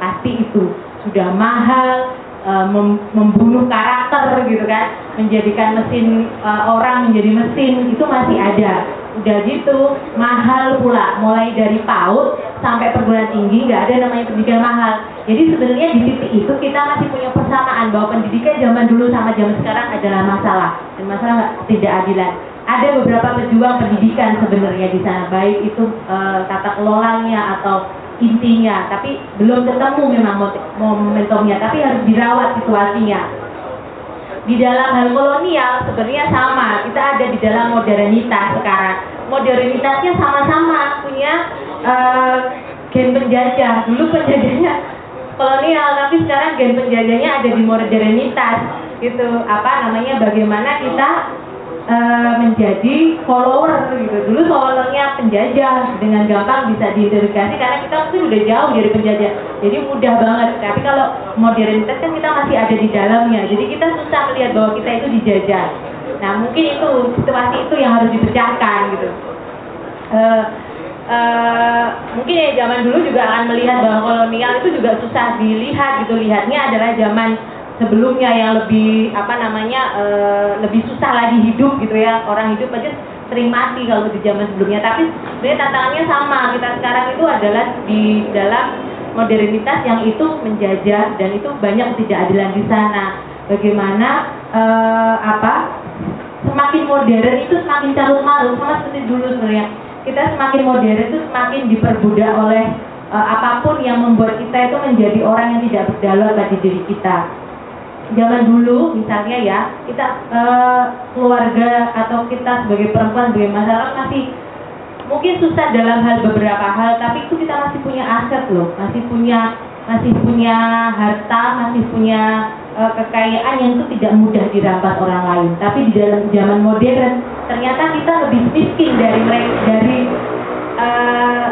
Pasti itu sudah mahal uh, mem membunuh karakter gitu kan menjadikan mesin uh, orang menjadi mesin itu masih ada. Udah gitu mahal pula. Mulai dari PAUD sampai perguruan tinggi nggak ada namanya pendidikan mahal. Jadi sebenarnya di titik itu kita masih punya persamaan bahwa pendidikan zaman dulu sama zaman sekarang adalah masalah. Dan masalah tidak adilan. Ada beberapa pejuang pendidikan sebenarnya di sana. Baik itu uh, tata kelolanya atau intinya, tapi belum ketemu memang momentumnya, tapi harus dirawat situasinya. Di dalam hal kolonial sebenarnya sama, kita ada di dalam modernitas sekarang. Modernitasnya sama-sama punya uh, gen penjajah. Dulu penjajahnya kolonial, tapi sekarang gen penjajahnya ada di modernitas. Gitu, apa namanya? Bagaimana kita uh, menjadi follower gitu. Dulu followernya penjajah dengan gampang bisa diinterogasi karena kita mungkin udah jauh dari penjajah. Jadi mudah banget. Tapi kalau modernitas kan kita masih ada di dalamnya. Jadi kita susah melihat bahwa kita itu dijajah. Nah mungkin itu situasi itu yang harus dipecahkan gitu. Uh, uh, mungkin ya zaman dulu juga akan melihat bahwa kolonial itu juga susah dilihat gitu. Lihatnya adalah zaman sebelumnya yang lebih apa namanya e, lebih susah lagi hidup gitu ya orang hidup aja sering mati kalau di zaman sebelumnya. Tapi sebenarnya tantangannya sama kita sekarang itu adalah di dalam modernitas yang itu menjajah dan itu banyak ketidakadilan di sana. Bagaimana e, apa semakin modern itu semakin carut marut sama seperti dulu sebenarnya. Kita semakin modern itu semakin diperbudak oleh uh, apa pun yang membuat kita itu menjadi orang yang tidak berdaulat pada diri kita zaman dulu misalnya ya kita uh, keluarga atau kita sebagai perempuan sebagai masyarakat masih mungkin susah dalam hal beberapa hal tapi itu kita masih punya aset loh. Masih punya masih punya harta masih punya uh, kekayaan yang itu tidak mudah dirampas orang lain. Tapi di dalam zaman modern ternyata kita lebih miskin dari dari uh,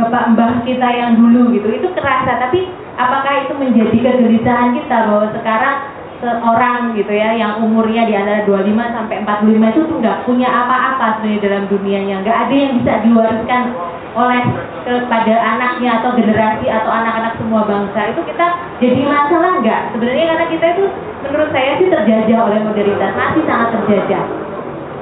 bapak mbah kita yang dulu gitu. Itu kerasa tapi apakah itu menjadi kegelisahan kita bahwa sekarang seorang gitu ya yang umurnya di antara 25 sampai 45 itu tuh nggak punya apa-apa sebenarnya dalam dunianya. Nggak ada yang bisa diwariskan oleh kepada anaknya atau generasi atau anak-anak semua bangsa. Itu kita jadi masalah nggak? Sebenarnya karena kita itu menurut saya sih terjajah oleh modernitas. Masih sangat terjajah.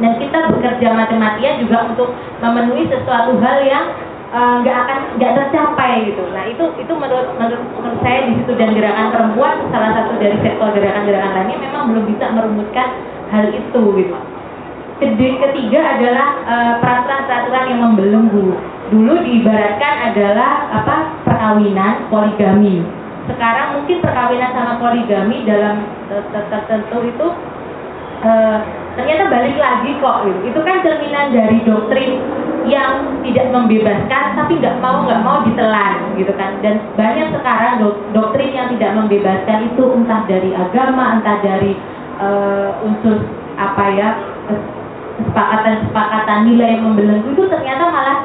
Dan kita bekerja mati-matian juga untuk memenuhi sesuatu hal yang nggak uh, akan nggak tercapai gitu. Nah itu itu menurut, menurut menurut saya di situ dan gerakan perempuan salah satu dari sektor gerakan-gerakan lainnya memang belum bisa merumuskan hal itu gitu. Ketiga adalah uh, peraturan-peraturan yang membelenggu. Dulu diibaratkan adalah apa perkawinan poligami. Sekarang mungkin perkawinan sama poligami dalam tertentu itu uh, ternyata balik lagi kok gitu. Itu kan cerminan dari doktrin yang tidak membebaskan tapi nggak mau nggak mau ditelan gitu kan dan banyak sekarang dok doktrin yang tidak membebaskan itu entah dari agama entah dari uh, unsur apa ya kesepakatan-kesepakatan nilai yang membelenggu itu ternyata malah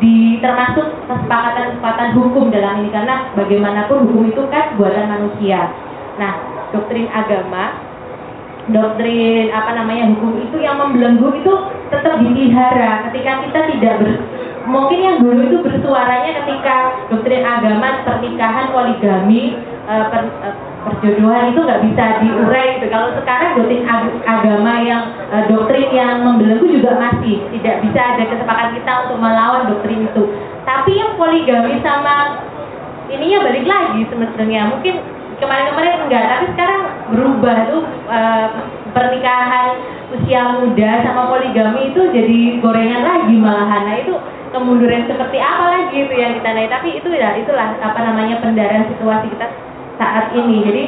di termasuk kesepakatan-kesepakatan hukum dalam ini karena bagaimanapun hukum itu kan buatan manusia. Nah, doktrin agama doktrin apa namanya hukum itu yang membelenggu itu tetap dipelihara ketika kita tidak ber mungkin yang dulu itu bersuaranya ketika doktrin agama pernikahan poligami uh, per, uh, perjodohan itu nggak bisa diurai gitu. Kalau sekarang doktrin ag agama yang uh, doktrin yang membelenggu juga masih tidak bisa ada kesepakatan kita untuk melawan doktrin itu. Tapi yang poligami sama ininya balik lagi sebenarnya mungkin kemarin-kemarin enggak tapi sekarang berubah tuh uh, pernikahan usia muda sama poligami itu jadi gorengan lagi malahan. Nah itu kemunduran seperti apa lagi itu yang kita naik? Tapi itu ya itulah apa namanya pendarahan situasi kita saat ini. Jadi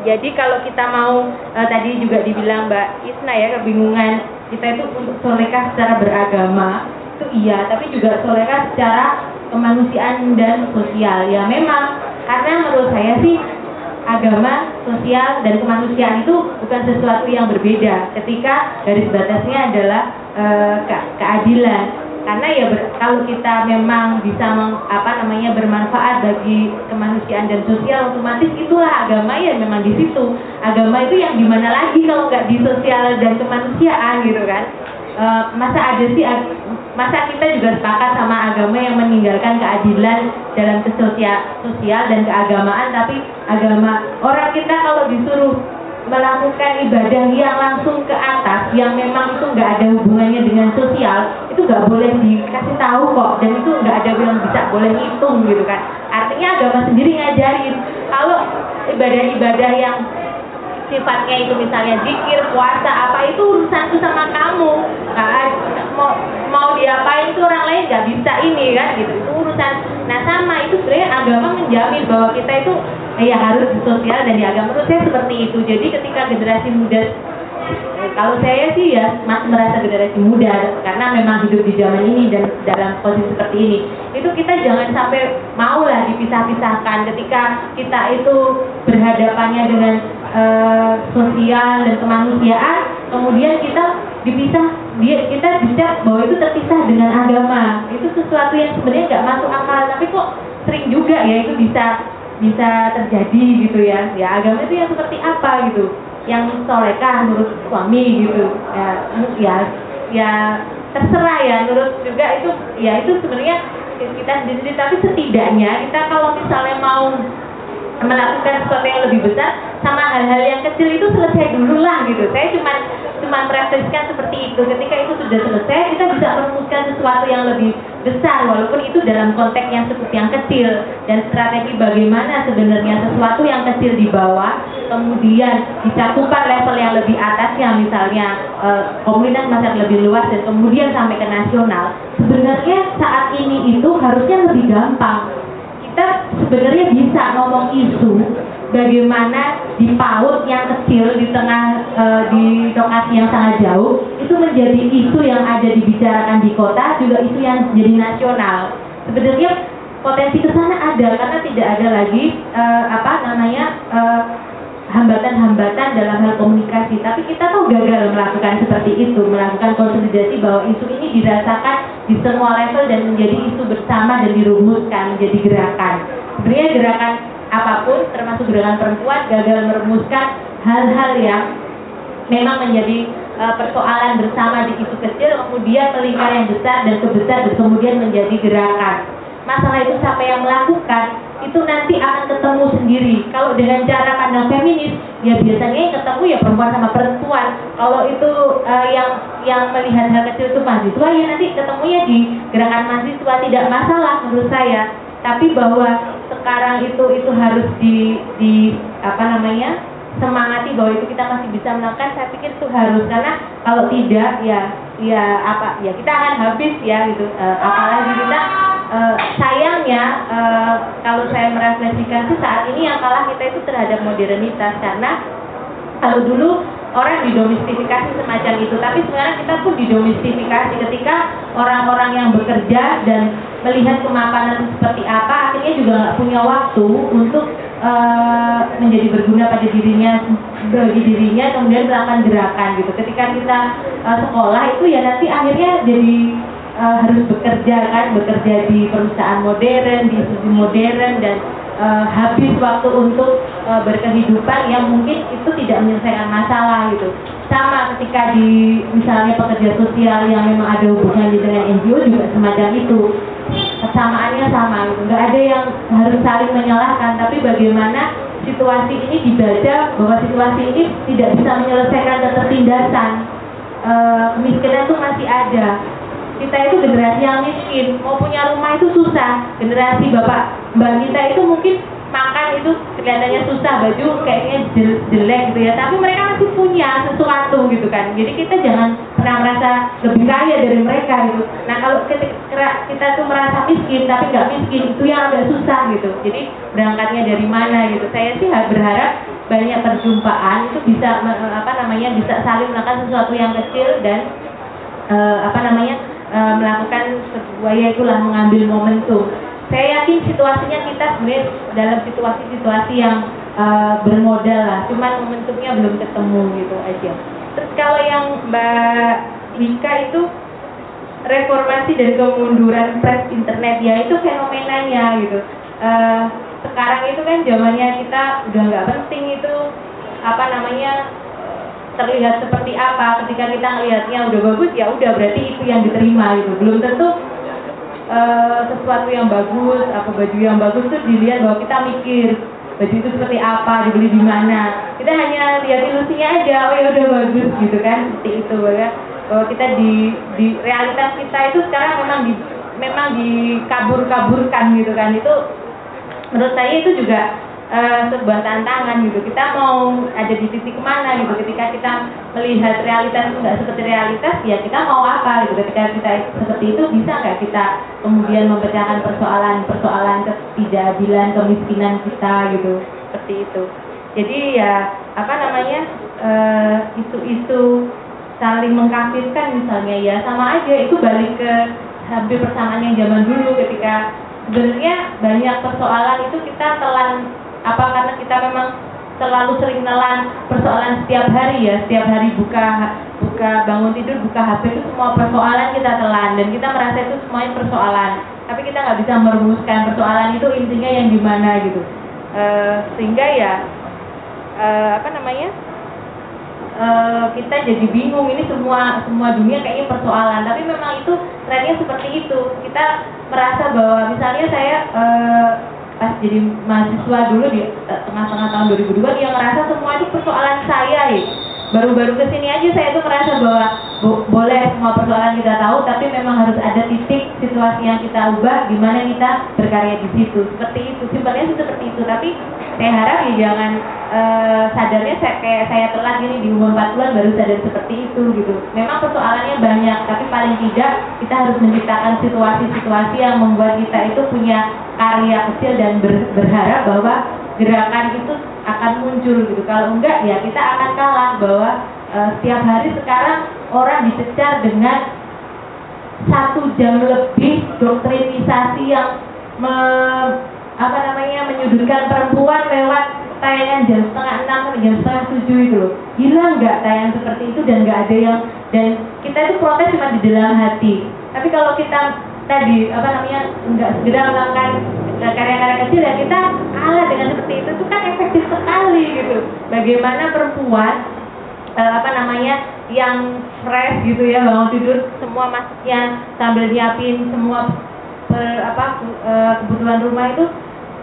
jadi kalau kita mau uh, tadi juga dibilang Mbak Isna ya kebingungan kita itu untuk solekah secara beragama itu iya tapi juga solekah secara kemanusiaan dan sosial. Ya memang karena menurut saya sih agama, sosial, dan kemanusiaan itu bukan sesuatu yang berbeda ketika garis batasnya adalah e, ke keadilan. Karena ya ber, kalau kita memang bisa meng, apa namanya bermanfaat bagi kemanusiaan dan sosial otomatis itulah agama ya memang di situ. Agama itu yang di mana lagi kalau nggak di sosial dan kemanusiaan gitu kan? E, masa ada sih masa kita juga sepakat sama agama yang meninggalkan keadilan dalam kesosial sosial dan keagamaan tapi agama orang kita kalau disuruh melakukan ibadah yang langsung ke atas yang memang itu nggak ada hubungannya dengan sosial itu nggak boleh dikasih tahu kok dan itu nggak ada yang bisa boleh ngitung gitu kan. Artinya agama sendiri ngajarin kalau ibadah-ibadah yang sifatnya itu misalnya zikir, puasa, apa itu urusanku sama kamu. Nah, mau mau diapain itu orang lain nggak bisa ini kan gitu. Itu urusan. Nah sama itu sebenarnya agama menjamin bahwa kita itu eh, ya harus sosial dan di agama menurut saya seperti itu. Jadi ketika generasi muda eh, kalau saya sih ya masih merasa generasi muda karena memang hidup di zaman ini dan dalam posisi seperti ini. Itu kita jangan sampai mau lah dipisah-pisahkan ketika kita itu berhadapannya dengan uh, sosial dan kemanusiaan kemudian kita dipisah dia kita bisa bahwa itu terpisah dengan agama. Itu sesuatu yang sebenarnya nggak masuk akal tapi kok sering juga ya itu bisa bisa terjadi gitu ya. Ya agama itu yang seperti apa gitu yang solekah menurut suami gitu. Ya ya ya terserah ya menurut juga itu ya itu sebenarnya kita sendiri. Tapi setidaknya kita kalau misalnya mau melakukan sesuatu yang lebih besar sama hal-hal yang kecil itu selesai dulu lah gitu. Saya cuma cuma merefleksikan seperti itu. Ketika itu sudah selesai kita bisa merumuskan sesuatu yang lebih besar walaupun itu dalam konteks yang cukup yang kecil. Dan strategi bagaimana sebenarnya sesuatu yang kecil di bawah kemudian dicakupan level yang lebih atasnya misalnya eh, komunitas masyarakat lebih luas dan kemudian sampai ke nasional. Sebenarnya saat ini itu harusnya lebih gampang kita sebenarnya bisa ngomong isu bagaimana di PAUD yang kecil di tengah e, di lokasi yang sangat jauh itu menjadi isu yang ada dibicarakan di kota juga isu yang jadi nasional. Sebenarnya potensi ke sana ada karena tidak ada lagi e, apa namanya e, hambatan-hambatan dalam hal komunikasi. Tapi kita tuh gagal melakukan seperti itu melakukan konsolidasi bahwa isu ini dirasakan di semua level dan menjadi isu bersama dan dirumuskan menjadi gerakan. Sebenarnya gerakan apa pun termasuk gerakan perempuan gagal merumuskan hal-hal yang memang menjadi uh, persoalan bersama di isu kecil kemudian melingkar yang besar dan kebesar dan kemudian menjadi gerakan masalah itu siapa yang melakukan itu nanti akan ketemu sendiri. Kalau dengan cara pandang feminis ya biasanya yang ketemu ya perempuan sama perempuan. Kalau itu uh, yang yang melihat hal kecil itu mahasiswa ya nanti ketemunya di gerakan mahasiswa. Tidak masalah menurut saya. Tapi bahwa sekarang itu itu harus di di apa namanya semangati bahwa itu kita masih bisa melakukan saya pikir itu harus. Karena kalau tidak ya ya apa ya kita akan habis ya gitu. E, apalagi kita e, sayangnya e, kalau saya merefleksikan sih saat ini yang kalah kita itu terhadap modernitas. Karena kalau dulu orang didomestifikasi semacam itu tapi sekarang kita pun didomestifikasi. Ketika orang-orang yang bekerja dan melihat kemapanan seperti apa akhirnya juga nggak punya waktu untuk uh, menjadi berguna pada dirinya bagi dirinya kemudian melakukan gerakan gitu. Ketika kita uh, sekolah itu ya nanti akhirnya jadi uh, harus bekerja kan bekerja di perusahaan modern di institusi modern dan uh, habis waktu untuk uh, berkehidupan yang mungkin itu tidak menyelesaikan masalah gitu. Sama ketika di misalnya pekerja sosial yang memang ada hubungannya dengan NGO juga semacam itu kesamaannya sama. Gitu nggak ada yang harus saling menyalahkan tapi bagaimana situasi ini dibaca bahwa situasi ini tidak bisa menyelesaikan ketertindasan. E, kemiskinan itu masih ada. Kita itu generasi yang miskin. Mau punya rumah itu susah. Generasi bapak mbak kita itu mungkin makan itu kelihatannya susah baju kayaknya jelek gitu ya. Tapi mereka masih punya sesuatu gitu kan. Jadi kita jangan pernah merasa lebih kaya dari mereka gitu. Nah kalau kita, kita tuh merasa miskin tapi nggak miskin itu yang agak susah gitu. Jadi berangkatnya dari mana gitu. Saya sih berharap banyak perjumpaan itu bisa apa namanya bisa saling melakukan sesuatu yang kecil dan uh, apa namanya uh, melakukan sebuah ya itulah mengambil momentum saya yakin situasinya kita sebenarnya dalam situasi-situasi yang uh, bermodal lah, cuman momentumnya belum ketemu gitu aja. Terus kalau yang Mbak Wika itu reformasi dan kemunduran press internet ya itu fenomenanya gitu. Uh, sekarang itu kan zamannya kita udah nggak penting itu apa namanya terlihat seperti apa ketika kita ngelihatnya udah bagus ya udah berarti itu yang diterima gitu belum tentu uh, sesuatu yang bagus, apa baju yang bagus tuh dilihat bahwa kita mikir baju itu seperti apa, dibeli di mana. Kita hanya lihat ilusinya aja, oh ya udah bagus gitu kan, seperti itu ya. Bahwa kita di di realitas kita itu sekarang memang di memang dikabur-kaburkan gitu kan. Itu menurut saya itu juga uh, sebuah tantangan gitu. Kita mau ada di titik mana gitu. Ketika kita melihat realitas itu nggak seperti realitas, ya kita mau apa gitu. Ketika kita seperti itu bisa nggak kita kemudian memecahkan persoalan-persoalan ketidakadilan, kemiskinan kita gitu. Seperti itu. Jadi ya apa namanya uh, isu-isu saling mengkafirkan misalnya ya sama aja itu balik ke hampir persamaan yang zaman dulu ketika sebenarnya banyak persoalan itu kita telan apa karena kita memang selalu sering nelan persoalan setiap hari ya? Setiap hari buka buka bangun tidur buka HP itu semua persoalan kita telan. Dan kita merasa itu semuanya persoalan. Tapi kita nggak bisa merumuskan persoalan itu intinya yang di mana gitu. E, sehingga ya e, apa namanya? E, kita jadi bingung ini semua semua dunia kayaknya persoalan. Tapi memang itu trennya seperti itu. Kita merasa bahwa misalnya saya e, pas jadi mahasiswa dulu di eh, tengah-tengah tahun 2002 dia ngerasa semua itu persoalan saya ya. Baru-baru ke sini aja saya tuh merasa bahwa bo- boleh semua persoalan kita tahu, tapi memang harus ada titik situasi yang kita ubah, gimana kita berkarya di situ. Seperti itu, simpelnya sih seperti itu. Tapi saya harap ya jangan eh, sadarnya saya, kayak saya telat ini di umur 40 baru sadar seperti itu gitu. Memang persoalannya banyak, tapi paling tidak kita harus menciptakan situasi-situasi yang membuat kita itu punya karya kecil dan ber- berharap bahwa gerakan itu akan muncul gitu. Kalau enggak ya kita akan kalah bahwa eh, setiap hari sekarang orang dicecar dengan satu jam lebih doktrinisasi yang me- apa namanya menyudutkan perempuan lewat tayangan jam setengah enam sampai jam setengah tujuh itu loh gila nggak tayangan seperti itu dan nggak ada yang dan kita itu protes cuma di dalam hati tapi kalau kita tadi apa namanya nggak segera melakukan karya-karya kecil ya kita kalah dengan seperti itu itu kan efektif sekali gitu. Bagaimana perempuan eh, apa namanya yang fresh gitu ya bangun tidur semua masuknya sambil nyiapin semua per- apa eh, kebutuhan rumah itu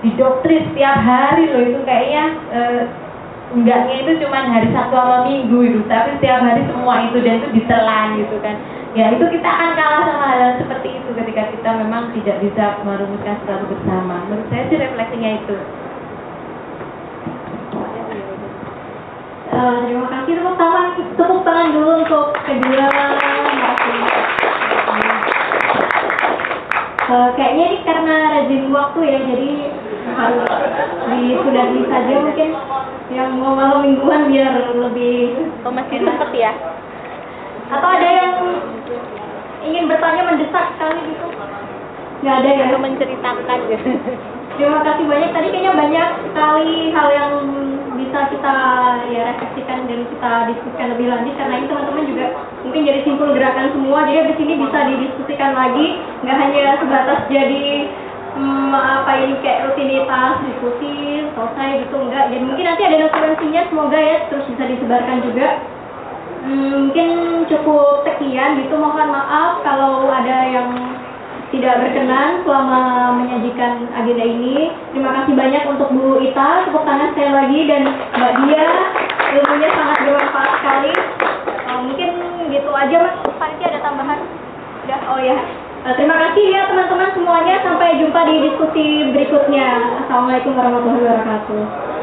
didoktrin setiap hari loh itu kayaknya eh, enggaknya itu cuma hari Sabtu sama Minggu itu tapi setiap hari semua itu dan itu ditelan gitu kan ya itu kita akan kalah sama hal seperti itu ketika kita memang tidak bisa merumuskan sesuatu bersama menurut saya sih refleksinya itu Eh, terima kasih tepuk tangan tepuk tangan dulu untuk kedua. Eh, kayaknya ini karena rajin waktu ya jadi harus disudahi saja mungkin yang mau malam mingguan biar lebih Oh masih sempet ya? Atau ada yang ingin bertanya mendesak sekali gitu nggak ada ya Untuk menceritakan gitu. Terima kasih banyak. Tadi kayaknya banyak sekali hal yang bisa kita ya refleksikan dan kita diskusikan lebih lanjut karena ini teman-teman juga mungkin jadi simpul gerakan semua. Jadi di sini bisa didiskusikan lagi, nggak hanya sebatas jadi hmm, apa ini kayak rutinitas diskusi selesai gitu enggak. Jadi mungkin nanti ada referensinya semoga ya terus bisa disebarkan juga. Mungkin cukup sekian gitu mohon maaf kalau ada yang tidak berkenan selama menyajikan agenda ini. Terima kasih banyak untuk Bu Ita, tepuk tangan sekali lagi dan Mbak Dia, ilmunya sangat bermanfaat sekali. Eh, mungkin gitu aja Mas, panitia ada tambahan? Udah, oh ya. Terima kasih ya teman-teman semuanya, sampai jumpa di diskusi berikutnya. Assalamualaikum warahmatullahi wabarakatuh.